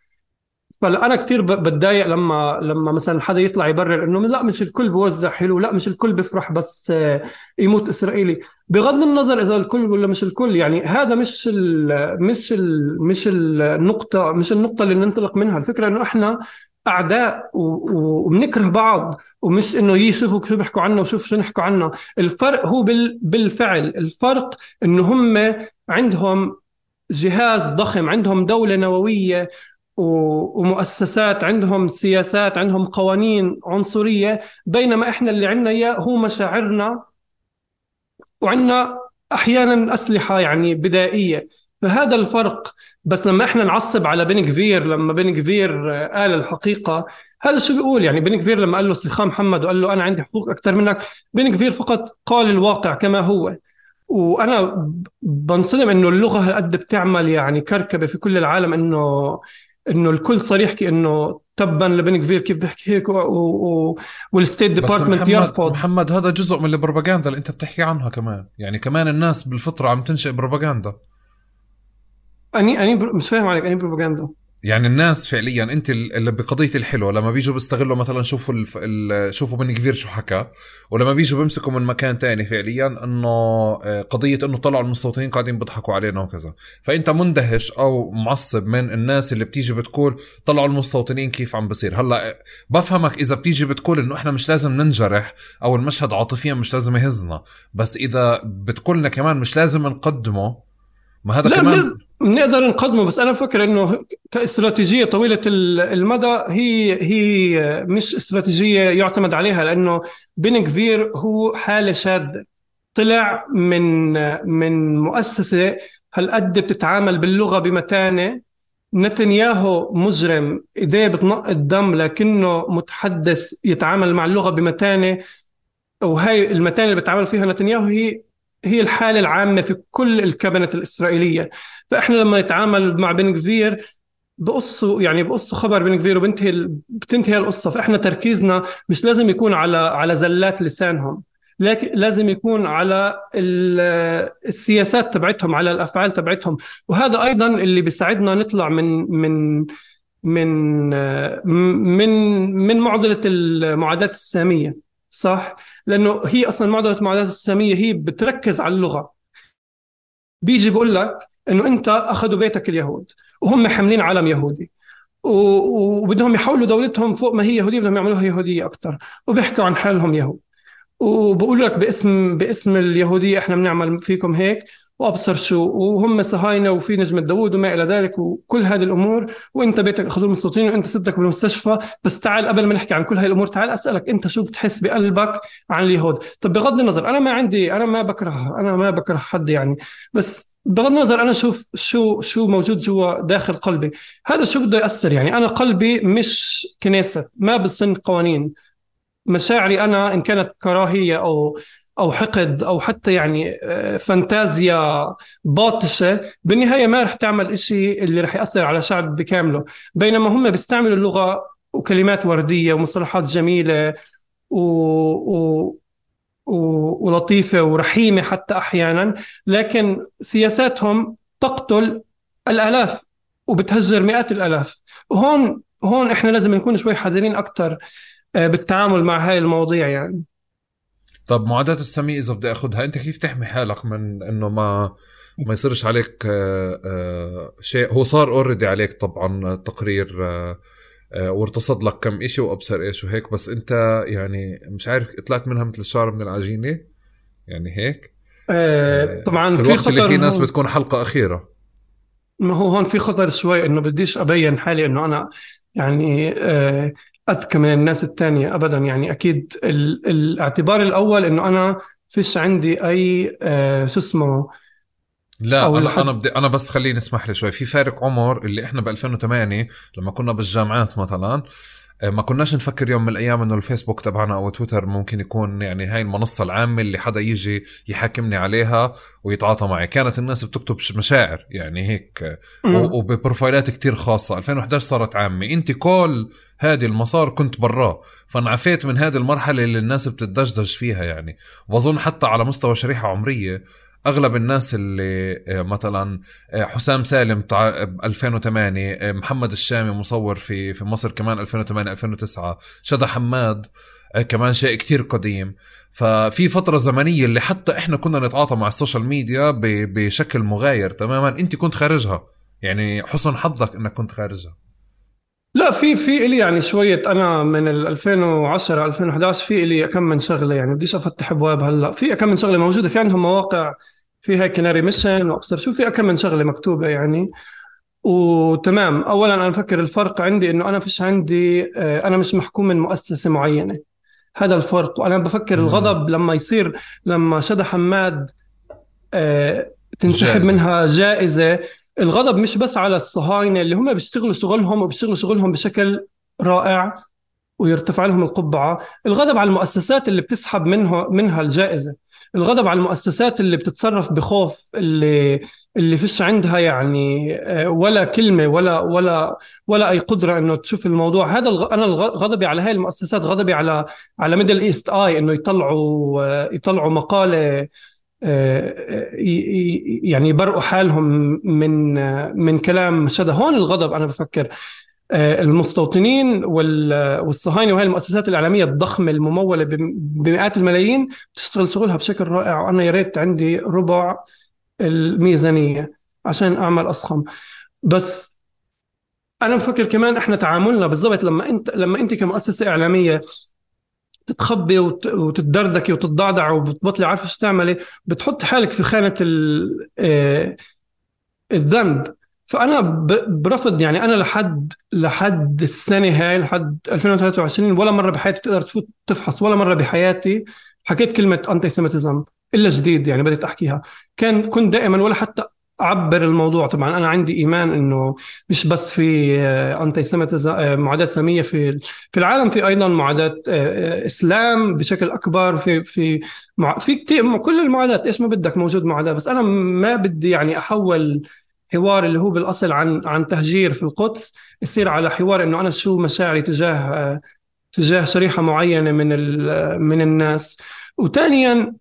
فانا كثير بتضايق لما لما مثلا حدا يطلع يبرر إنه لا مش الكل بوزع حلو لا مش الكل بيفرح بس آه، يموت إسرائيلي. بغض النظر إذا الكل ولا مش الكل يعني هذا مش ال مش ال مش النقطة مش النقطة اللي ننطلق منها. الفكرة إنه إحنا أعداء وبنكره بعض ومش إنه يشوفوا شو بيحكوا عنا وشوف شو نحكوا عنا. الفرق هو بالفعل. الفرق إنه هم عندهم جهاز ضخم عندهم دولة نووية ومؤسسات عندهم سياسات عندهم قوانين عنصرية. بينما إحنا اللي عندنا إياه هو مشاعرنا وعندنا أحيانا أسلحة يعني بدائية. فهذا الفرق. بس لما إحنا نعصب على بن كفير لما بن كفير قال الحقيقة هذا شو بيقول؟ يعني بن كفير لما قال له سليحا محمد وقال له أنا عندي حقوق أكثر منك بن كفير فقط قال الواقع كما هو. وأنا بنصدم إنه اللغة هالقد بتعمل يعني كركبة في كل العالم إنه إنه الكل صار يحكي إنه تبا لبن كفير كيف بيحكي هيك وال State Department يرفض. محمد هذا جزء من البروباغندا اللي أنت بتحكي عنها كمان. يعني كمان الناس بالفطرة عم تنشئ بروباغندا. اني أني مش فاهم عليك أني بروباغندا. يعني الناس فعليا أنت اللي بقضية الحلو لما بيجوا بيستغلوا مثلا شوفوا الف... ال... شوفوا بن كفير شو حكى ولما بيجوا بيمسكوا من مكان تاني فعليا إنه آه، قضية إنه طلعوا المستوطنين قاعدين بيضحكوا علينا وكذا. فأنت مندهش أو معصب من الناس اللي بتيجي بتقول طلعوا المستوطنين كيف عم بصير. هلأ بفهمك إذا بتيجي بتقول إنه إحنا مش لازم ننجرح أو المشهد عاطفيا مش لازم يهزنا بس إذا بتقولنا كمان مش لازم نقدمه ما هذا كمان بنقدر نقدمه بس أنا فكر إنه كاستراتيجية طويلة المدى هي هي مش استراتيجية يعتمد عليها لأنه بن كفير هو حالة شاذة. طلع من من مؤسسة هالقد بتتعامل باللغة بمتانة. نتنياهو مجرم إيديه بتنق الدم لكنه متحدث يتعامل مع اللغة بمتانة وهي المتانة اللي بتعامل فيها نتنياهو هي هي الحالة العامة في كل الكابينت الإسرائيلية. فإحنا لما نتعامل مع بن كفير بقصوا يعني بقصوا خبر بن كفير وبنتهي بتنتهي القصة. فإحنا تركيزنا مش لازم يكون على على زلات لسانهم لكن لازم يكون على السياسات تبعتهم على الأفعال تبعتهم. وهذا أيضا اللي بيساعدنا نطلع من من من من من معضلة المعاداه السامية. صح؟ لأنه هي أصلا معضلة المعادلات السامية هي بتركز على اللغة. بيجي بقول لك إنه أنت أخذوا بيتك اليهود وهم حاملين علم يهودي. وبدهم يحولوا دولتهم فوق ما هي يهودية بدهم يعملوها يهودية أكثر وبيحكوا عن حالهم يهود. وبقول لك باسم باسم اليهودية إحنا بنعمل فيكم هيك وابصر شو وهم صهاينه وفي نجمه داوود وما إلى ذلك وكل هذه الأمور وانت بيتك اخذوه المستوطنين وانت ستك بالمستشفى بس تعال قبل ما نحكي عن كل هذه الأمور تعال أسألك أنت شو بتحس بقلبك عن اليهود؟ طب بغض النظر أنا ما عندي أنا ما بكره أنا ما بكره حد يعني بس بغض النظر أنا شوف شو شو موجود جوا داخل قلبي. هذا شو بده يأثر يعني؟ أنا قلبي مش كنيسة ما بصن قوانين. مشاعري أنا إن كانت كراهية أو أو حقد أو حتى يعني آه، فانتازيا باطشة بالنهاية ما رح تعمل إشي اللي رح يأثر على شعب بكامله. بينما هم بيستعملوا اللغة وكلمات وردية ومصطلحات جميلة و... و... و... ولطيفة ورحيمة حتى أحيانا لكن سياساتهم تقتل الآلاف وبتهجر مئات الآلاف. وهون هون إحنا لازم نكون شوي حذرين أكثر آه، بالتعامل مع هاي المواضيع يعني. طب معاداة السمية إذا بدي أخذها أنت كيف تحمي حالك من إنه ما ما يصيرش عليك آه، آه، شيء؟ هو صار اوريدي عليك طبعا تقرير آه، وارتصد لك كم إشي وأبصر إيش وهيك بس أنت يعني مش عارف طلعت منها مثل الشعر من العجينة؟ يعني هيك؟ طبعا في الوقت في اللي في ناس بتكون حلقة أخيرة. ما هو هون في خطر شوي إنه بديش أبين حالي إنه أنا يعني أذكى من الناس الثانية ابدا. يعني أكيد ال... الاعتبار الأول إنه أنا فيش عندي أي آه شو اسمه؟ لا أنا لحد... أنا بدي أنا بس خليني اسمح لي شوي. في فارق عمر اللي إحنا ب 2008 لما كنا بالجامعات مثلا. ما كناش نفكر يوم من الأيام إنه الفيسبوك تبعنا أو تويتر ممكن يكون يعني هاي المنصة العامة اللي حدا يجي يحاكمني عليها ويتعاطى معي. كانت الناس بتكتب مشاعر يعني هيك وببروفايلات كتير خاصة. 2011 صارت عامة. أنت كل هذه المسار كنت براه. فانعفيت من هذه المرحلة اللي الناس بتدجدج فيها يعني. وبظن حتى على مستوى شريحة عمرية أغلب الناس اللي آه، مثلا آه، حسام سالم 2008 آه، محمد الشامي مصور في في مصر كمان 2008 2009 شدا حماد كمان شيء كتير قديم. ففي فترة زمنية اللي حتى إحنا كنا نتعاطى مع ال social media بشكل مغاير تماما. أنت كنت خارجها. يعني حسن حظك إنك كنت خارجها. لا في في إلي يعني شوية أنا من 2010 2011 في إلي كم من شغلة يعني بديش أفتح أبواب هلأ. في كم من شغلة موجودة في عندهم مواقع فيها كناري ميشن وأبصر شو في كم من شغلة مكتوبة يعني. وتمام اولا أنا بفكر الفرق عندي إنه أنا فيش عندي آه، أنا مش محكوم من مؤسسة معينة. هذا الفرق. وأنا بفكر الغضب لما يصير لما شدا حماد آه، تنسحب جائزة. منها جائزة الغضب مش بس على الصهاينة اللي هم بيشتغلوا شغلهم وبيشتغلوا شغلهم بشكل رائع ويرتفع لهم القبعة، الغضب على المؤسسات اللي بتسحب منها منها الجائزة، الغضب على المؤسسات اللي بتتصرف بخوف اللي اللي فيش عندها يعني آه، ولا كلمة ولا ولا ولا أي قدرة إنه تشوف الموضوع. هذا الغ... أنا غضبي على هاي المؤسسات غضبي على على Middle East Eye إنه يطلعوا آه، يطلعوا مقالة يعني يبرئوا حالهم من من كلام شذا هون الغضب أنا بفكر. آه، المستوطنين والصهاينة وهي المؤسسات الإعلامية الضخمة الممولة بمئات الملايين تشتغل شغلها بشكل رائع وأنا يا ريت عندي ربع الميزانية عشان أعمل اضخم بس أنا بفكر كمان إحنا تعاملنا بالضبط لما إنت لما إنت كمؤسسة إعلامية تتخبي وتتدردكي وتتضعضع وبتبطلي عارفه شو تعملي بتحط حالك في خانة آه، الذنب. فأنا برفض يعني أنا لحد لحد السنة هاي لحد 2023 ولا مرة بحياتي تقدر تفوت تفحص ولا مرة بحياتي حكيت كلمة انتي سيمتزم إلا جديد يعني بديت أحكيها. كان كنت دائما ولا حتى أعبر الموضوع. طبعا أنا عندي إيمان إنه مش بس في انتي آه، معاداة ساميه في في العالم في أيضا معاداة آه، إسلام بشكل أكبر في في في كثير كل المعادات إيش ما بدك موجود معاداة. بس أنا ما بدي يعني أحول حوار اللي هو بالأصل عن عن تهجير في القدس يصير على حوار إنه أنا شو مشاعري تجاه آه، تجاه شريحة معينة من من الناس. وثانيا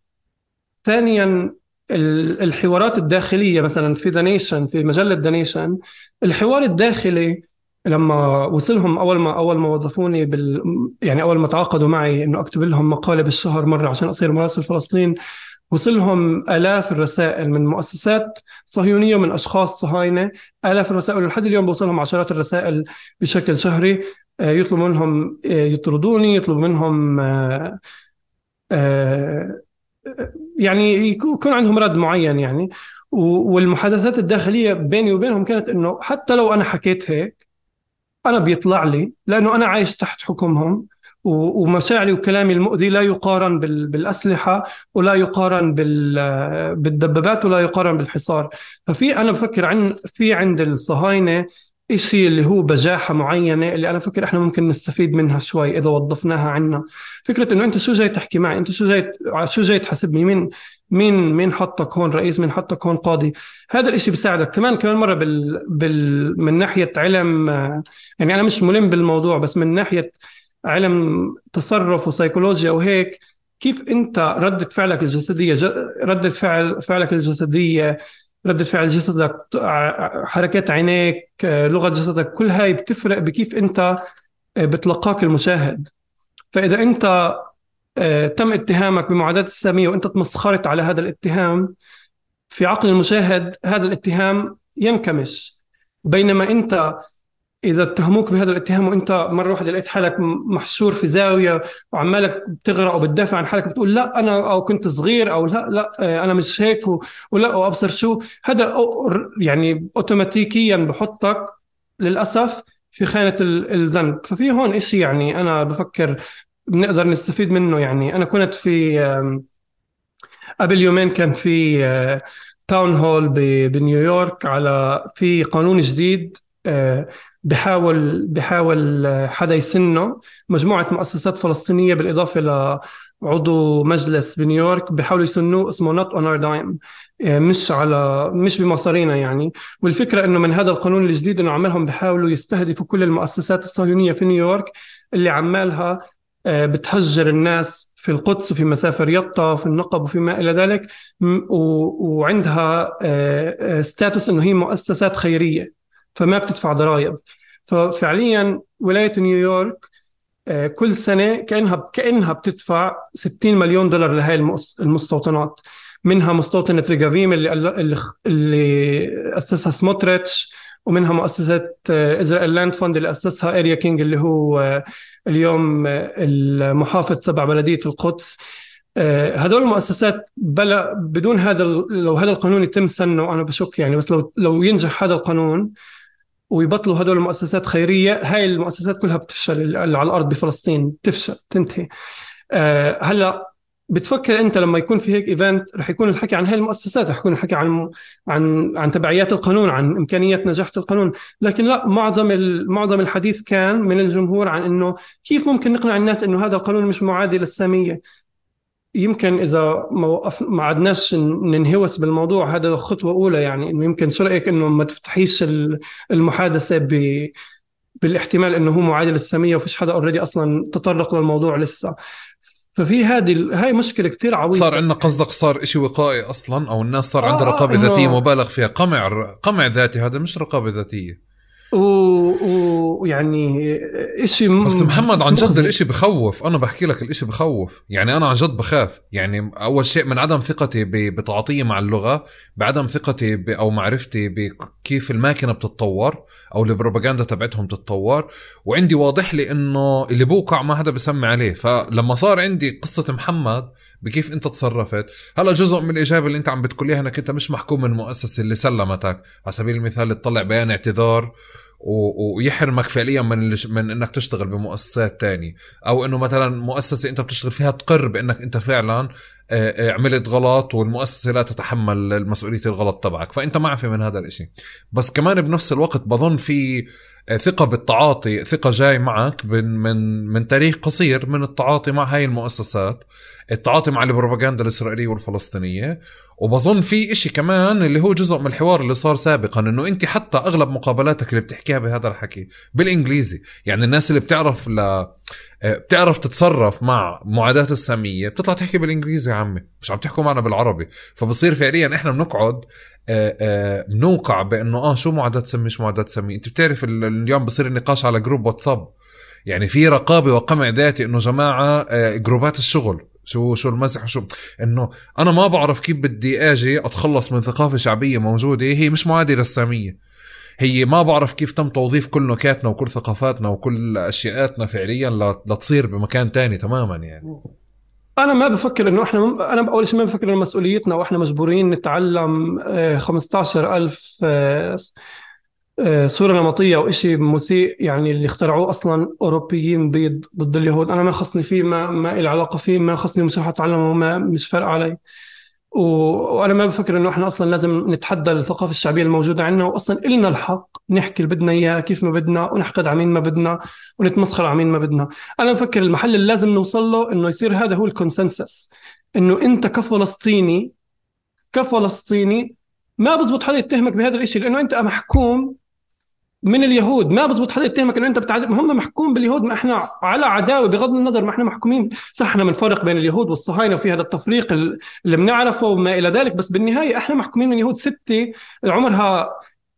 ثانيا الحوارات الداخلية مثلا في The Nation في مجلة The Nation الحوار الداخلي لما وصلهم أول ما أول ما وظفوني بال يعني أول ما تعاقدوا معي إنه أكتب لهم مقالة بالشهر مرة عشان أصير مراسل فلسطين وصلهم آلاف الرسائل من مؤسسات صهيونية ومن أشخاص صهاينة آلاف الرسائل ولحد اليوم بوصلهم عشرات الرسائل بشكل شهري. آه، يطلبوا منهم آه، يطردوني يطلبوا منهم آه، يعني يكون عندهم رد معين يعني. والمحادثات الداخلية بيني وبينهم كانت إنه حتى لو أنا حكيت هيك أنا بيطلع لي لأنه أنا عايش تحت حكمهم ومشاعري وكلامي المؤذي لا يقارن بالأسلحة ولا يقارن بالدبابات ولا يقارن بالحصار. ففي أنا بفكر عن في عند الصهاينة إشي اللي هو بجاحة معينة اللي أنا فكر إحنا ممكن نستفيد منها شوي إذا وظفناها عنا. فكرة إنه أنت شو جاي تحكي معي؟ أنت شو جاي شو جاي تحاسبني؟ مين مين مين حطك هون؟ رئيس مين حطك هون؟ قاضي. هذا الإشي بيساعدك. كمان كمان مرة بال, بال من ناحية علم يعني أنا مش ملم بالموضوع بس من ناحية علم تصرف وسيكولوجيا وهيك كيف أنت ردة فعلك الجسدية ردة فعل فعلك الجسدية ردة فعل جسدك حركات عينيك لغة جسدك كل هاي بتفرق بكيف أنت بتلقاك المشاهد. فإذا أنت تم اتهامك بمعاداة السامية وأنت تمسخرت على هذا الاتهام في عقل المشاهد هذا الاتهام ينكمش. بينما أنت إذا اتهموك بهذا الاتهام وإنت مرة واحدة لقيت حالك محشور في زاوية وعمالك بتغرق وبتدافع عن حالك بتقول لا أنا أو كنت صغير أو لا لا آه، أنا مش هيك ولا وابصر شو. هذا يعني اوتوماتيكيا بحطك للأسف في خانة الذنب. ففي هون إشي يعني أنا بفكر بنقدر نستفيد منه. يعني أنا كنت في قبل يومين كان في town آه، hall بنيويورك على في قانون جديد آه، بحاول بحاول حدا يسنه. مجموعة مؤسسات فلسطينية بالإضافة لعضو مجلس بنيويورك بحاولوا يسنوه اسمه Not on our dime مش على مش بمصارينا يعني. والفكرة إنه من هذا القانون الجديد إنه عملهم بحاولوا يستهدفوا كل المؤسسات الصهيونية في نيويورك اللي عمالها آه، بتهجر الناس في القدس وفي مسافر يطا وفي النقب وفيما إلى ذلك. وعندها status آه، آه، أنه هي مؤسسات خيرية. فما بتدفع ضرائب. ففعليا ولاية نيويورك كل سنة كأنها كأنها بتدفع 60 مليون دولار لهي المستوطنات. منها مستوطنة ريجافيم اللي اللي, أسسها سموتريتش ومنها مؤسسة Israel Land Fund اللي أسسها أرييه كينج اللي هو اليوم المحافظ تبع بلدية القدس. آه، هذول المؤسسات بلا بدون هذا لو هذا القانون يتم سنه أنا بشك يعني بس لو لو ينجح هذا القانون ويبطلوا هدول المؤسسات خيرية. هاي المؤسسات كلها بتفشل اللي على الأرض بفلسطين بتفشل تنتهي آه، هلأ بتفكر أنت لما يكون في هيك ايفنت رح يكون الحكي عن هاي المؤسسات رح يكون الحكي عن عن عن تبعيات القانون عن امكانيه نجاح القانون. لكن لأ معظم معظم الحديث كان من الجمهور عن إنه كيف ممكن نقنع الناس إنه هذا القانون مش معادي للسامية؟ يمكن إذا ما وقف ما عدناش ننهوس بالموضوع هذا خطوة أولى يعني إنه يمكن شو رأيك إنه ما تفتحيش المحادثة ب بالاحتمال إنه هو معادل للساميه وفيش حدا اوريدي أصلا تطرق للموضوع لسه. ففي هذه هاي مشكلة كتير عويصة. صار عندنا قصدك صار إشي وقائي أصلا أو الناس صار عندها آه رقابة آه ذاتيه مبالغ فيها. قمع قمع ذاتي هذا مش رقابة ذاتية. ويعني شيء بس محمد عن جد الإشي بخوف. أنا بحكي لك الإشي بخوف. يعني أنا عن جد بخاف. يعني أول شيء من عدم ثقتي بتعاطيي مع اللغة بعدم ثقتي أو معرفتي بكيف الماكينة بتتطور أو البروباغندا تبعتهم تتطور وعندي واضح لي إنه اللي بوقع ما حدا بسمي عليه. فلما صار عندي قصة محمد بكيف انت تصرفت؟ هلا جزء من الإجابة اللي انت عم بتقول إنك انت مش محكوم من المؤسسه اللي سلمتك. على سبيل المثال تطلع بيان اعتذار ويحرمك فعليا من من إنك تشتغل بمؤسسات تانية أو إنه مثلا مؤسسة أنت بتشتغل فيها تقر بانك أنت فعلا آه، آه، عملت غلط والمؤسسة لا تتحمل مسؤوليه الغلط تبعك. فأنت معفي من هذا الإشي. بس كمان بنفس الوقت بظن في آه، ثقة بالتعاطي ثقة جاي معك من من من تاريخ قصير من التعاطي مع هاي المؤسسات. التعاطي مع البروباغندا الإسرائيلية والفلسطينية. وبظن في إشي كمان اللي هو جزء من الحوار اللي صار سابقا إنه أنت حتى أغلب مقابلاتك اللي بتحكيها بهذا الحكي بالإنجليزي. يعني الناس اللي بتعرف ل بتعرف تتصرف مع معاداة السامية. بتطلع تحكي بالإنجليزي يا عمي مش عم تحكوا معنا بالعربي. فبصير فعليا إحنا بنقعد آه، بنوقع بإنه آه شو معاداة سمي شو معاداة سمي أنت بتعرف اليوم بصير النقاش على group واتساب يعني في رقابة وقمع ذاتي إنه جماعة جروبات الشغل. شو شو المزح شو إنه أنا ما بعرف كيف بدي آجي أتخلص من ثقافة شعبية موجودة هي مش معادية للسامية هي ما بعرف كيف تم توظيف كل نكاتنا وكل ثقافاتنا وكل أشياءاتنا فعليا لتصير بمكان تاني تماما يعني. أنا ما بفكر إنه إحنا مم... أنا أول شيء ما بفكر إنه مسؤوليتنا وإحنا مجبورين نتعلم 15000 آه، صورة نمطية أو إشي مسيء يعني اللي اخترعوه أصلا أوروبيين بيض ضد اليهود. أنا ما خصني فيه ما ما إلي علاقة فيه ما خصني مش رح أتعلمه ما مش فارق علي. وأنا ما بفكر إنه إحنا أصلا لازم نتحدى الثقافة الشعبية الموجودة عندنا واصلا إلنا الحق نحكي اللي بدنا إياه كيف ما بدنا ونحقد على مين ما بدنا ونتمسخر على مين ما بدنا. أنا بفكر المحل اللي لازم نوصل له إنه يصير هذا هو الكونسنسس إنه أنت كفلسطيني كفلسطيني ما بزبط حدا يتهمك بهذا الشيء لأنه أنت محكوم من اليهود. ما بزبط حدا يتهمك إنه أنت بتعذب. هم محكوم باليهود. ما إحنا على عداوة. بغض النظر ما إحنا محكومين. صح إحنا بنفرق بين اليهود والصهاينة وفي هذا التفريق اللي بنعرفه وما إلى ذلك. بس بالنهاية إحنا محكومين من يهود ستة عمرها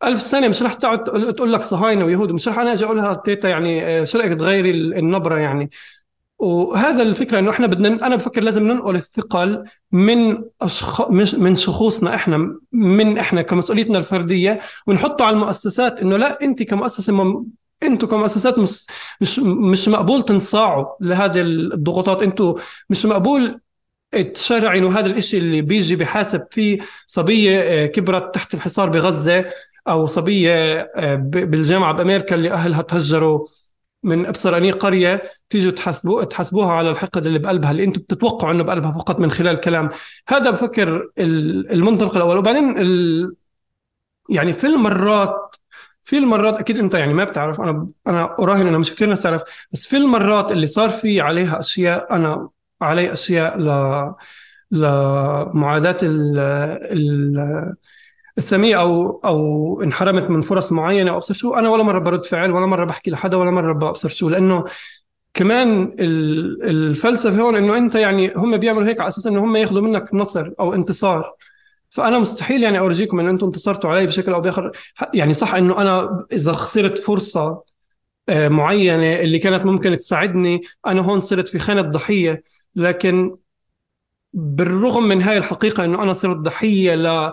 ألف سنة مش رح تقعد تقول لك صهاينة ويهود. مش رح أنا أجي أقولها تيتا يعني آه، شو رأيك تغيري النبرة يعني؟ وهذا الفكرة إنه إحنا بدنا أنا بفكر لازم ننقل الثقل من أشخ... من شخوصنا إحنا من إحنا كمسؤوليتنا الفردية ونحطه على المؤسسات إنه لا أنت كمؤسسة مم... أنتم كمؤسسات مش مش مش مقبول تنصاعوا لهذه الضغوطات. أنتم مش مقبول تشرعنوا هذا الإشي اللي بيجي بحاسب فيه صبية آه، كبرت تحت الحصار بغزة أو صبية آه، بالجامعة بأمريكا اللي أهلها تهجروا. من أبصر أني قرية تيجوا تحاسبوا تحاسبوها على الحقد اللي بقلبها اللي أنتم بتتوقعوا إنه بقلبها فقط من خلال الكلام هذا بفكر المنطلق الأول. وبعدين ال... يعني في المرات في المرات أكيد أنت يعني ما بتعرف. أنا أنا أراهن إنه مش كثير ناس تعرف بس في المرات اللي صار في عليها أشياء أنا علي أشياء ل لمعاداة ال ال السامية أو أو انحرمت من فرص معينة أو ابصر شو أنا ولا مرة برد فعل ولا مرة بحكي لحدا ولا مرة بابصر شو لأنه كمان الفلسفة هون إنه أنت يعني هم بيعملوا هيك على أساس إنه هم ياخذوا منك نصر أو انتصار. فأنا مستحيل يعني أورجيكم ان أنتم انتصرتوا علي بشكل أو بآخر. يعني صح إنه أنا إذا خسرت فرصة آه، معينة اللي كانت ممكن تساعدني أنا هون صرت في خانة ضحية. لكن بالرغم من هاي الحقيقة إنه أنا صرت ضحية ل...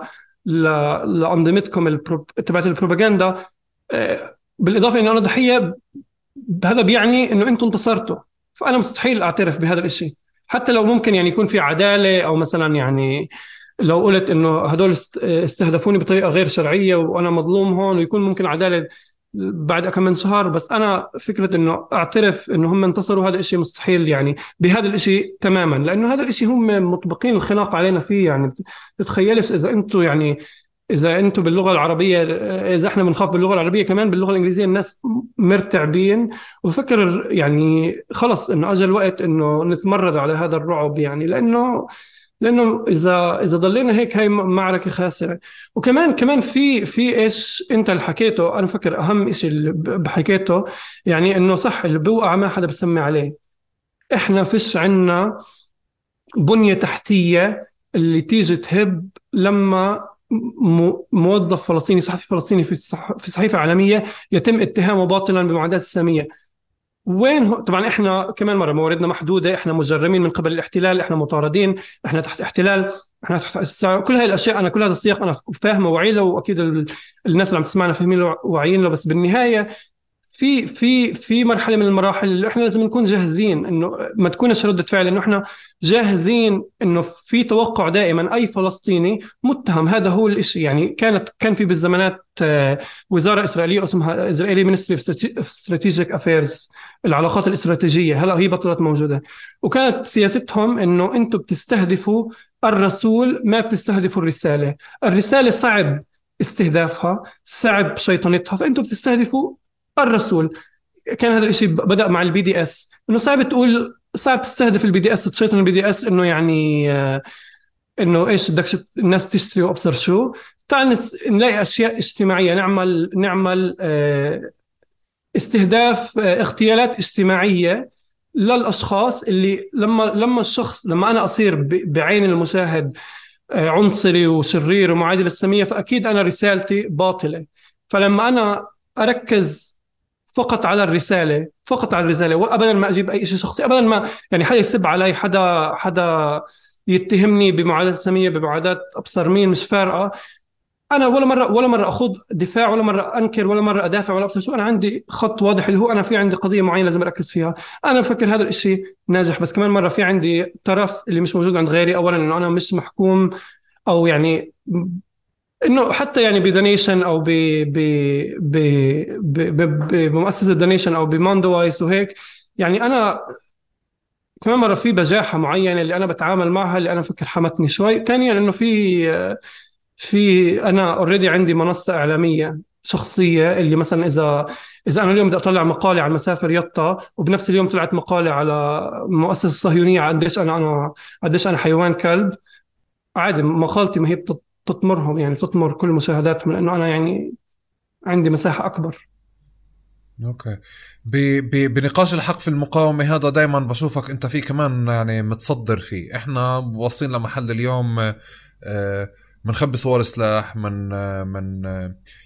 لأنظمتكم. تبعت البروباغندا آه، بالإضافة أنه أنا ضحية هذا بيعني إنه أنتم انتصرتوا فأنا مستحيل أعترف بهذا الشيء حتى لو ممكن يعني يكون في عدالة أو مثلا يعني لو قلت إنه هدول استهدفوني بطريقة غير شرعية وأنا مظلوم هون ويكون ممكن عدالة بعد كم من شهر بس أنا فكرة إنه أعترف إنه هم انتصروا هذا الشيء مستحيل يعني. بهذا الشيء تماما لأنه هذا الشيء هم مطبقين الخناق علينا فيه يعني. تتخيلش إذا أنتم يعني إذا أنتم باللغة العربية إذا إحنا بنخاف باللغة العربية كمان باللغة الإنجليزية الناس مرتعبين. وفكر يعني خلص إنه اجى الوقت إنه نتمرد على هذا الرعب يعني لأنه لأنه اذا إذا ضلينا هيك هاي معركة خاسرة. وكمان كمان في في إيش أنت اللي حكيته أنا فكر أهم شيء اللي بحكيته يعني إنه صح اللي بوقع ما حدا بسمي عليه. إحنا فيش عنا بنية تحتية اللي تيجي تهب لما موظف فلسطيني صحفي فلسطيني في في صحيفة عالميه يتم اتهامه باطلا بمعاداة السامية. وين هو طبعا إحنا كمان مرة مواردنا محدودة إحنا مجرمين من قبل الاحتلال إحنا مطاردين إحنا تحت احتلال إحنا تحت كل هاي الأشياء أنا كل هذا السياق أنا فاهمه وعي له واكيد الناس اللي عم تسمعنا فاهمين له واعيين له بس بالنهاية في في في مرحلة من المراحل اللي إحنا لازم نكون جاهزين إنه ما تكونش ردة فعل إنه إحنا جاهزين إنه في توقع دائما أي فلسطيني متهم. هذا هو الشيء يعني كانت كان في بالزمانات آه، وزارة إسرائيلية اسمها Israeli Ministry of Strategic Affairs العلاقات الاستراتيجية. هلا هي بطلت موجودة. وكانت سياستهم إنه أنتم بتستهدفوا الرسول ما بتستهدفوا الرسالة. الرسالة صعب استهدافها صعب شيطنتها. فانتم بتستهدفوا الرسول. كان هذا الشيء بدأ مع ال BDS. إنه صعب تقول صعب تستهدف ال BDS تشيطن ال BDS إنه يعني آه، إنه إيش بدك الناس تشتري وأبصر شو. تعال نلاقي أشياء اجتماعية. نعمل نعمل آه، استهداف آه، اغتيالات اجتماعية للأشخاص اللي لما لما الشخص لما أنا أصير بعين المشاهد عنصري وشرير ومعادي للساميه فأكيد أنا رسالتي باطلة. فلما أنا أركز فقط على الرسالة فقط على الرسالة وابدا ما أجيب أي شيء شخصي ابدا ما يعني حدا يسب علي حدا حدا يتهمني بمعاداة ساميه بمعاداة أبصر مين مش فارقة. أنا ولا مرة ولا مرة أخوض دفاع ولا مرة أنكر ولا مرة أدافع ولا أبصر شو أنا عندي خط واضح اللي هو أنا في عندي قضية معينة لازم أركز فيها. أنا بفكر هذا الشيء ناجح بس كمان مرة في عندي طرف اللي مش موجود عند غيري. اولا إنه أنا مش محكوم أو يعني إنه حتى يعني ب The Nation أو ب ب بمؤسسة The Nation أو ب Mondoweiss وهيك. يعني أنا كمان مرة في بجاحة معينة اللي أنا بتعامل معها اللي أنا فكر حمتني شوي. ثانيا إنه في في أنا already عندي منصة إعلامية شخصية اللي مثلا إذا إذا أنا اليوم بدي أطلع مقالة عن مسافر يطا وبنفس اليوم طلعت مقالة على مؤسسة صهيونية قديش أنا أنا قديش أنا حيوان كلب عادي مقالتي ما هي تطمرهم يعني تطمر كل مشاهداتهم لأنه أنا يعني عندي مساحة أكبر. أوكي. ب... بنقاش الحق في المقاومة هذا دائما بشوفك أنت فيه كمان يعني متصدر فيه. إحنا واصلين لمحل اليوم آه بنخبي صور سلاح من من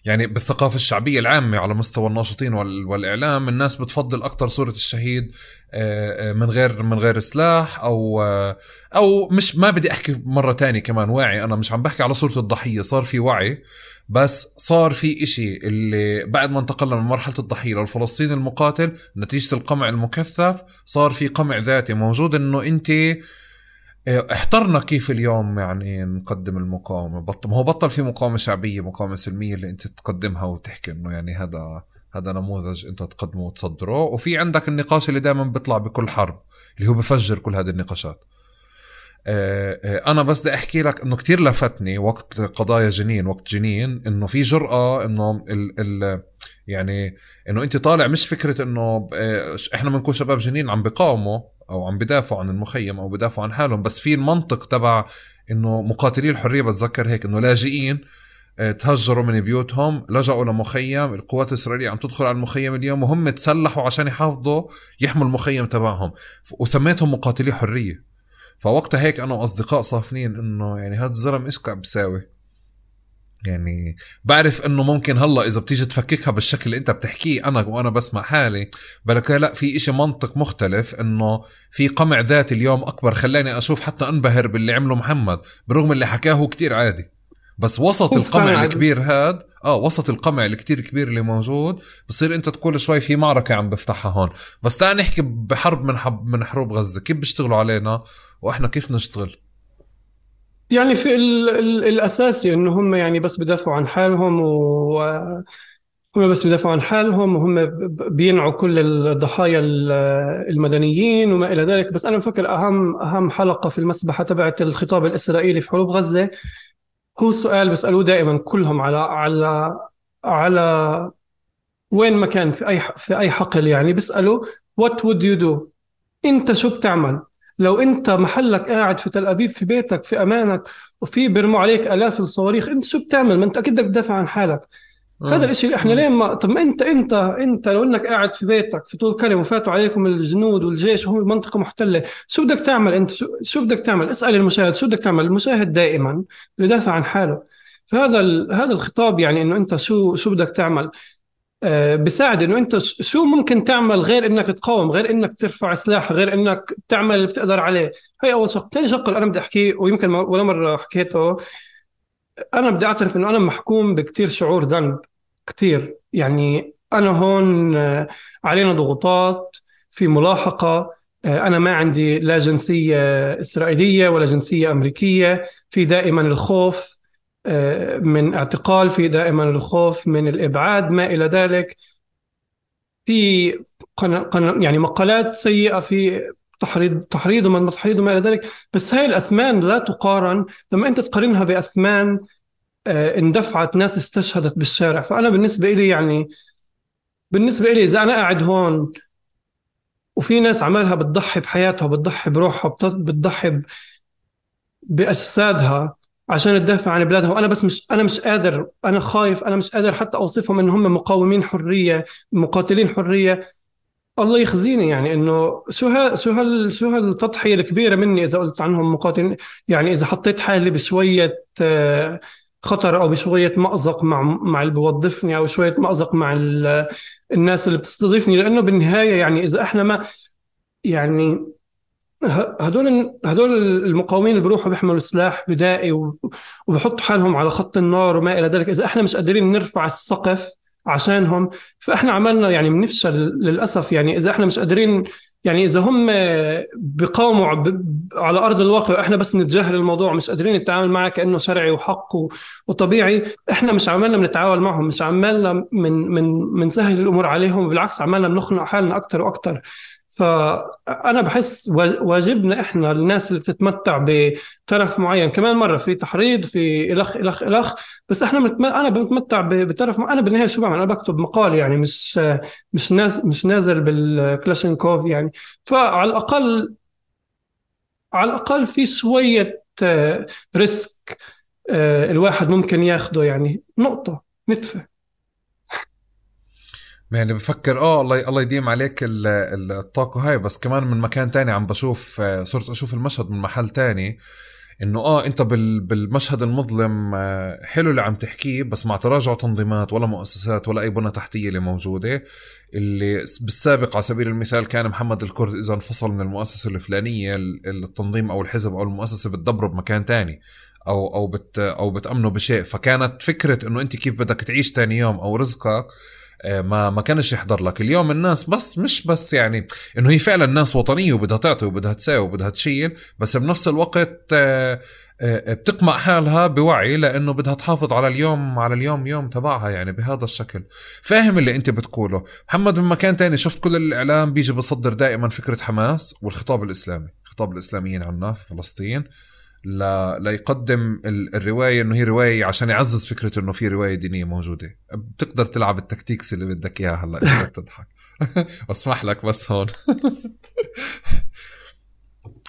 يعني بالثقافة الشعبية العامة على مستوى الناشطين والإعلام الناس بتفضل أكثر صورة الشهيد آه، آه، من غير من غير سلاح أو آه، أو مش ما بدي أحكي مرة تانية كمان واعي أنا مش عم بحكي على صورة الضحية صار في وعي بس صار في إشي اللي بعد ما انتقلنا من مرحلة الضحية للفلسطيني المقاتل نتيجة القمع المكثف صار في قمع ذاتي موجود إنه انت احترنا كيف اليوم يعني نقدم المقاومة. بطل ما هو بطل في مقاومة شعبية مقاومة سلمية اللي انت تقدمها وتحكي انه يعني هذا هذا نموذج انت تقدمه وتصدره. وفي عندك النقاش اللي دائما بيطلع بكل حرب اللي هو بفجر كل هذه النقاشات. آه، آه، أنا بس بدي أحكي لك إنه كتير لفتني وقت قضايا جنين وقت جنين إنه في جرأة إنه ال ال يعني إنه أنت طالع مش فكرة إنه إحنا بنكون شباب جنين عم بقاوموا. أو عم بدافعوا عن المخيم أو بدافعوا عن حالهم. بس في المنطق تبع إنه مقاتلي الحرية بتذكر هيك إنه لاجئين تهجروا من بيوتهم لجأوا لمخيم. القوات الإسرائيلية عم تدخل على المخيم اليوم وهم تسلحوا عشان يحافظوا يحموا المخيم تبعهم. وسميتهم مقاتلي حرية. فوقتها هيك أنا وأصدقاء صافنين إنه يعني هذا الزلم إيش قاعد بيساوي؟ يعني بعرف إنه ممكن هلأ إذا بتيجي تفككها بالشكل اللي أنت بتحكيه أنا وأنا بسمع حالي بالك لا في إشي منطق مختلف إنه في قمع ذاتي اليوم أكبر خلاني أشوف حتى أنبهر باللي عمله محمد برغم اللي حكاه هو كتير عادي. بس وسط القمع الكبير هاد آه وسط القمع الكتير كبير اللي موجود بصير أنت تقول شوي في معركة عم بفتحها هون. بس تعال نحكي بحرب من حب من حروب غزة كيف بيشتغلوا علينا؟ وإحنا كيف نشتغل؟ يعني في ال ال الاساسي إنه هم يعني بس بدافعوا عن حالهم و هم بس بدافعوا عن حالهم وهم بينعوا كل الضحايا المدنيين وما إلى ذلك. بس أنا بفكر أهم أهم حلقة في المسبحة تبعت الخطاب الإسرائيلي في حروب غزة هو سؤال بيسألوه دائما كلهم على على على وين ما كان في أي في أي حقل يعني. بيسألوا وات وود يو دو إنت شو بتعمل؟ لو انت محلك قاعد في تل أبيب في بيتك في أمانك وفي بيرموا عليك آلاف الصواريخ انت شو بتعمل؟ ما انت أكيد بدك تدافع عن حالك. هذا الشيء إحنا ليه ما طب ما انت انت انت لو انك قاعد في بيتك في طول كلمه وفاتوا عليكم الجنود والجيش وهو المنطقة محتلة شو بدك تعمل انت؟ شو, شو بدك تعمل؟ اسأل المشاهد شو بدك تعمل؟ المشاهد دائما يدافع عن حاله. فهذا هذا الخطاب يعني إنه أنت شو شو بدك تعمل. آه، بساعد إنه أنت شو ممكن تعمل غير إنك تقاوم غير إنك ترفع سلاح غير إنك تعمل اللي بتقدر عليه. هي أول شق ثاني شق أنا بدي أحكيه ويمكن ولا مرة حكيته. أنا بدي أعترف إنه أنا محكوم بكثير شعور ذنب كثير يعني أنا هون آه، علينا ضغوطات في ملاحقة. آه، أنا ما عندي لا جنسية إسرائيلية ولا جنسية أمريكية. في دائما الخوف من اعتقال في دائما الخوف من الإبعاد ما إلى ذلك. في يعني مقالات سيئة في تحريض تحريض وما تحريض وما إلى ذلك. بس هاي الأثمان لا تقارن لما أنت تقارنها بأثمان آه، اندفعت ناس استشهدت بالشارع. فأنا بالنسبة لي يعني بالنسبة لي إذا أنا قاعد هون وفي ناس عمالها بتضحي بحياتها بتضحي بروحها بتضحي بأجسادها عشان تدافع عن بلادها. وأنا بس مش أنا مش قادر أنا خايف أنا مش قادر حتى أوصفهم إن هم مقاومين حرية مقاتلين حرية. الله يخزيني يعني إنه شو ها شو هال شو هالتضحية الكبيرة مني إذا قلت عنهم مقاتلين؟ يعني إذا حطيت حالي بشوية آه، خطر أو بشوية مأزق مع مع اللي بوظفني أو شوية مأزق مع الناس اللي بتستضيفني. لأنه بالنهاية يعني إذا إحنا ما يعني هدول هدول المقاومين اللي بيروحوا بيحملوا سلاح بدائي وبحطوا حالهم على خط النار وما إلى ذلك. إذا إحنا مش قادرين نرفع السقف عشانهم فإحنا عملنا يعني بنفشل للأسف. يعني إذا إحنا مش قادرين يعني إذا هم بيقاوموا على أرض الواقع إحنا بس نتجاهل الموضوع مش قادرين نتعامل معه كأنه شرعي وحق وطبيعي إحنا مش عمالنا بنتعامل معهم مش عمالنا من من بنسهل الأمور عليهم بالعكس عمالنا بنخنق حالنا أكثر وأكثر فأنا بحس واجبنا إحنا الناس اللي بتتمتع بترف معين. كمان مرة في تحريض في إلخ إلخ إلخ بس إحنا. أنا بتمتع بترف أنا بالنهاية شو بعمل؟ أنا بكتب مقال يعني مش مش ناز مش نازل بالكلاشينكوف يعني. فعلى الأقل على الأقل في شوية risk آه، الواحد ممكن ياخده يعني. نقطة نتفه. يعني بفكر آه الله الله يديم عليك الطاقة هاي. بس كمان من مكان تاني عم بشوف آه، صرت أشوف المشهد من محل تاني إنه آه أنت بالمشهد المظلم آه، حلو اللي عم تحكيه بس مع تراجع تنظيمات ولا مؤسسات ولا أي بنى تحتية اللي موجودة اللي بالسابق على سبيل المثال كان محمد الكرد إذا انفصل من المؤسسة الفلانية التنظيم أو الحزب أو المؤسسة بتدبره بمكان تاني أو أو بت أو بتأمنه بشيء. فكانت فكرة إنه أنت كيف بدك تعيش تاني يوم أو رزقك ما ما كانش يحضر لك. اليوم الناس بس مش بس يعني إنه هي فعلا ناس وطنية وبدها تعطي وبدها تساوي وبدها تشيل بس بنفس الوقت آه، آه، بتقمع حالها بوعي لأنه بدها تحافظ على اليوم على اليوم يوم تبعها يعني بهذا الشكل. فاهم اللي أنت بتقوله. محمد من مكان تاني شفت كل الإعلام بيجي بصدر دائما فكرة حماس والخطاب الإسلامي خطاب الإسلاميين عنا في فلسطين. ل... ليقدم ال- الرواية إنه هي رواية عشان يعزز فكره إنه في رواية دينية موجودة. بتقدر تلعب التكتيكس اللي بدك إياها هلأ إذا بدك تضحك. [LAUGHS] اسمح لك بس هون. [LAUGHS]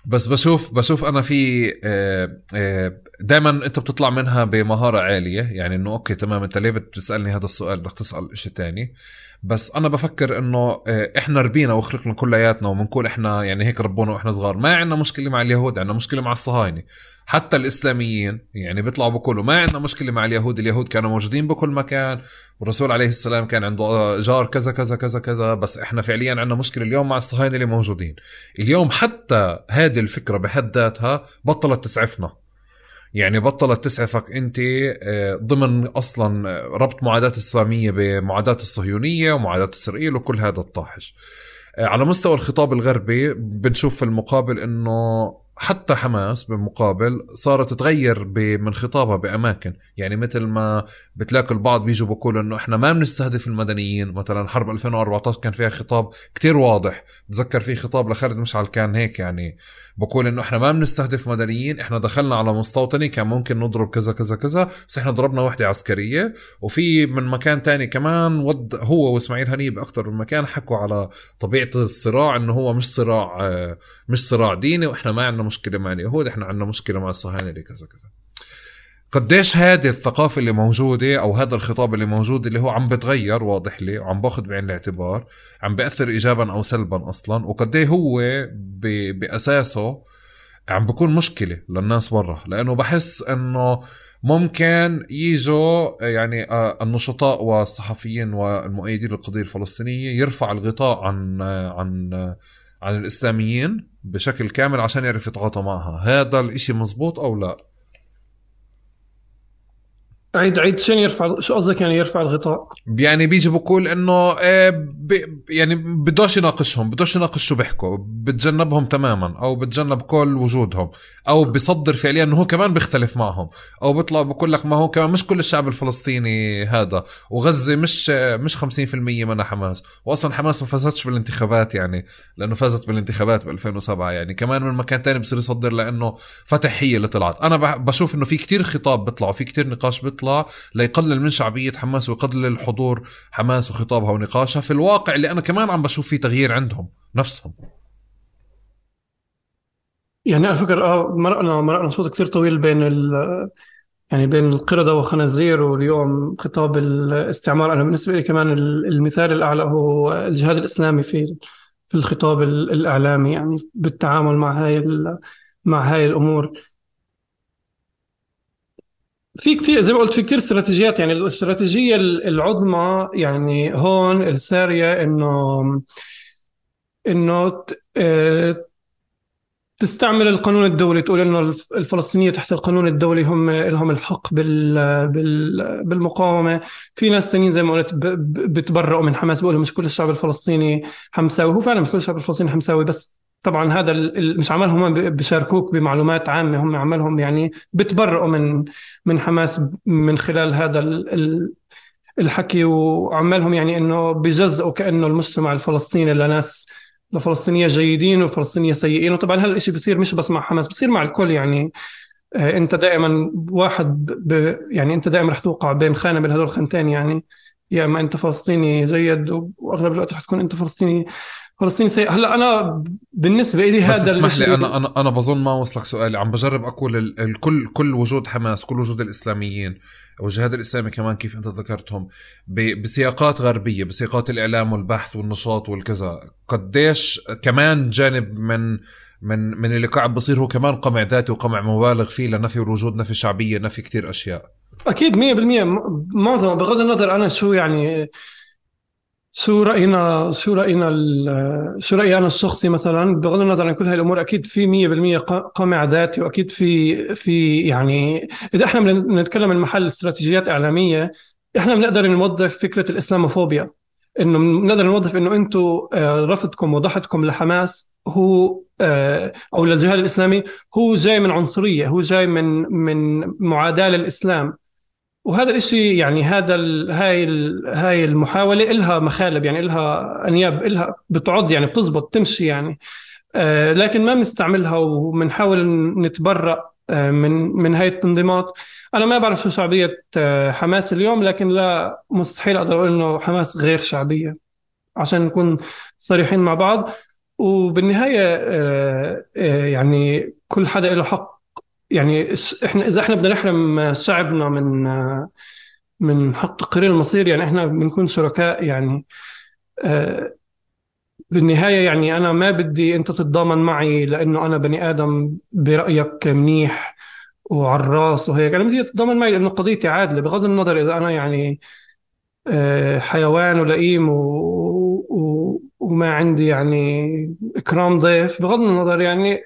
بس بشوف بشوف أنا في دائما أنت بتطلع منها بمهارة عالية. يعني إنه أوكي تمام أنت ليه بتسألني هذا السؤال؟ بدك تسأل شيء تاني. بس أنا بفكر إنه آه، إحنا ربينا وخلقنا كلياتنا وبنقول إحنا يعني هيك ربونا وإحنا صغار. ما عندنا مشكلة مع اليهود عندنا مشكلة مع الصهاينة. حتى الإسلاميين يعني بيطلعوا بيقولوا ما عندنا مشكلة مع اليهود. اليهود كانوا موجودين بكل مكان. والرسول عليه السلام كان عنده آه، جار كذا كذا كذا كذا. بس إحنا فعليا عندنا مشكلة اليوم مع الصهاينة اللي موجودين. اليوم حتى هذه الفكرة بحد ذاتها بطلت تسعفنا. يعني بطلت تسعفك انت آه، ضمن أصلا آه، ربط معاداة الإسلامية بمعاداة الصهيونية ومعاداة إسرائيل وكل هذا الطاحش. آه، على مستوى الخطاب الغربي بنشوف في المقابل إنه حتى حماس بالمقابل صارت تغير من خطابها بأماكن. يعني مثل ما بتلاقي البعض بيجوا بقولوا إنه إحنا ما بنستهدف المدنيين. مثلا حرب 2014 كان فيها خطاب كتير واضح. بتذكر في خطاب لخالد مشعل كان هيك يعني. بقول إنه إحنا ما بنستهدف مدنيين إحنا دخلنا على مستوطني كان ممكن نضرب كذا كذا كذا بس إحنا ضربنا وحدة عسكرية. وفي من مكان تاني كمان ود هو وإسماعيل هنيه باكثر من مكان حكوا على طبيعة الصراع إنه هو مش صراع آه، مش صراع ديني وإحنا ما عندنا مشكلة مع اليهود إحنا عندنا مشكلة مع الصهاينة كذا كذا. قديش هذه الثقافة اللي موجودة أو هذا الخطاب اللي موجود اللي هو عم بتغير واضح لي وعم باخذ بعين الاعتبار عم بيأثر إيجابا أو سلبا أصلا وقديه هو بأساسه عم بكون مشكلة للناس برا. لأنه بحس أنه ممكن يجوا يعني آه، النشطاء والصحفيين والمؤيدين للقضية الفلسطينية يرفع الغطاء عن عن عن الإسلاميين بشكل كامل عشان يعرف يتعاطى معها. هذا الإشي مزبوط أو لا؟ عيد عيد شنو يرفع شو قصدك يعني يرفع الغطاء؟ يعني بيجي بقول إنه ب- يعني بدوش يناقشهم بدوش يناقش شو بيحكوا بتجنبهم تماما أو بتجنب كل وجودهم أو بيصدر فعليا إنه هو كمان بيختلف معهم أو بيطلع بقول لك ما هو كمان مش كل الشعب الفلسطيني هذا وغزة مش مش 50% منها حماس واصلا حماس ما فازتش بالانتخابات يعني لأنه فازت بالانتخابات ب 2007 يعني كمان من مكان تاني بصير يصدر لأنه فتح هي اللي طلعت أنا بشوف إنه في كتير خطاب بيطلع وفي كتير نقاش بيطلع ليقلل من شعبية حماس ويقلل الحضور حماس وخطابها ونقاشها في الواقع اللي أنا كمان عم بشوف فيه تغيير عندهم نفسهم. يعني على فكرة آه مرقنا مرقنا شوط كثير طويل بين ال يعني بين القردة والخنازير واليوم خطاب الاستعمار. أنا بالنسبة لي كمان ال- المثال الأعلى هو الجهاد الإسلامي في في الخطاب ال- الإعلامي يعني بالتعامل مع هاي مع هاي الأمور. في كثير زي ما قلت في كثير استراتيجيات. يعني الاستراتيجية العظمى يعني هون السارية إنه إنه ت- آه، تستعمل القانون الدولي. تقول إنه الف- الفلسطينية تحت القانون الدولي هم لهم الحق بال بال بالمقاومة. في ناس تانيين زي ما قلت ب- ب- بتبرئوا من حماس بيقولوا مش كل الشعب الفلسطيني حمساوي. هو فعلا مش كل الشعب الفلسطيني حمساوي بس طبعا هذا مش عملهم هم ب- بشاركوك بمعلومات عامة هم عملهم يعني بتبرئوا من من حماس من خلال هذا ال- ال- الحكي وعمالهم يعني إنه بجزئوا كأنه المجتمع الفلسطيني لناس لفلسطينية جيدين وفلسطينية سيئين. وطبعا هذا الشيء بصير مش بس مع حماس بصير مع الكل يعني. آه، أنت دائما واحد ب يعني أنت دائما رح توقع بين خانة بين هذول الخانتين يعني يا إما أنت فلسطيني جيد وأغلب الوقت رح تكون أنت فلسطيني فلسطيني سيء هلا أنا بالنسبة لي بس هذا اسمح الشيء لي أنا أنا أنا بظن ما وصلك سؤالي عم بجرب أقول ال- الكل كل وجود حماس كل وجود الإسلاميين والجهاد الإسلامي كمان كيف أنت ذكرتهم ب- بسياقات غربية بسياقات الإعلام والبحث والنشاط والكذا. قديش كمان جانب من من من اللي قاعد بصير هو كمان قمع ذاتي وقمع مبالغ فيه لنفي الوجود نفي شعبية نفي كتير أشياء. أكيد 100% م- معظم بغض النظر أنا شو يعني شو راينا شو راينا شو رايي أنا الشخصي مثلا بغض النظر عن كل هاي الأمور أكيد في 100% ق- قمع ذاتي وأكيد في في يعني إذا إحنا بدنا نتكلم من محل استراتيجيات إعلامية إحنا بنقدر نوظف فكرة الإسلاموفوبيا. إنه بنقدر نوظف إنه أنتم رفضكم وضحكم لحماس هو آه، أو للجهاد الإسلامي هو جاي من عنصرية هو جاي من من معاداة للإسلام. وهذا الاشي يعني هذا ال هاي هاي المحاولة إلها مخالب يعني إلها أنياب إلها بتعض يعني بتزبط تمشي يعني. آه، لكن ما بنستعملها وبنحاول نتبرأ آه، من من هاي التنظيمات. أنا ما بعرف شو شعبية آه، حماس اليوم لكن لا مستحيل أقدر أقول إنه حماس غير شعبية عشان نكون صريحين مع بعض. وبالنهاية يعني كل حدا له حق. يعني إحنا إذا إحنا بدنا نحرم شعبنا من من حق تقرير المصير يعني إحنا بنكون شركاء يعني بالنهاية يعني أنا ما بدي أنت تتضامن معي لأنه أنا بني آدم برأيك منيح وعلى الراس وهيك. أنا بدي تتضامن معي لأنه قضيتي عادلة بغض النظر إذا أنا يعني آه، حيوان ولئيم و... و... وما عندي يعني إكرام ضيف بغض النظر يعني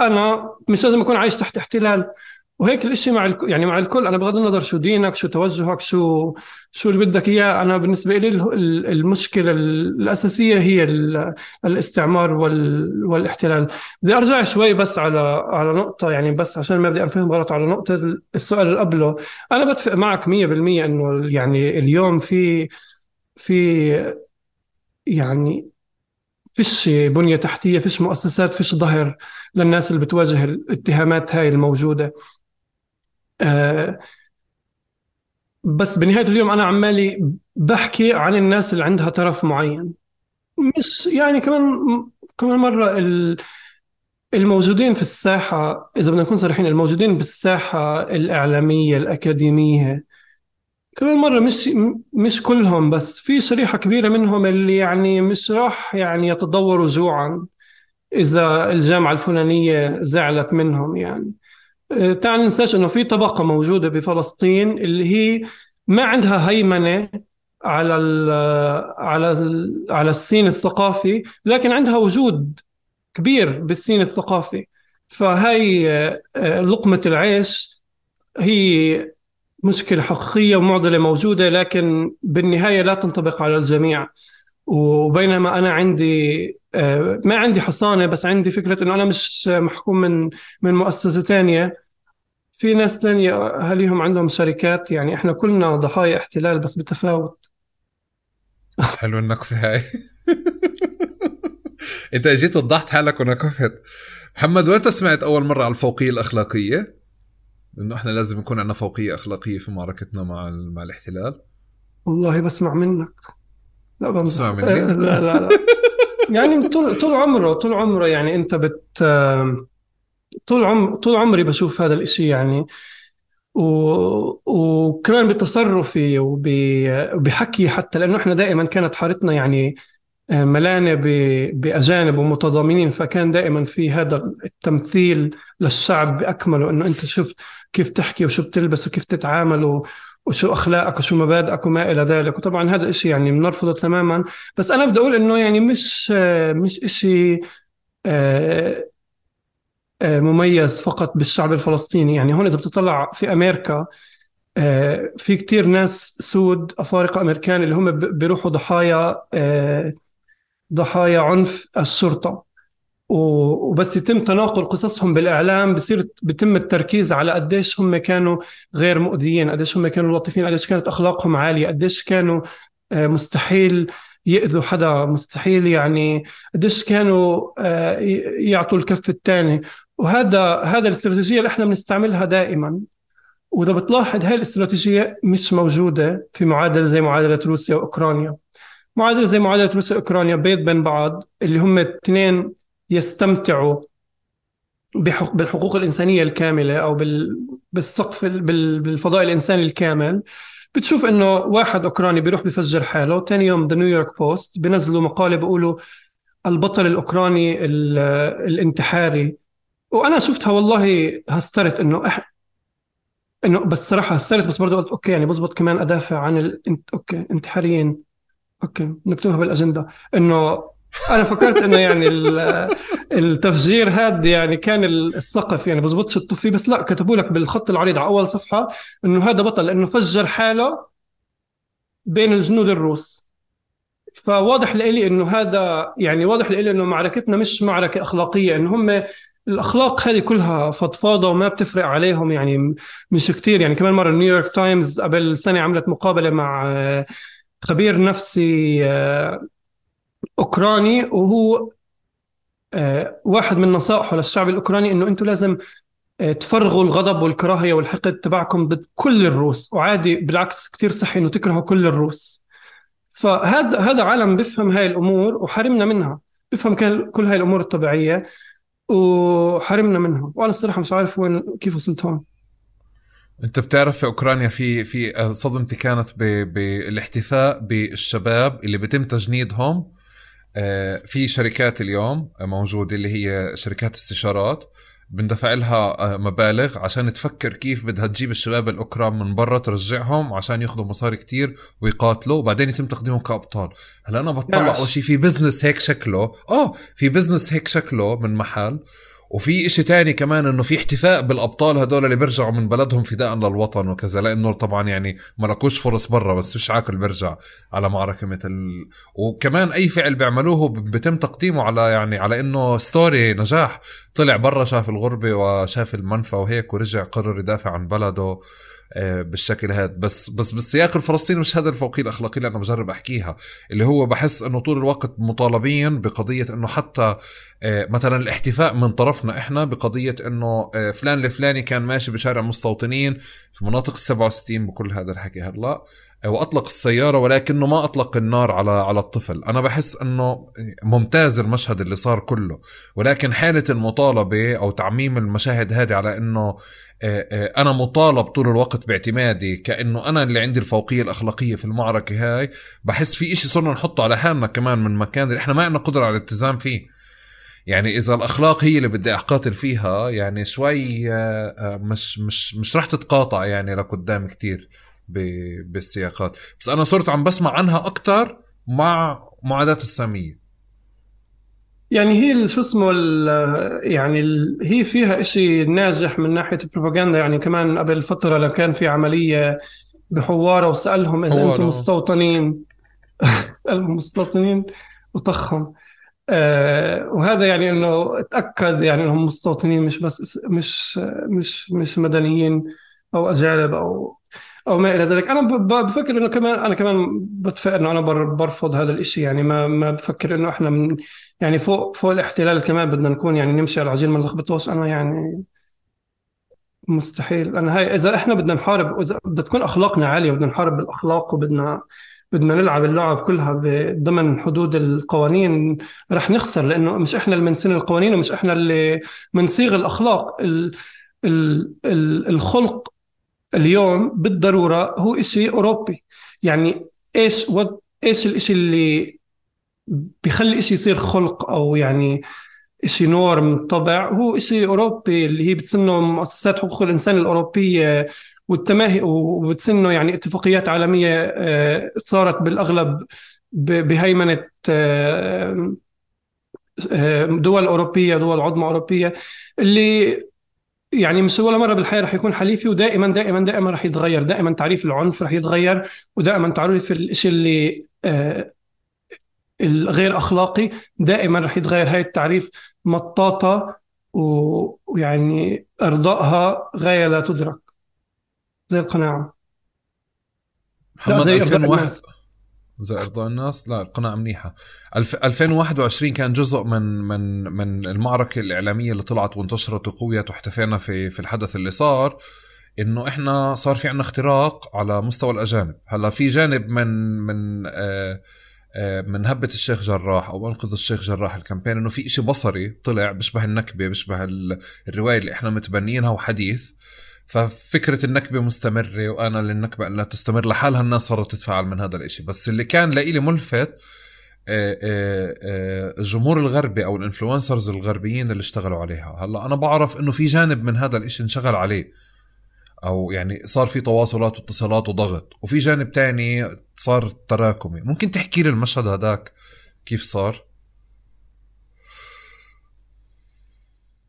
أنا مش لازم أكون عايش تحت احتلال. وهيك الإشي مع الك... يعني مع الكل. أنا بغض النظر شو دينك شو توجهك شو شو اللي بدك إياه. أنا بالنسبة لي المشكلة الأساسية هي الاستعمار وال... والاحتلال. بدي أرجع شوي بس على على نقطة يعني بس عشان ما بدي أنفهم غلط على نقطة السؤال اللي قبله. أنا بتفق معك 100% إنه يعني اليوم في في يعني فيش بنية تحتية فيش مؤسسات فيش ظهر للناس اللي بتواجه الاتهامات هاي الموجودة. آه، بس بنهاية اليوم أنا عمالي بحكي عن الناس اللي عندها طرف معين. مش يعني كمان كمان مرة الموجودين في الساحة إذا بدنا نكون صريحين الموجودين بالساحة الإعلامية الأكاديمية كمان مرة مش مش كلهم بس في شريحة كبيرة منهم اللي يعني مش راح يعني يتضوروا جوعا إذا الجامعة الفلانية زعلت منهم يعني. آه، تعال ننساش إنه في طبقة موجودة بفلسطين اللي هي ما عندها هيمنة على ال على ال على السين الثقافي لكن عندها وجود كبير بالسين الثقافي. فهي آه، لقمة العيش هي مشكلة حقيقية ومعضلة موجودة لكن بالنهاية لا تنطبق على الجميع. وبينما أنا عندي آه، ما عندي حصانة بس عندي فكرة إنه أنا مش محكوم من من مؤسسة ثانية في ناس تانية أهاليهم عندهم شركات يعني إحنا كلنا ضحايا احتلال بس بتفاوت. حلو النكفة هاي. [LAUGHS] إنت إجيت وضحت حالك ونكفت محمد وين سمعت أول مرة على الفوقية الأخلاقية؟ إنه إحنا لازم يكون عندنا فوقية أخلاقية في معركتنا مع مع الاحتلال. والله بسمع منك. لا بسمع مني؟ لا لا لا. [LAUGHS] يعني طول طول عمره طول عمره يعني أنت بت طول عم طول عمري بشوف هذا الإشي يعني. و... وكمان بتصرفي وبحكي حتى لأنه إحنا دائما كانت حارتنا يعني آه، ملانة ب... بأجانب ومتضامنين فكان دائما في هذا التمثيل للشعب بأكمله. إنه أنت شفت كيف تحكي وشو بتلبس وكيف تتعامل. وشو أخلاقك وشو مبادئك وما إلى ذلك. وطبعا هذا الشيء يعني بنرفضه تماما. بس أنا بدي أقول إنه يعني مش مش شيء آه، آه، مميز فقط بالشعب الفلسطيني. يعني هون إذا بتطلع في أمريكا آه، في كتير ناس سود أفارقة أمريكان اللي هم بيروحوا ضحايا ضحايا عنف الشرطة. وبس يتم تناقل قصصهم بالإعلام بصير بيتم التركيز على قديش هم كانوا غير مؤذيين قديش هم كانوا لطيفين قديش كانت أخلاقهم عالية قديش كانوا مستحيل يأذوا حدا مستحيل يعني قديش كانوا يعطوا الكف الثاني وهذا هذا الاستراتيجية اللي إحنا بنستعملها دائما. وإذا بتلاحظ هاي الاستراتيجية مش موجودة في معادلة زي معادلة روسيا وأوكرانيا. معادلة زي معادلة روسيا وأوكرانيا بيت بين بعض اللي هم الاثنين يستمتعوا بالحقوق الإنسانية الكاملة أو بالسقف بالفضاء الإنساني الكامل. بتشوف إنه واحد أوكراني بيروح بفجر حاله ثاني يوم The New York Post بينزلوا مقالة بيقولوا البطل الأوكراني الانتحاري. وأنا شفتها والله هسترت إنه أح... إنه بس صراحة هسترت بس برضه قلت أوكي يعني بزبط كمان أدافع عن ال... أوكي انتحاريين. أوكي نكتبها بالأجندة. إنه أنا فكرت إنه يعني التفجير هذا يعني كان السقف يعني بزبطش الطفي بس لا كتبوا لك بالخط العريض على أول صفحة إنه هذا بطل لأنه فجر حالة بين الجنود الروس. فواضح لي إنه هذا يعني واضح لي إنه معركتنا مش معركة أخلاقية إنه هم الأخلاق هذه كلها فضفاضة وما بتفرق عليهم يعني مش كتير. يعني كمان مرة نيويورك تايمز قبل سنة عملت مقابلة مع خبير نفسي آه، أوكراني وهو آه، واحد من نصائحه للشعب الأوكراني إنه أنتم لازم آه، تفرغوا الغضب والكراهية والحقد تبعكم ضد كل الروس. وعادي بالعكس كتير صحي إنه تكرهوا كل الروس. فهذا هذا عالم بيفهم هاي الأمور وحرمنا منها. بيفهم كل هاي الأمور الطبيعية وحرمنا منها. وأنا الصراحة مش عارف وين كيف وصلت هون. أنت بتعرف في أوكرانيا في في صدمتي كانت بالإحتفاء بالشباب اللي بيتم تجنيدهم. في شركات اليوم موجودة اللي هي شركات استشارات بندفع لها آه، مبالغ عشان تفكر كيف بدها تجيب الشباب الاوكران من برا ترجعهم عشان ياخذوا مصاري كتير ويقاتلوا وبعدين يتم تقديمهم كأبطال. هلا أنا بطلع أول شيء في business هيك شكله آه في business هيك شكله من محل. وفي إشي تاني كمان إنه في احتفاء بالأبطال هدول اللي بيرجعوا من بلدهم فداء للوطن وكذا. لأنه طبعا يعني ما لقوش فرص برا بس فيش عاقل بيرجع على معركة مثل وكمان أي فعل بيعملوه بيتم تقديمه على يعني على إنه story نجاح. طلع برا شاف الغربة وشاف المنفى وهيك ورجع قرر يدافع عن بلده. بالشكل هذا. بس بس بالسياق الفلسطيني مش هذا الفوقية الأخلاقية اللي أنا بجرب أحكيها اللي هو بحس إنه طول الوقت مطالبين بقضية إنه حتى آه، مثلا الاحتفاء من طرفنا إحنا بقضية إنه آه، فلان الفلاني كان ماشي بشارع مستوطنين في مناطق ال 67 بكل هذا الحكي. هلا واطلق السيارة ولكنه ما أطلق النار على على الطفل. أنا بحس إنه ممتاز المشهد اللي صار كله. ولكن حالة المطالبة أو تعميم المشاهد هذه على إنه آه، آه، أنا مطالب طول الوقت باعتمادي كأنه أنا اللي عندي الفوقية الأخلاقية في المعركة هاي بحس في إشي صرنا نحطه على حالنا كمان من مكان اللي إحنا ما عندنا قدرة على الالتزام فيه. يعني إذا الأخلاق هي اللي بدي أقاتل فيها يعني شوي آه، مش مش مش رح تتقاطع يعني لقدام كتير. بالسياقات. بس أنا صرت عم بسمع عنها أكثر مع معاداة السامية. يعني هي شو اسمه يعني هي فيها إشي ناجح من ناحية البروباغندا. يعني كمان قبل فترة لو كان في عملية بحوارة وسألهم إذا أنتم مستوطنين. [LAUGHS] سألهم مستوطنين وطخهم. آه وهذا يعني إنه تأكد يعني إنهم مستوطنين مش بس مش مش مش مدنيين أو أجانب أو أو ما إلى ذلك. أنا بفكر إنه كمان أنا كمان بتفق إنه أنا برفض هذا الشيء يعني ما ما بفكر إنه إحنا من يعني فوق فوق الاحتلال كمان بدنا نكون يعني نمشي على العجين ما نلخبطوش أنا يعني مستحيل. أنا هاي إذا إحنا بدنا نحارب وإذا بدها تكون أخلاقنا عالية بدنا نحارب بالأخلاق وبدنا بدنا نلعب اللعب كلها ضمن حدود القوانين رح نخسر. لأنه مش إحنا اللي بنسن القوانين ومش إحنا اللي بنصيغ الأخلاق. ال ال ال الخلق اليوم بالضرورة هو شيء أوروبي. يعني إيش إيش الشيء اللي بيخلي شيء يصير خلق أو يعني شيء نورم طبع؟ هو شيء أوروبي اللي هي بتسنه مؤسسات حقوق الإنسان الأوروبية والتماهي وبتسنه يعني اتفاقيات عالمية آه، صارت بالأغلب بهيمنة آه، آه، دول أوروبية دول عظمى أوروبية اللي يعني مش ولا مره بالحياة رح يكون حليفي ودائما دائما دائما رح يتغير. دائما تعريف العنف رح يتغير ودائما تعريف الشيء اللي آه الغير أخلاقي دائما رح يتغير. هاي التعريف مطاطة ويعني أرضائها غاية لا تدرك. زي القناعة. لا زي 2001 زي ارضاء الناس؟ لا القناعة منيحة. 2021 كان جزء من من من المعركة الإعلامية اللي طلعت وانتشرت وقويت واحتفينا في في الحدث اللي صار إنه إحنا صار في عنا اختراق على مستوى الأجانب. هلأ في جانب من من آه آه من هبة الشيخ جراح أو أنقذ الشيخ جراح ال campaign إنه في إشي بصري طلع بيشبه النكبة بيشبه الرواية اللي إحنا متبنينها وحديث. ففكرة النكبة مستمرة وآن للنكبة أن لا تستمر لحالها الناس صارت تتفاعل من هذا الإشي. بس اللي كان لإلي ملفت آه، آه، آه، الجمهور الغربي أو ال influencers الغربيين اللي اشتغلوا عليها. هلأ أنا بعرف إنه في جانب من هذا الإشي انشغل عليه. أو يعني صار في تواصلات واتصالات وضغط. وفي جانب تاني صار تراكمي. ممكن تحكي لي المشهد هذاك؟ كيف صار؟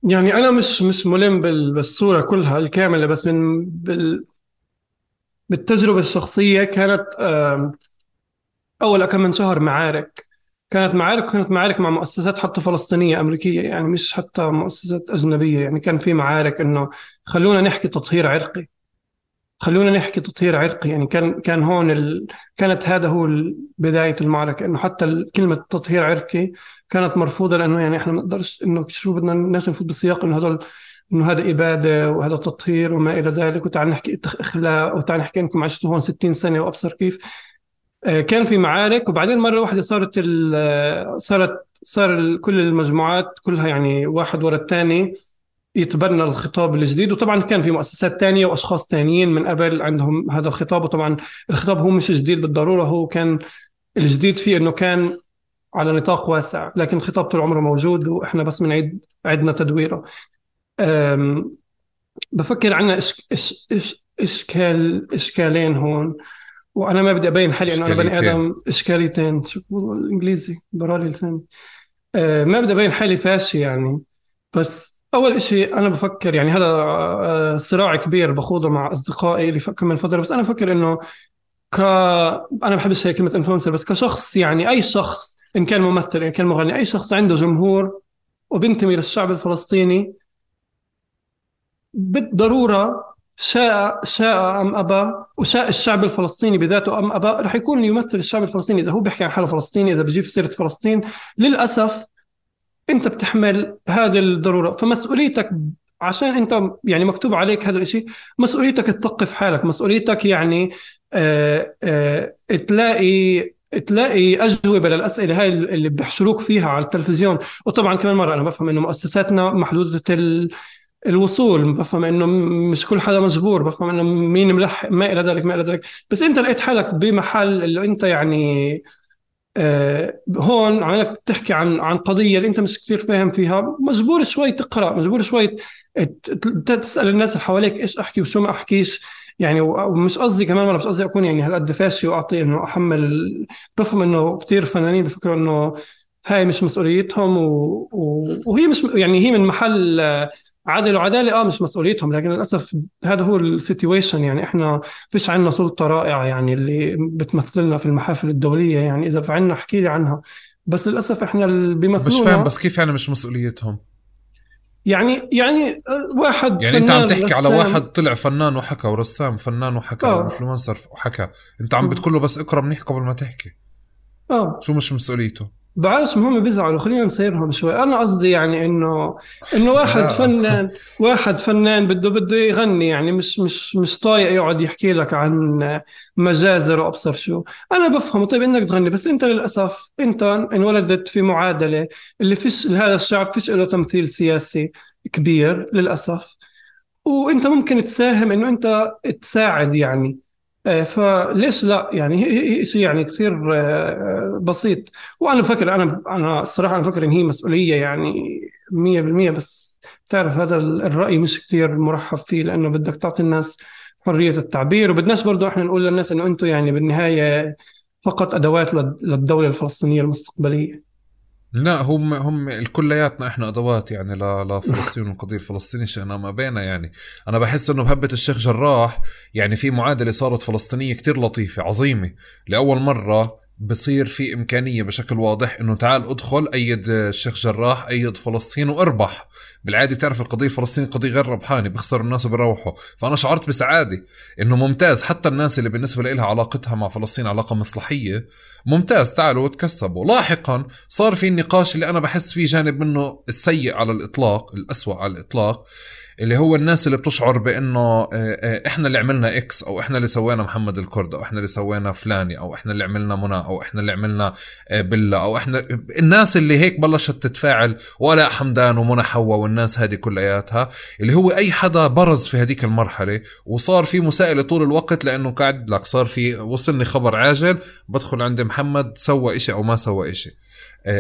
يعني أنا مش مش ملم بالصورة كلها الكاملة بس من بال بالتجربة الشخصية كانت أول كم من شهر معارك. كانت معارك كانت معارك مع مؤسسات حتى فلسطينية أمريكية يعني مش حتى مؤسسات أجنبية. يعني كان في معارك إنه خلونا نحكي تطهير عرقي. خلونا نحكي تطهير عرقي. يعني كان كان هون ال... كانت هذا هو بداية المعركة إنه حتى كلمة تطهير عرقي كانت مرفوضة لأنه يعني إحنا ما نقدرش إنه شو بدنا الناس نفوت بسياق إنه هدول إنه هذا إبادة وهذا تطهير وما إلى ذلك. وتعال نحكي اخلاق وتعال نحكي إنكم عشتوا هون 60 سنة وأبصر كيف. آه، كان في معارك وبعدين مرة واحدة صارت صارت صار كل المجموعات كلها يعني واحد ورا الثاني. يتبنى الخطاب الجديد. وطبعا كان في مؤسسات تانية وأشخاص تانيين من قبل عندهم هذا الخطاب. وطبعا الخطاب هو مش جديد بالضرورة هو كان الجديد فيه إنه كان على نطاق واسع لكن الخطاب طول عمره موجود وإحنا بس بنعيد عدنا تدويره. بفكر عنا إش إش إش إشكال إشكالين هون. وأنا ما بدي أبين حالي إنه أنا بني آدم إشكاليتين. شو الانجليزي برالي لساني. أه ما بدي أبين حالي فاشي يعني. بس أول شيء أنا بفكر يعني هذا آه، صراع كبير بخوضه مع أصدقائي اللي كم من فترة. بس أنا بفكر إنه ك أنا بحبش هي كلمة انفلونسر بس كشخص يعني أي شخص إن كان ممثل إن كان مغني أي شخص عنده جمهور وبنتمي للشعب الفلسطيني بالضرورة شاء شاء أم ابى وشاء الشعب الفلسطيني بذاته أم ابى رح يكون يمثل الشعب الفلسطيني. إذا هو بيحكي عن حاله فلسطيني إذا بجيب سيرة فلسطين للأسف انت بتحمل هذه الضرورة فمسؤوليتك عشان انت يعني مكتوب عليك هذا الشيء مسؤوليتك تثقف حالك مسؤوليتك يعني آه آه تلاقي تلاقي أجوبة للأسئلة هاي اللي بيحشروك فيها على التلفزيون. وطبعا كمان مرة أنا بفهم إنه مؤسساتنا محدودة الوصول بفهم إنه مش كل حدا مجبور بفهم إنه مين ملحق ما إلى ذلك ما إلى ذلك. بس أنت لقيت حالك بمحل اللي أنت يعني آه هون عمالك تحكي عن عن قضية اللي انت مش كثير فاهم فيها. مجبور شوي تقرأ مجبور شوي تسأل الناس اللي حواليك إيش أحكي وشو ما أحكيش. يعني ومش قصدي كمان أنا مش قصدي أكون يعني هالقد فاشي وأعطي إنه أحمل بفهم إنه كثير فنانين بفكروا إنه هاي مش مسؤوليتهم و... و... وهي مش يعني هي من محل عدل وعدالة آه مش مسؤوليتهم لكن للأسف هذا هو السيتويشن. يعني إحنا فيش عندنا سلطة رائعة يعني اللي بتمثلنا في المحافل الدولية. يعني إذا عندنا احكي لي عنها. بس للأسف إحنا اللي بيمثلونا مش فاهم بس كيف يعني مش مسؤوليتهم؟ يعني يعني واحد يعني أنت عم تحكي على واحد طلع فنان وحكى ورسام فنان وحكى آه. انفلونسر وحكى. أنت عم بتقول له بس اقرأ منيح قبل ما تحكي. آه. شو مش مسؤوليته؟ بعرفش هم بيزعلوا. خلينا نسيرهم شوي. أنا قصدي يعني إنه إنه واحد فنان واحد فنان بده بده يغني يعني مش مش مش طايق يقعد يحكي لك عن مجازر وأبصر شو. أنا بفهم طيب إنك تغني بس أنت للأسف أنت انولدت في معادلة اللي فيش هذا الشعب فيش له تمثيل سياسي كبير للأسف. وأنت ممكن تساهم إنه أنت تساعد يعني. فليش لا؟ يعني شيء يعني كثير آه، بسيط. وأنا بفكر أنا أنا الصراحه أنا بفكر إن هي مسؤولية يعني 100% بس تعرف هذا الرأي مش كثير مرحب فيه لأنه بدك تعطي الناس حرية التعبير. وبدناش برضه إحنا نقول للناس إنه أنتم يعني بالنهاية فقط أدوات للدولة الفلسطينية المستقبلية. لا هم هم كلياتنا إحنا أدوات يعني لفلسطين والقضية الفلسطينية شئنا ما بينا يعني. أنا بحس إنه بهبة الشيخ جراح يعني في معادلة صارت فلسطينية كتير لطيفة عظيمة. لأول مرة بصير في إمكانية بشكل واضح إنه تعال أدخل أيد الشيخ جراح أيد فلسطين وأربح. بالعادة بتعرف القضية الفلسطينية قضية غير ربحانة بيخسروا الناس وبيروحوا. فأنا شعرت بسعادة إنه ممتاز. حتى الناس اللي بالنسبة لها علاقتها مع فلسطين علاقة مصلحية ممتاز. تعالوا وتكسبوا لاحقا صار في النقاش اللي أنا بحس فيه جانب منه السيء على الإطلاق الأسوأ على الإطلاق. اللي هو الناس اللي بتشعر بإنه آه، آه، إحنا اللي عملنا إكس أو إحنا اللي سوينا محمد الكرد أو إحنا اللي سوينا فلاني أو إحنا اللي عملنا منى أو إحنا اللي عملنا آه، بلا أو إحنا الناس اللي هيك بلشت تتفاعل ولا حمدان ومنى حوا والناس هذه كلياتها اللي هو أي حدا برز في هذيك المرحلة وصار في مسائله طول الوقت لأنه قاعد لك صار في وصلني خبر عاجل بدخل عند محمد سوى إشي أو ما سوى إشي.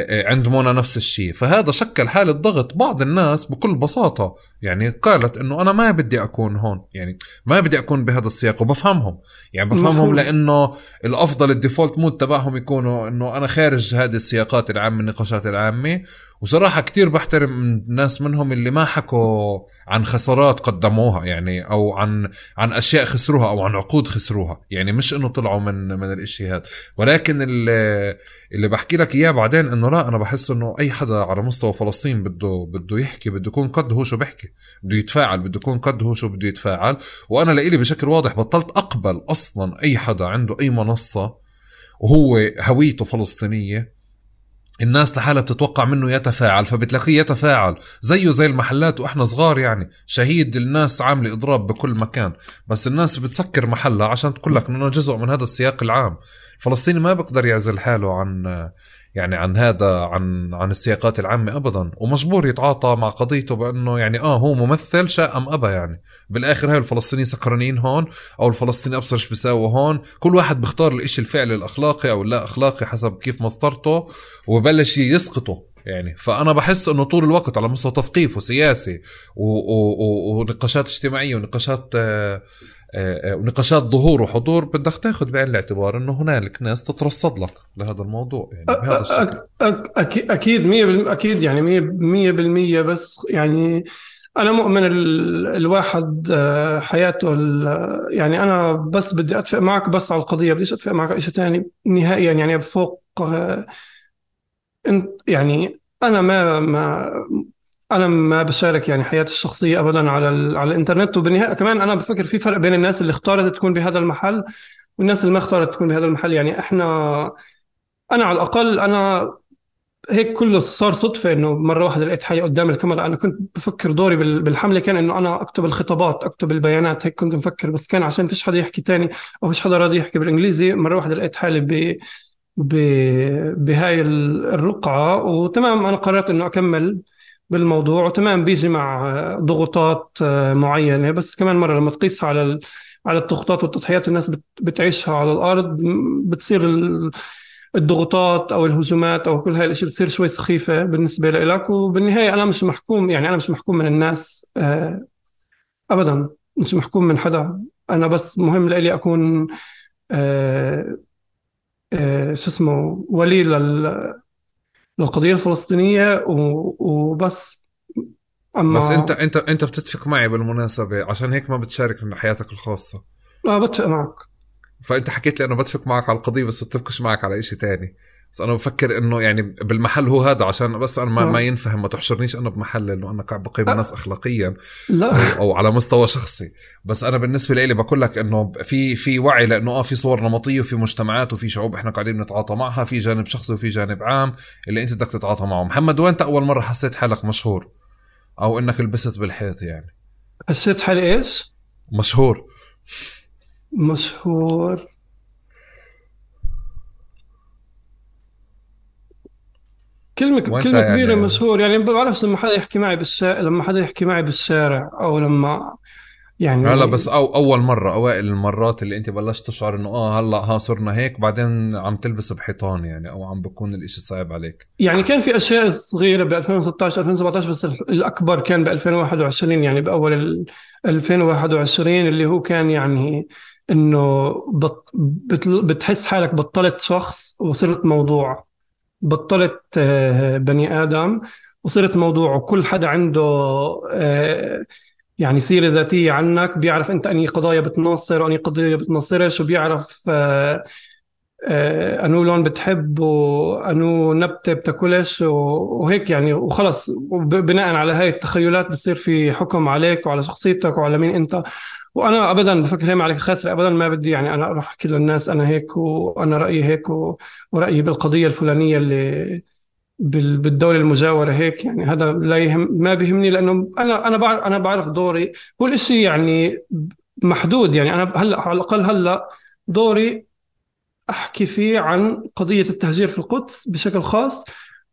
عند منى نفس الشيء. فهذا شكل حالة ضغط بعض الناس بكل بساطة. يعني قالت إنه أنا ما بدي أكون هون. يعني ما بدي أكون بهذا السياق وبفهمهم. يعني بفهمهم لأنه الأفضل ال default mode تبعهم يكونوا إنه أنا خارج هذه السياقات العامة النقاشات العامة. وصراحة كتير بحترم ناس منهم اللي ما حكوا عن خسارات قدموها يعني أو عن عن أشياء خسروها أو عن عقود خسروها. يعني مش إنه طلعوا من من الإشي هذا ولكن اللي, اللي بحكي لك إياه بعدين إنه لا أنا بحس إنه أي حدا على مستوى فلسطين بده بده يحكي بده يكون قد هو شو بحكي بده يتفاعل بده يكون قد هو شو بده يتفاعل. وأنا لإلي بشكل واضح بطلت أقبل أصلا أي حدا عنده أي منصة وهو هويته فلسطينية الناس لحالها بتتوقع منه يتفاعل فبتلاقيه يتفاعل. زيه زي المحلات وإحنا صغار يعني. شهيد الناس عاملة إضراب بكل مكان. بس الناس بتسكر محلها عشان تقول لك إنه جزء من هذا السياق العام. الفلسطيني ما بيقدر يعزل حاله عن يعني عن هذا عن عن السياقات العامة ابدا. ومجبور يتعاطى مع قضيته بأنه يعني آه هو ممثل شاء أم ابى يعني. بالآخر هاي الفلسطينيين سكرانين هون أو الفلسطيني أبصر إيش بيساووا هون. كل واحد بيختار الإشي الفعلي الأخلاقي أو اللا أخلاقي حسب كيف مسطرته وبلش يسقطه يعني. فأنا بحس إنه طول الوقت على مستوى تثقيف وسياسي ونقاشات اجتماعية ونقاشات آه، ونقاشات ظهور وحضور بدك تاخذ بعين الاعتبار إنه هنالك ناس تترصد لك لهذا الموضوع يعني بهذا الشكل. أكيد أكيد 100% أكيد يعني 100% بس يعني أنا مؤمن الواحد آه، حياته يعني أنا بس بدي أتفق معك بس على القضية بديش أتفق معك على شيء ثاني نهائيا يعني فوق انت يعني أنا ما ما أنا ما بشارك يعني حياتي الشخصية ابدا على ال... على الإنترنت وبالنهاية كمان أنا بفكر في فرق بين الناس اللي اختارت تكون بهذا المحل والناس اللي ما اختارت تكون بهذا المحل. يعني إحنا أنا على الأقل أنا هيك كله صار صدفة إنه مرة واحدة لقيت حالي قدام الكاميرا. أنا كنت بفكر دوري بالحملة كان إنه أنا أكتب الخطابات أكتب البيانات هيك كنت مفكر. بس كان عشان فيش حدا يحكي تاني أو فيش حدا راضي يحكي بالإنجليزي مرة واحدة لقيت حالي ب بهاي الرقعة. وتمام أنا قررت إنه أكمل. بالموضوع. وتمام بيجي مع ضغوطات آه، معينة بس كمان مرة لما تقيسها على على الضغوطات والتضحيات الناس بتعيشها على الأرض بتصير الضغوطات أو الهجومات أو كل هاي الأشياء بتصير شوي سخيفة بالنسبة لك وبالنهاية أنا مش محكوم يعني أنا مش محكوم من الناس آه، أبدا. مش محكوم من حدا. أنا بس مهم لي أكون آه، شو اسمه ولي لل للقضيه الفلسطينية وبس أما بس أنت أنت أنت بتتفق معي بالمناسبة عشان هيك ما بتشارك من حياتك الخاصة. آه بتفق معك. فأنت حكيت لي أنه بتفق معك على القضية بس بتفقش معك على شيء تاني. بس أنا بفكر إنه يعني بالمحل هو هذا عشان بس أنا ما, ما ينفهم ما تحشرنيش أنا بمحل إنه أنا قاعد بقيم الناس اخلاقيا لا. أو, أو على مستوى شخصي. بس أنا بالنسبة لي بقول لك إنه في في وعي لأنه آه في صور نمطية وفي مجتمعات وفي شعوب إحنا قاعدين نتعاطى معها في جانب شخصي وفي جانب عام اللي أنت بدك تتعاطى معه. محمد وين أول مرة حسيت حالك مشهور؟ أو إنك لبست بالحيط يعني؟ حسيت حالي إيش؟ مشهور. مشهور. كلمة كلمة يعني كبيرة مشهور يعني ما بعرف لما حدا يحكي معي بالشارع لما حدا يحكي معي بالشارع أو لما يعني لا لا بس أو أول مرة أوائل المرات اللي أنت بلشت تشعر إنه آه هلأ ها صرنا هيك بعدين عم تلبس بحيطان يعني أو عم بكون الإشي صعب عليك. يعني كان في أشياء صغيرة ب 2016 2017 بس الأكبر كان ب 2021 يعني بأول 2021 اللي هو كان يعني إنه بت بتحس حالك بطلت شخص وصرت موضوع. بطلت آه، بني آدم وصرت موضوع وكل حدا عنده آه، يعني سيرة ذاتية عنك بيعرف أنت أني قضايا بتناصر وأني قضايا بتناصرش وبيعرف آه، أنو لون بتحب وأنو نبتة بتاكلش وهيك يعني وخلص بناء على هاي التخيلات بصير في حكم عليك وعلى شخصيتك وعلى مين أنت. وأنا ابدا بفكر هيك عليك خاسر ابدا ما بدي يعني أنا أروح أحكي للناس أنا هيك وأنا رأيي هيك ورأيي بالقضية الفلانية اللي بالدولة المجاورة هيك. يعني هذا لا يهم ما بيهمني لأنه أنا أنا بعرف أنا بعرف دوري هو الشيء يعني محدود. يعني أنا هلأ على الأقل هلأ دوري أحكي فيه عن قضية التهجير في القدس بشكل خاص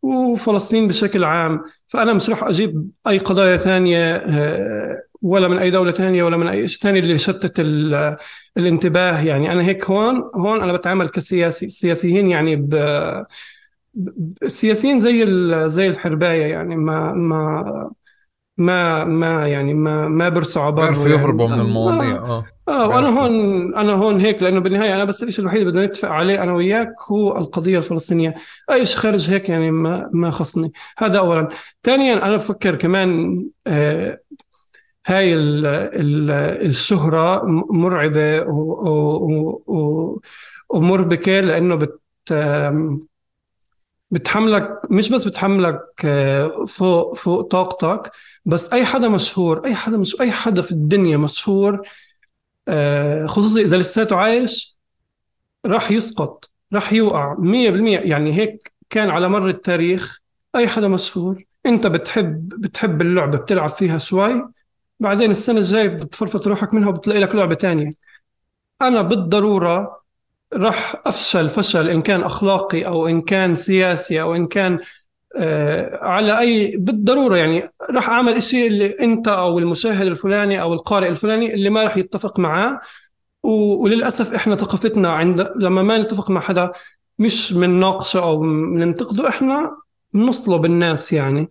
وفلسطين بشكل عام. فأنا مش راح أجيب أي قضايا ثانية آه، ولا من أي دولة ثانية ولا من أي شيء ثاني اللي يشتت الانتباه. يعني أنا هيك هون هون أنا بتعامل كسياسي سياسيين يعني ب السياسيين زي زي الحرباية يعني ما ما ما ما يعني ما ما برسوا عبر بيعرفوا يهربوا من المواضيع آه. آه. وأنا هون أنا هون هيك لأنه بالنهاية أنا بس الشيء الوحيد اللي بدنا نتفق عليه أنا وياك هو القضية الفلسطينية. أي شيء خارج هيك يعني ما ما خصني. هذا اولا. ثانيا أنا بفكر كمان آه هاي ال ال الشهرة مرعبة ومربكة لأنه بت بتحملك مش بس بتحملك فوق فوق طاقتك بس أي حدا مشهور أي حدا مش أي حدا في الدنيا مشهور آه، خصوصي إذا لساته عايش راح يسقط راح يوقع 100% يعني هيك كان على مر التاريخ أي حدا مشهور أنت بتحب بتحب اللعبة بتلعب فيها شوي بعدين السنة الجاية بتفرفط روحك منها وبتلاقي لك لعبة تانية. أنا بالضرورة راح أفشل فشل إن كان أخلاقي أو إن كان سياسي أو إن كان آه على أي بالضرورة يعني راح أعمل إشي اللي أنت أو المشاهد الفلاني أو القارئ الفلاني اللي ما راح يتفق معاه. وللأسف إحنا ثقافتنا عند لما ما نتفق مع حدا مش بنناقشه أو بننتقده إحنا بنصلب الناس يعني.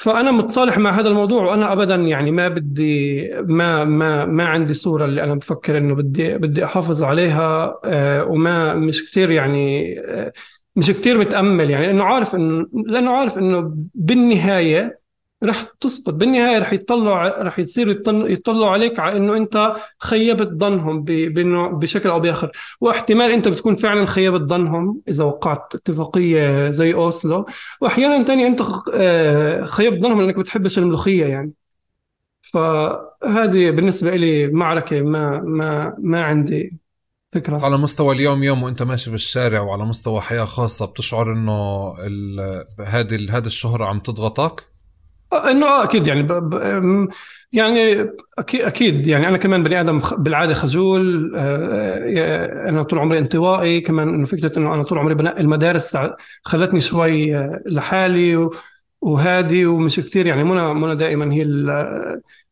فأنا متصالح مع هذا الموضوع وأنا ابدا يعني ما بدي ما ما ما عندي صورة اللي أنا بفكر إنه بدي بدي أحافظ عليها آه، وما مش كثير يعني آه، مش كثير متأمل يعني انه عارف إنه لأنه عارف إنه بالنهاية رح تسقط. بالنهاية رح يطلعوا رح يصيروا يطلعوا عليك على إنه أنت خيبت ظنهم بشكل أو بآخر. واحتمال أنت بتكون فعلا خيبت ظنهم إذا وقعت اتفاقية زي أوسلو. واحيانا تاني أنت آه، خيبت ظنهم إنك بتحبش الملوخية يعني. فهذه بالنسبة لي معركة ما ما ما عندي فكرة. بس على مستوى اليوم يوم وأنت ماشي بالشارع وعلى مستوى حياة خاصة بتشعر إنه هذه هذه الشهره عم تضغطك؟ إنه آه أكيد يعني ب... ب... يعني أكيد أكيد يعني أنا كمان بني آدم بالعادة خجول آه، أنا طول عمري انطوائي كمان إنه فكرة إنه أنا طول عمري بنقي المدارس خلتني شوي آه، لحالي وهادي ومش كثير يعني منى منى دائما هي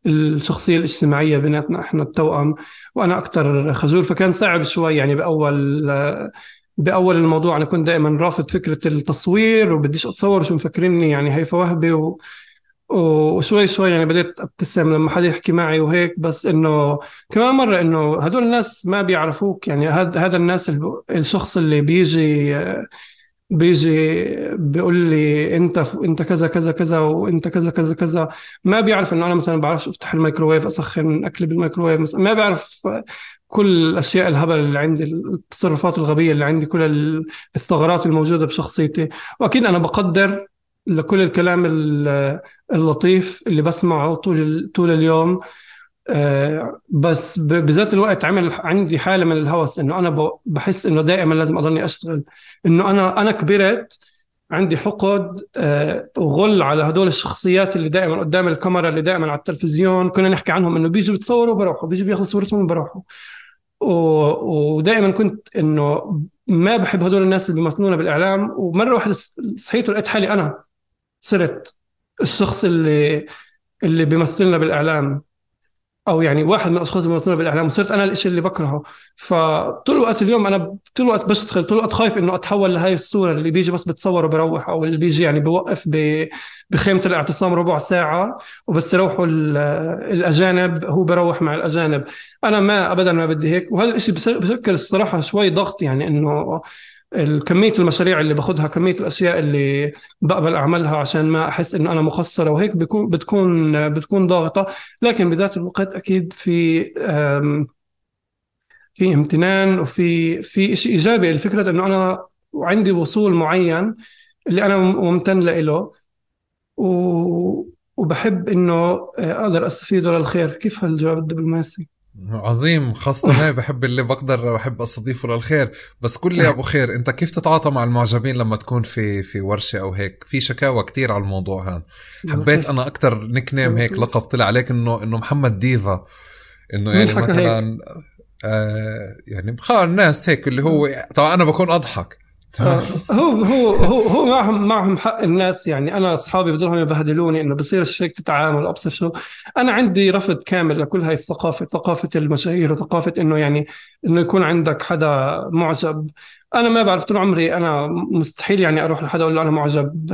الشخصية الاجتماعية بيناتنا إحنا التوأم. وأنا أكثر خجول. فكان صعب شوي يعني بأول آه، بأول الموضوع أنا كنت دائما رافض فكرة التصوير وبديش أتصور شو مفكريني يعني هيفا وهبي و... وشوي شوي يعني بديت أبتسم لما حدا يحكي معي وهيك بس إنه كمان مرة إنه هدول الناس ما بيعرفوك. يعني هذا هذا الناس الشخص اللي بيجي بيجي بيقول لي أنت أنت كذا كذا كذا وأنت كذا كذا كذا ما بيعرف إنه أنا مثلا بعرفش أفتح الميكروويف أسخن اكل بالميكروويف مثلا ما بيعرف كل الاشياء الهبل اللي عندي التصرفات الغبية اللي عندي كل الثغرات الموجودة بشخصيتي. وأكيد أنا بقدر لكل الكلام اللطيف اللي بسمعه طول طول اليوم. آه، بس بذات الوقت عمل عندي حالة من الهوس إنه أنا بحس إنه دائما لازم أضلني أشتغل. إنه أنا أنا كبرت عندي حقد آه، وغل على هدول الشخصيات اللي دائما قدام الكاميرا اللي دائما على التلفزيون. كنا نحكي عنهم إنه بيجوا بتصوروا وبروحوا بيجوا بياخذوا صورتهم وبروحوا. ودائما كنت إنه ما بحب هدول الناس اللي بيمثلونا بالإعلام. ومرة واحدة صحيت ولقيت حالي أنا صرت الشخص اللي اللي بيمثلنا بالإعلام. أو يعني واحد من الأشخاص اللي بيمثلنا بالإعلام وصرت أنا الشيء اللي بكرهه. فطول الوقت اليوم أنا طول الوقت بشتغل طول الوقت خايف إنه أتحول لهي الصورة اللي بيجي بس بتصور وبروح أو اللي بيجي يعني بوقف بخيمة الاعتصام ربع ساعة وبس يروحوا الأجانب هو بروح مع الأجانب. أنا ما ابدا ما بدي هيك. وهذا الشيء بشكل الصراحة شوي ضغط يعني إنه كمية المشاريع اللي باخذها كمية الأشياء اللي بقبل أعملها عشان ما أحس إنه أنا مخسرة وهيك بيكون بتكون بتكون ضاغطة. لكن بذات الوقت أكيد في في امتنان وفي في شيء إيجابي. الفكرة إنه أنا عندي وصول معين اللي أنا ممتن له وبحب إنه آه، أقدر أستفيده للخير كيف هالجواب الدبلوماسي؟ عظيم خاصة هاي بحب اللي بقدر بحب أستضيفه للخير. بس قل لي يا أبو خير أنت كيف تتعاطى مع المعجبين لما تكون في في ورشة أو هيك؟ في شكاوى كتير على الموضوع هذا. حبيت أنا أكثر nickname هيك لقب طلع عليك إنه إنه محمد ديفا. إنه يعني مثلا آه يعني بخار الناس هيك اللي هو طبعا أنا بكون أضحك. هو هو هو هو معهم معهم حق الناس يعني أنا أصحابي بضلهم يبهدلوني إنه بصير هيك تتعامل أبصر شو. أنا عندي رفض كامل لكل هاي الثقافة ثقافة المشاهير وثقافة إنه يعني إنه يكون عندك حدا معجب. أنا ما بعرف طول عمري أنا مستحيل يعني أروح لحدا أقول له أنا معجب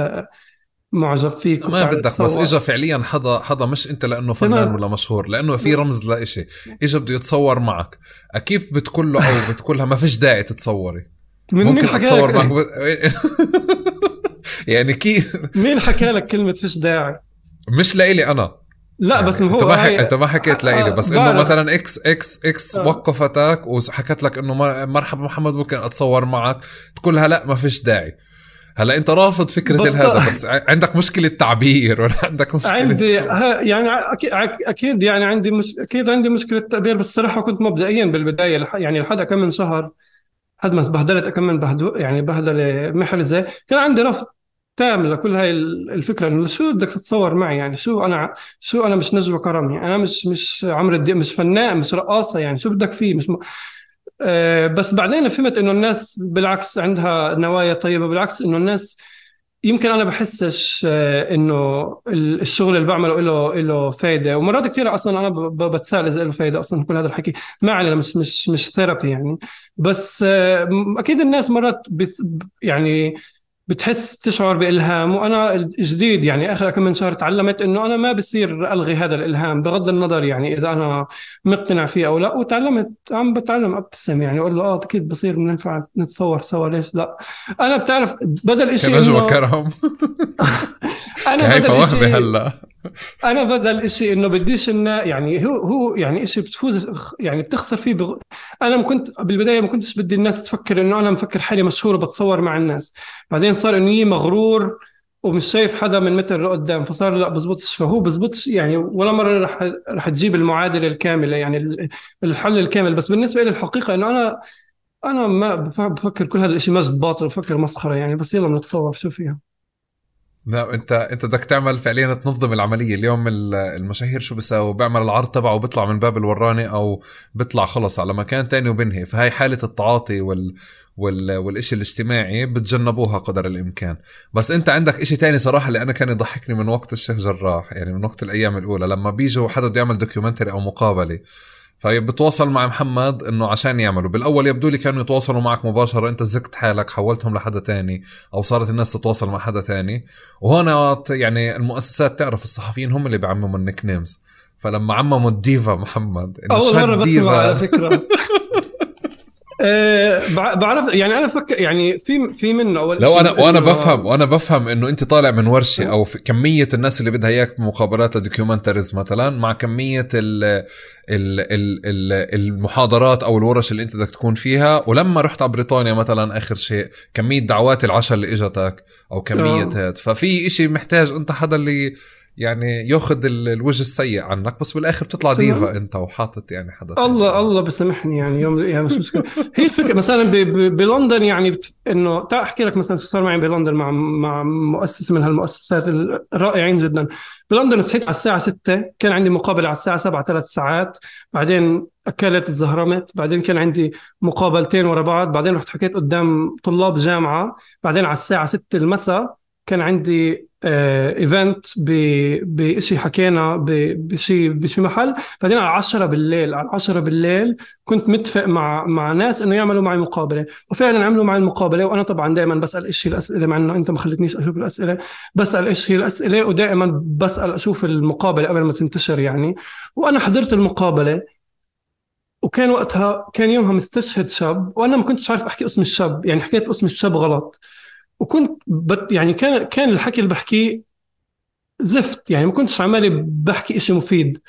معجب فيك ما بدك بس. اجى فعليا حدا حدا مش أنت لأنه فنان. ولا مشهور لأنه في رمز لإشي اجى بده يتصور معك. كيف بتقول له أو بتقول لها ما فيش داعي تتصوري. من ممكن مين اتصور ب... [LAUGHS] يعني كيف مين حكى لك كلمة فيش داعي؟ مش لإلي أنا. لا بس ما هو أنت ما حك... أنت ما حكيت لإلي بس آه، انه بعرف. مثلا X X X آه. وقفتك وحكت لك إنه مر- مرحبا محمد ممكن أتصور معك. تقول لها لا ما فيش داعي. هلا أنت رافض فكرة هذا [LAUGHS] بس عندك مشكلة تعبير ولا عندك مشكلة عندي يعني أكيد, أكيد يعني عندي مش أكيد عندي مشكلة تعبير بس الصراحه كنت مبدئيا بالبداية يعني لحد كم من شهر لحد ما بهدلت كم من بهدو يعني بهدلة محرزه كان عندي رفض تام لكل هاي ال- الفكرة إنه شو بدك تتصور معي؟ يعني شو أنا شو أنا مش نجوى كرمي أنا مش مش عمرو الدين مش فنان مش رقاصة يعني شو بدك فيه؟ مش م... آه بس بعدين فهمت إنه الناس بالعكس عندها نوايا طيبة بالعكس إنه الناس يمكن أنا بحسش آه، إنه ال- الشغل اللي بعمله له له فايدة. ومرات كثير أصلا أنا ب- ب- بتساءل إذا له فايدة أصلا كل هذا الحكي. ما علينا مش مش مش ثيرابي يعني. بس آه، أكيد الناس مرات يعني بتحس بتشعر بإلهام وأنا جديد يعني آخر كم من شهر تعلمت إنه أنا ما بصير ألغي هذا الإلهام بغض النظر يعني إذا أنا مقتنع فيه أو لا وتعلمت عم بتعلم أبتسم يعني أقول له آه أكيد بصير بننفع نتصور سوا ليش لا؟ أنا بتعرف بدل كرم؟ [LAUGHS] أنا هيفا بدل إشي هلا؟ أنا بدل إشي إنه بديش إنه يعني هو هو يعني إشي بتفوز يعني بتخسر فيه بغ... أنا كنت بالبداية ما كنتش بدي الناس تفكر إنه أنا مفكر حالي مشهور وبتصور مع الناس. بعدين صار إنه مغرور ومش شايف حدا من متر لقدام فصار لا بزبطش. فهو بزبطش يعني ولا مرة رح رح تجيب المعادلة الكاملة يعني ال- الحل الكامل. بس بالنسبة لي الحقيقة إنه أنا أنا ما بف- بفكر كل هذا الشيء مجد باطل بفكر مسخرة يعني. بس يلا بنتصور شو فيها؟ لا انت انت بدك تعمل فعليا تنظم العملية. اليوم ال- المشاهير شو بيساووا؟ بيعمل العرض تبعه وبيطلع من باب الوراني أو بيطلع خلص على مكان تاني وبنهي. فهي حالة التعاطي وال وال والإشي الاجتماعي بتجنبوها قدر الإمكان. بس انت عندك إشي تاني صراحة اللي أنا كان يضحكني من وقت الشيخ جراح يعني من وقت الأيام الأولى لما بيجوا حدا بده يعمل دوكيومنتري أو مقابلة. فبتواصل مع محمد إنه عشان يعملوا. بالأول يبدو لي كانوا يتواصلوا معك مباشرة أنت زكت حالك حولتهم لحدا تاني أو صارت الناس تتواصل مع حدا تاني. وهنا يعني المؤسسات تعرف الصحفيين هم اللي بيعمموا ال nicknames. فلما عمموا الديفا محمد إنه أول مرة بسمع على فكرة. [LAUGHS] بع- بعرف يعني أنا فكر يعني في في منه أول لو أنا وأنا بفهم وأنا بفهم إنه أنت طالع من ورشة أو في كمية الناس اللي بدها إياك بمقابلات ل documentaries مثلا مع كمية ال ال ال ال المحاضرات أو الورش اللي أنت بدك تكون فيها ولما رحت على بريطانيا مثلا آخر شيء كمية دعوات العشاء اللي إجتك أو كمية آه. هاد ففي إشي محتاج أنت حدا اللي يعني ياخذ ال- الوجه السيء عنك بس بالآخر بتطلع. ديفا أنت وحاطط يعني حدا. الله الله بسامحني يعني يوم يعني مش مشكله هي الفكرة مثلا بلندن يعني إنه تعال أحكي لك مثلا شو صار معي بلندن مع مع مؤسس من هالمؤسسات الرائعين جدا. بلندن صحيت على الساعة 6 كان عندي مقابلة على الساعة 7 ثلاث ساعات. بعدين أكلت تزهرمت بعدين كان عندي مقابلتين ورا بعض. بعدين رحت حكيت قدام طلاب جامعة. بعدين على الساعة 6 المساء كان عندي ايفنت بشيء حكينا بشيء بشيء محل. بعدين على 10 بالليل على 10 بالليل كنت متفق مع مع ناس إنه يعملوا معي مقابلة. وفعلا عملوا معي المقابلة وأنا طبعا دائما بسأل إيش هي الاسئله مع إنه أنت ما خلتنيش أشوف الأسئلة. بسأل إيش هي الاسئله ودائما بسأل أشوف المقابلة قبل ما تنتشر يعني. وأنا حضرت المقابلة وكان وقتها كان يومها مستشهد شاب وأنا ما كنتش عارف أحكي اسم الشاب يعني حكيت اسم الشاب غلط. وكنت بت يعني كان كان الحكي اللي بحكيه زفت. يعني ما كنتش عمالي بحكي إشي مفيد.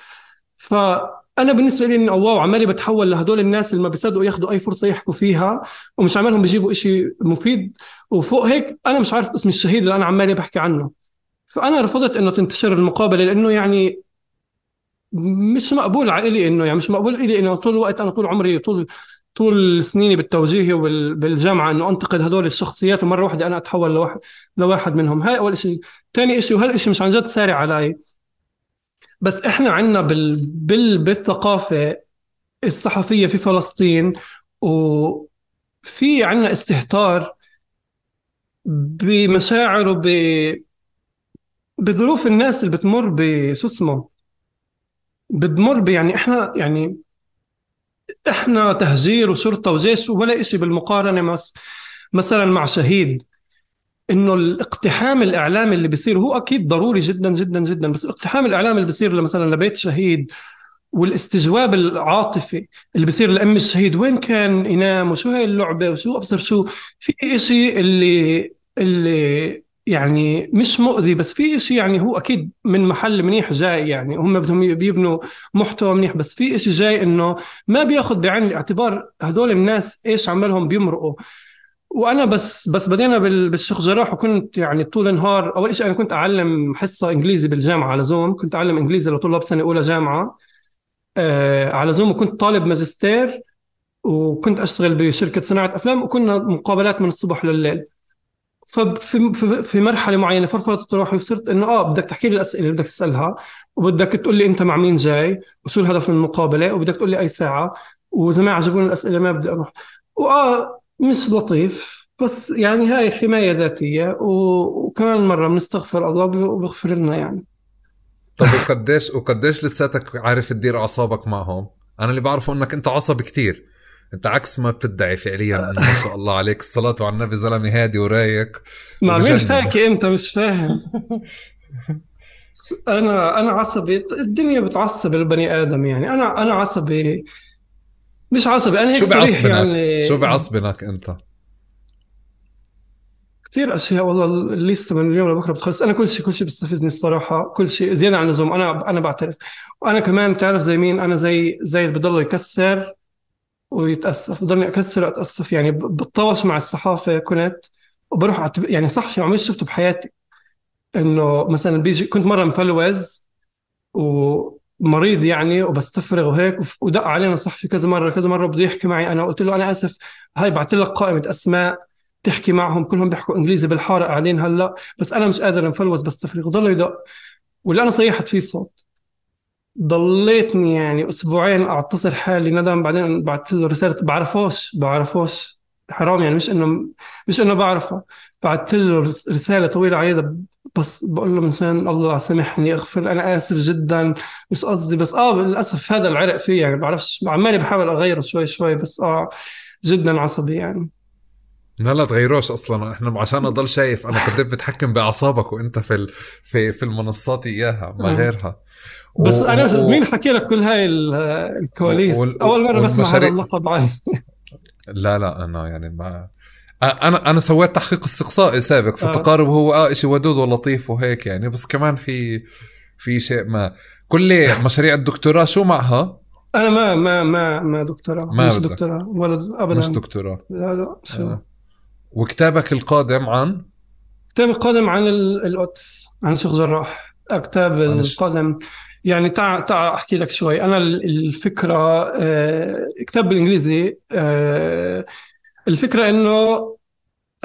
فأنا بالنسبة لي إنه واو عمالي بتحول لهدول الناس اللي ما بيصدقوا ياخذوا أي فرصة يحكوا فيها ومش عمالهم بيجيبوا إشي مفيد. وفوق هيك أنا مش عارف اسم الشهيد اللي أنا عمالي بحكي عنه. فأنا رفضت إنه تنتشر المقابلة لأنه يعني مش مقبول علي إنه يعني مش مقبول لي إنه طول الوقت أنا طول عمري طول طول سنيني بالتوجيه وبالجامعه إنه أنتقد هدول الشخصيات ومرة واحدة أنا أتحول لواحد لواحد منهم. هاي أول شيء ثاني شيء وهالشيء مش عن جد سارع علي. بس إحنا عندنا بال... بال... بالثقافة الصحفية في فلسطين وفي عندنا استهتار بمشاعر وب بظروف الناس اللي بتمر بشو اسمه؟ بتمر يعني إحنا يعني إحنا تهجير وشرطه وجيش ولا شيء بالمقارنة مثلا مع شهيد. إنه الاقتحام الإعلامي اللي بيصير هو أكيد ضروري جدا جدا جدا بس الاقتحام الإعلامي اللي بيصير مثلا لبيت شهيد والاستجواب العاطفي اللي بيصير لأم الشهيد وين كان ينام وشو هي اللعبة وشو أبصر شو؟ في إشي اللي اللي يعني مش مؤذي بس في إشي يعني هو أكيد من محل منيح جاي يعني. هم بدهم بيبنوا محتوى منيح بس في إشي جاي إنه ما بياخذ بعين الاعتبار هدول الناس إيش عملهم بيمرقوا. وأنا بس بس بدينا بالشيخ جراح وكنت يعني طول النهار أول شيء أنا كنت أعلم حصة إنجليزي بالجامعة على زوم. كنت أعلم إنجليزي لطلاب سنة أولى جامعة آه على زوم وكنت طالب ماجستير وكنت أشتغل بشركة صناعة أفلام وكنا مقابلات من الصبح لليل ففي في مرحلة معينة فرفضت روحي وصرت إنه آه بدك تحكي لي الأسئلة اللي بدك تسألها وبدك تقول لي أنت مع مين جاي وشو الهدف من المقابلة وبدك تقول لي أي ساعة واذا ما عجبوني الأسئلة ما بدي أروح. وآه مش لطيف بس يعني هاي حماية ذاتية وكمان مرة بنستغفر الله وبغفر لنا يعني. طب وقديش وقديش لساتك عارف تدير أعصابك معهم؟ أنا اللي بعرفه إنك أنت عصبي كتير. انت عكس ما بتدعي فعليا إنه ما شاء الله عليك. الصلاة على النبي زلمة هادي ورايق. مع مين حاكي انت مش فاهم. أنا أنا عصبي. الدنيا بتعصب البني آدم يعني. أنا أنا عصبي. مش عصبي أنا هيك شو بعصبنك يعني. شو بعصبنك أنت؟ كثير أشياء والله الليستة من اليوم لبكرة بتخلص. أنا كل شيء كل شيء بيستفزني الصراحة. كل شيء زيادة عن اللزوم. أنا أنا بعترف. وأنا كمان بتعرف زي مين؟ أنا زي زي اللي بضله يكسر ويتأسف بضلني أكسر وأتأسف يعني بتطاوش مع الصحافة كنت وبروح أعتب... يعني صحفي عمري شفته بحياتي. إنه مثلا بيجي كنت مرة مفلوز ومريض يعني وبستفرغ وهيك ودق علينا صحفي كذا مرة كذا مرة بده يحكي معي. أنا قلت له أنا آسف هاي بعت لك قائمة أسماء تحكي معهم كلهم بيحكوا إنجليزي بالحارة قاعدين هلأ بس أنا مش قادر مفلوز بستفرغ. ضل يدق. واللي أنا صيحت فيه صوت. ضليتني يعني أسبوعين أعتصر حالي ندم بعدين بعثت له رسالة بعرفوش بعرفوش حرام يعني مش إنه مش إنه بعرفه. بعثت له رسالة طويلة عريضة بس بقول له مثلا الله سامحني أغفر أنا آسف جدا مش قصدي بس آه للأسف هذا العرق فيه يعني بعرفش عمالي بحاول أغيره شوي شوي بس آه جدا عصبي يعني. لا لا تغيروش أصلا إحنا عشان أضل شايف أنا قد بتحكم بأعصابك وأنت في. في في المنصات إياها ما غيرها. بس و... أنا و... مين حكي لك كل هاي الكواليس؟ وال... أول مرة بسمع هذا اللقب عني لا لا أنا يعني ما أنا أنا سويت تحقيق استقصائي سابق في آه. التقارب هو آه شيء ودود ولطيف وهيك يعني. بس كمان في في شيء ما. كل مشاريع الدكتوراه شو معها؟ أنا ما ما ما ما دكتوراه. ما مش دكتوراه ولا ابدا. مش دكتوراه. لا لا شو؟ آه. وكتابك القادم عن؟ كتابي القادم عن القدس عن شيخ جراح. كتاب القادم يعني تعا تعا أحكي لك شوي. أنا الفكرة آه كتاب بالإنجليزي آه الفكرة إنه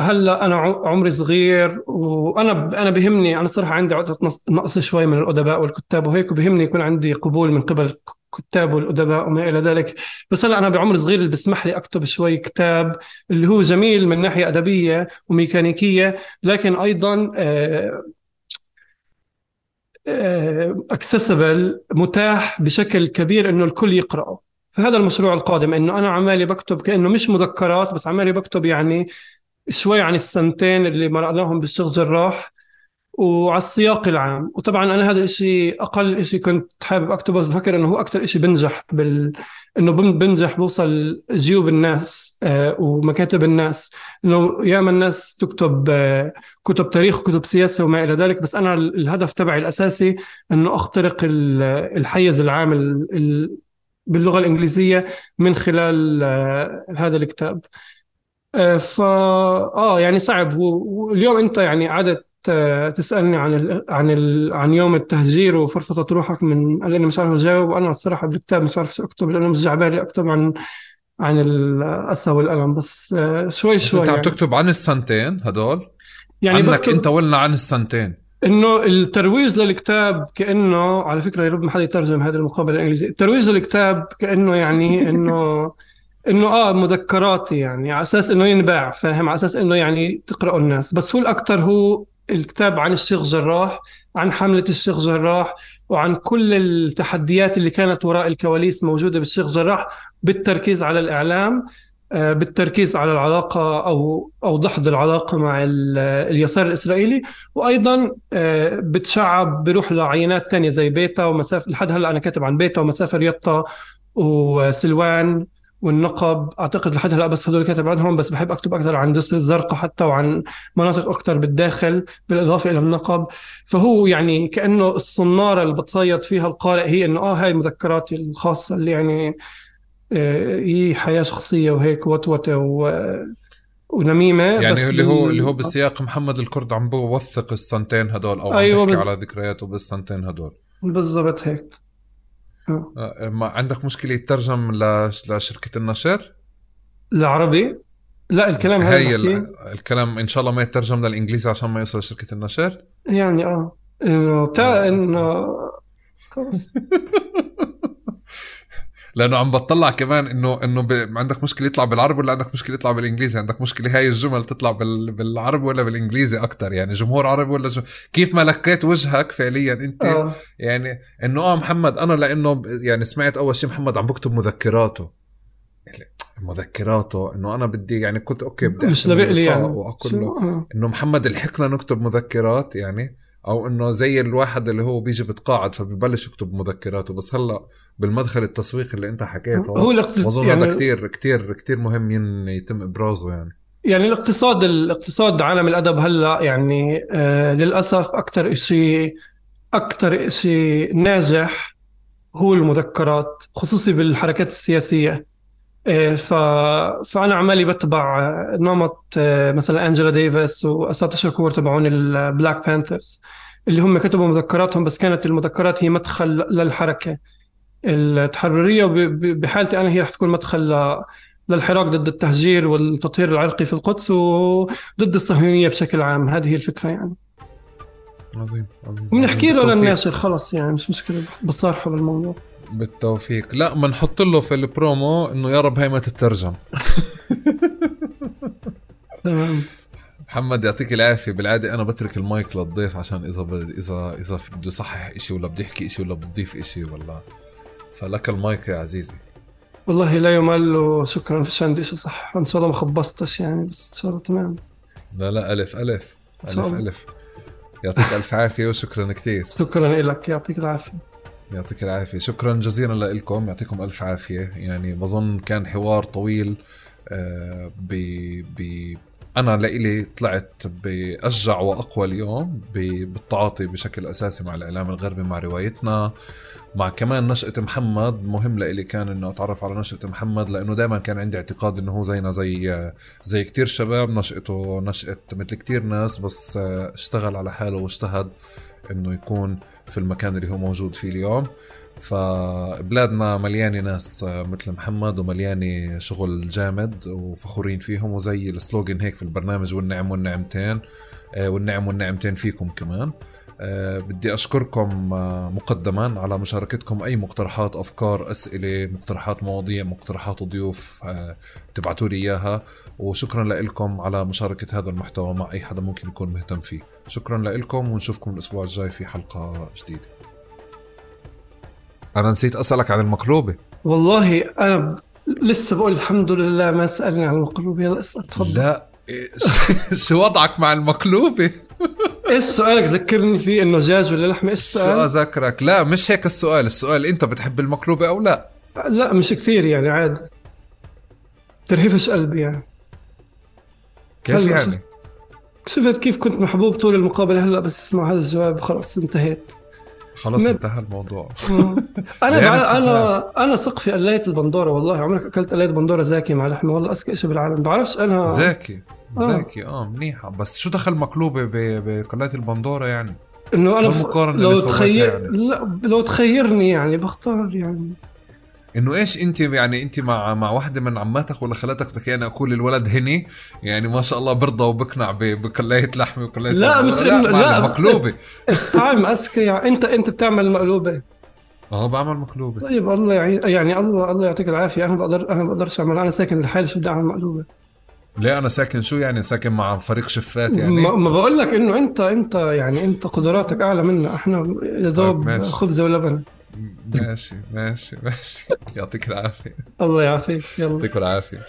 هلأ أنا عمري صغير وأنا أنا بهمني أنا صراحة عندي عقدة نقص شوي من الأدباء والكتاب وهيك وبهمني يكون عندي قبول من قبل الكتاب والأدباء وما إلى ذلك. بس هلأ أنا بعمر صغير اللي بسمح لي أكتب شوي كتاب اللي هو جميل من ناحية أدبية وميكانيكية لكن أيضا اكسسبل آه، متاح بشكل كبير إنه الكل يقرأه. فهذا المشروع القادم إنه أنا عمالي بكتب كأنه مش مذكرات بس عمالي بكتب يعني شوي عن السنتين اللي مرقناهم بالشيخ جراح. وعلى السياق العام. وطبعا أنا هذا الشيء أقل شيء كنت حابب أكتبه بفكر إنه هو أكثر شيء بنجح بال إنه بنجح بوصل جيوب الناس آه ومكاتب الناس. إنه ياما الناس تكتب آه كتب تاريخ وكتب سياسة وما إلى ذلك بس أنا الهدف تبعي الأساسي إنه أخترق الحيز العام باللغة الإنجليزية من خلال آه هذا الكتاب. فا آه يعني صعب. واليوم أنت يعني عادت تسألني عن ال عن ال عن يوم التهجير وفرفطت روحك من لاني مش عارف اجاوب وأنا الصراحة بالكتاب مش عارف شو اكتب لأنه مش جعبالي اكتب عن عن الاسى والألم. بس آه، شوي شوي بس أنت عم يعني. تكتب عن السنتين هدول؟ يعني عنك أنت ولا عن السنتين. إنه الترويج للكتاب كأنه على فكرة يا رب ما حدا يترجم هذه المقابلة الإنجليزية. الترويج للكتاب كأنه يعني [LAUGHS] إنه إنه آه مذكراتي يعني على أساس إنه ينباع فاهم؟ على أساس إنه يعني تقرأوا الناس. بس هو الاكثر هو الكتاب عن الشيخ جراح عن حملة الشيخ جراح وعن كل التحديات اللي كانت وراء الكواليس موجودة بالشيخ جراح بالتركيز على الإعلام آه، بالتركيز على العلاقة أو أو دحض العلاقة مع ال- اليسار الإسرائيلي. وأيضا آه، بتشعب بروح لعينات تانية زي بيتا ومسافة لحد هلأ أنا كاتب عن بيتا ومسافة يطا وسلوان والنقب أعتقد لحد هلا بس هدول كاتب عنهم بس بحب أكتب أكثر عن جسر الزرقاء حتى وعن مناطق أكثر بالداخل بالإضافة إلى النقب. فهو يعني كأنه الصنارة اللي بتصيد فيها القارئ هي إنه آه هاي مذكراتي الخاصة اللي يعني آه، هي حياة شخصية وهيك وتوتة و... ونميمة يعني بس اللي هو ال- اللي هو بالسياق محمد الكرد عم بوثق السنتين هدول أو عم أيوة بيحكي بز- على ذكرياته بالسنتين هدول. بالضبط هيك. ما عندك مشكلة يترجم لش- لشركة النشر؟ العربي؟ لا الكلام هاي الكلام إن شاء الله ما يترجم للإنجليزي عشان ما يوصل لشركه النشر؟ يعني آه. انه بتاع إنه خلص لأنه عم بطلع كمان إنه إنه ب... عندك مشكلة يطلع بالعربي ولا عندك مشكلة يطلع بالإنجليزي؟ عندك مشكلة هاي الجمل تطلع بال... بالعربي ولا بالإنجليزي أكثر يعني جمهور عربي ولا جم... كيف ما لكيت وجهك فعليا أنت؟ آه. يعني إنه آه محمد أنا لإنه يعني سمعت أول شيء محمد عم بكتب مذكراته. يعني مذكراته إنه أنا بدي يعني كنت أوكي بدي مش لبقلي اللقاء يعني. وأقول له. إنه محمد الحقنا نكتب مذكرات يعني. أو إنه زي الواحد اللي هو بيجي بتقاعد فبيبلش يكتب مذكراته. بس هلأ بالمدخل التسويقي اللي أنت حكيته هو الاقتصاد بظن هذا يعني كتير كتير كتير مهم ين- يتم إبرازه يعني. يعني الاقتصاد الاقتصاد عالم الأدب هلأ يعني آه للأسف أكثر شيء أكثر شيء ناجح هو المذكرات خصوصي بالحركات السياسية. إيه، ف... فأنا عمالي بتبع نمط إيه، مثلا أنجلا ديفيس وأساتا شاكور تبعون ال Black Panthers اللي هم كتبوا مذكراتهم بس كانت المذكرات هي مدخل للحركة التحررية بحالتي أنا هي رح تكون مدخل للحراك ضد التهجير والتطهير العرقي في القدس وضد الصهيونية بشكل عام. هذه هي الفكرة يعني. عظيم عظيم بنحكي له للناشر خلص يعني مش مشكلة بصارحه بالموضوع. بالتوفيق. لا بنحط له في البرومو إنه يا رب هي ما تترجم. [LAUGHS] تمام. محمد يعطيك العافية. بالعادة أنا بترك المايك للضيف عشان إذا ب... إذا إذا بده يصحح إشي ولا بده يحكي إشي ولا بده يضيف إشي ولا. فلك المايك يا عزيزي. والله لا يمل وشكرا فيش عندي شيء صح إن شاء الله ما خبصتش يعني بس إن شاء الله تمام. لا لا ألف ألف. ألف. ألف. يعطيك ألف عافية وشكرا كثير شكرا لك. يعطيك العافية. يعطيك العافية. شكرا جزيلا لكم يعطيكم ألف عافية. يعني بظن كان حوار طويل آه، ب ب أنا لإلي طلعت بأشجع وأقوى اليوم بالتعاطي بشكل أساسي مع الإعلام الغربي مع روايتنا مع كمان نشأة محمد. مهم لإلي كان إنه أتعرف على نشأة محمد لأنه دائما كان عندي اعتقاد إنه هو زينا زي زي كتير شباب. نشأته نشأة مثل كتير ناس بس آه، اشتغل على حاله واجتهد. إنه يكون في المكان اللي هو موجود فيه اليوم. فبلادنا مليانة ناس مثل محمد ومليانة شغل جامد وفخورين فيهم وزي السلوغن هيك في البرنامج والنعم والنعمتين آه، والنعم والنعمتين فيكم كمان. آه، بدي أشكركم آه، مقدما على مشاركتكم. أي مقترحات أفكار أسئلة مقترحات مواضيع مقترحات ضيوف آه، تبعتوا لي إياها. وشكرا لكم على مشاركة هذا المحتوى مع أي حدا ممكن يكون مهتم فيه. شكرا لكم ونشوفكم الأسبوع الجاي في حلقة جديدة. أنا نسيت أسألك عن المقلوبة. والله أنا ب... لسه بقول الحمد لله ما سألني عن المقلوب يلا اسأل تفضل. لا إيش- شو وضعك مع المقلوبة؟ [LAUGHS] إيش سؤالك؟ ذكرني فيه إنه دجاج ولا لحمة. إيش شو السؤال؟ أذكرك؟ لا مش هيك السؤال. السؤال أنت بتحب المقلوبة أو لا؟ لا مش كثير يعني عادي. ترهفش قلبي يعني. كيف يعني؟ شفت كيف كنت محبوب طول المقابلة هلا بس اسمع هذا الجواب خلص انتهيت خلص ما- انتهى الموضوع [LAUGHS] أنا بع... بتحبها؟ أنا أنا ثق في قلايه البندورة والله عمرك أكلت قلايه بندورة زاكي مع لحمة والله أذكى شيء بالعالم بعرفش أنا زاكي آه. زاكي آه منيحة بس شو دخل مقلوبة ب- بقلاية البندورة يعني؟ إنه أنا ف... لو تخير يعني؟ لا لو تخيرني يعني بختار يعني إنه إيش أنت يعني أنت مع مع واحدة من عماتك ولا خالاتك بدك يعني أقول الولد هني؟ يعني ما شاء الله برضى وبقنع ب- بقلاية لحمة وقلاية لا،. مش معلم، لا. مقلوبة. الطعم أذكى. يعني انت أنت بتعمل مقلوبة. آه بعمل مقلوبة. طيب الله يعين يعني الله الله يعطيك العافية. أنا بقدر أنا بقدرش اعمل أنا ساكن لحالي شو بدي أعمل مقلوبة؟ ليه أنا ساكن؟ شو يعني ساكن مع فريق شفات يعني؟ ما, ما بقول لك إنه انت أنت يعني أنت قدراتك أعلى منا. إحنا يا دوب ماشي. خبزة ولبن. ماشي ماشي ماشي. يعطيك العافية. الله يعافيك يلا. يعطيك العافية.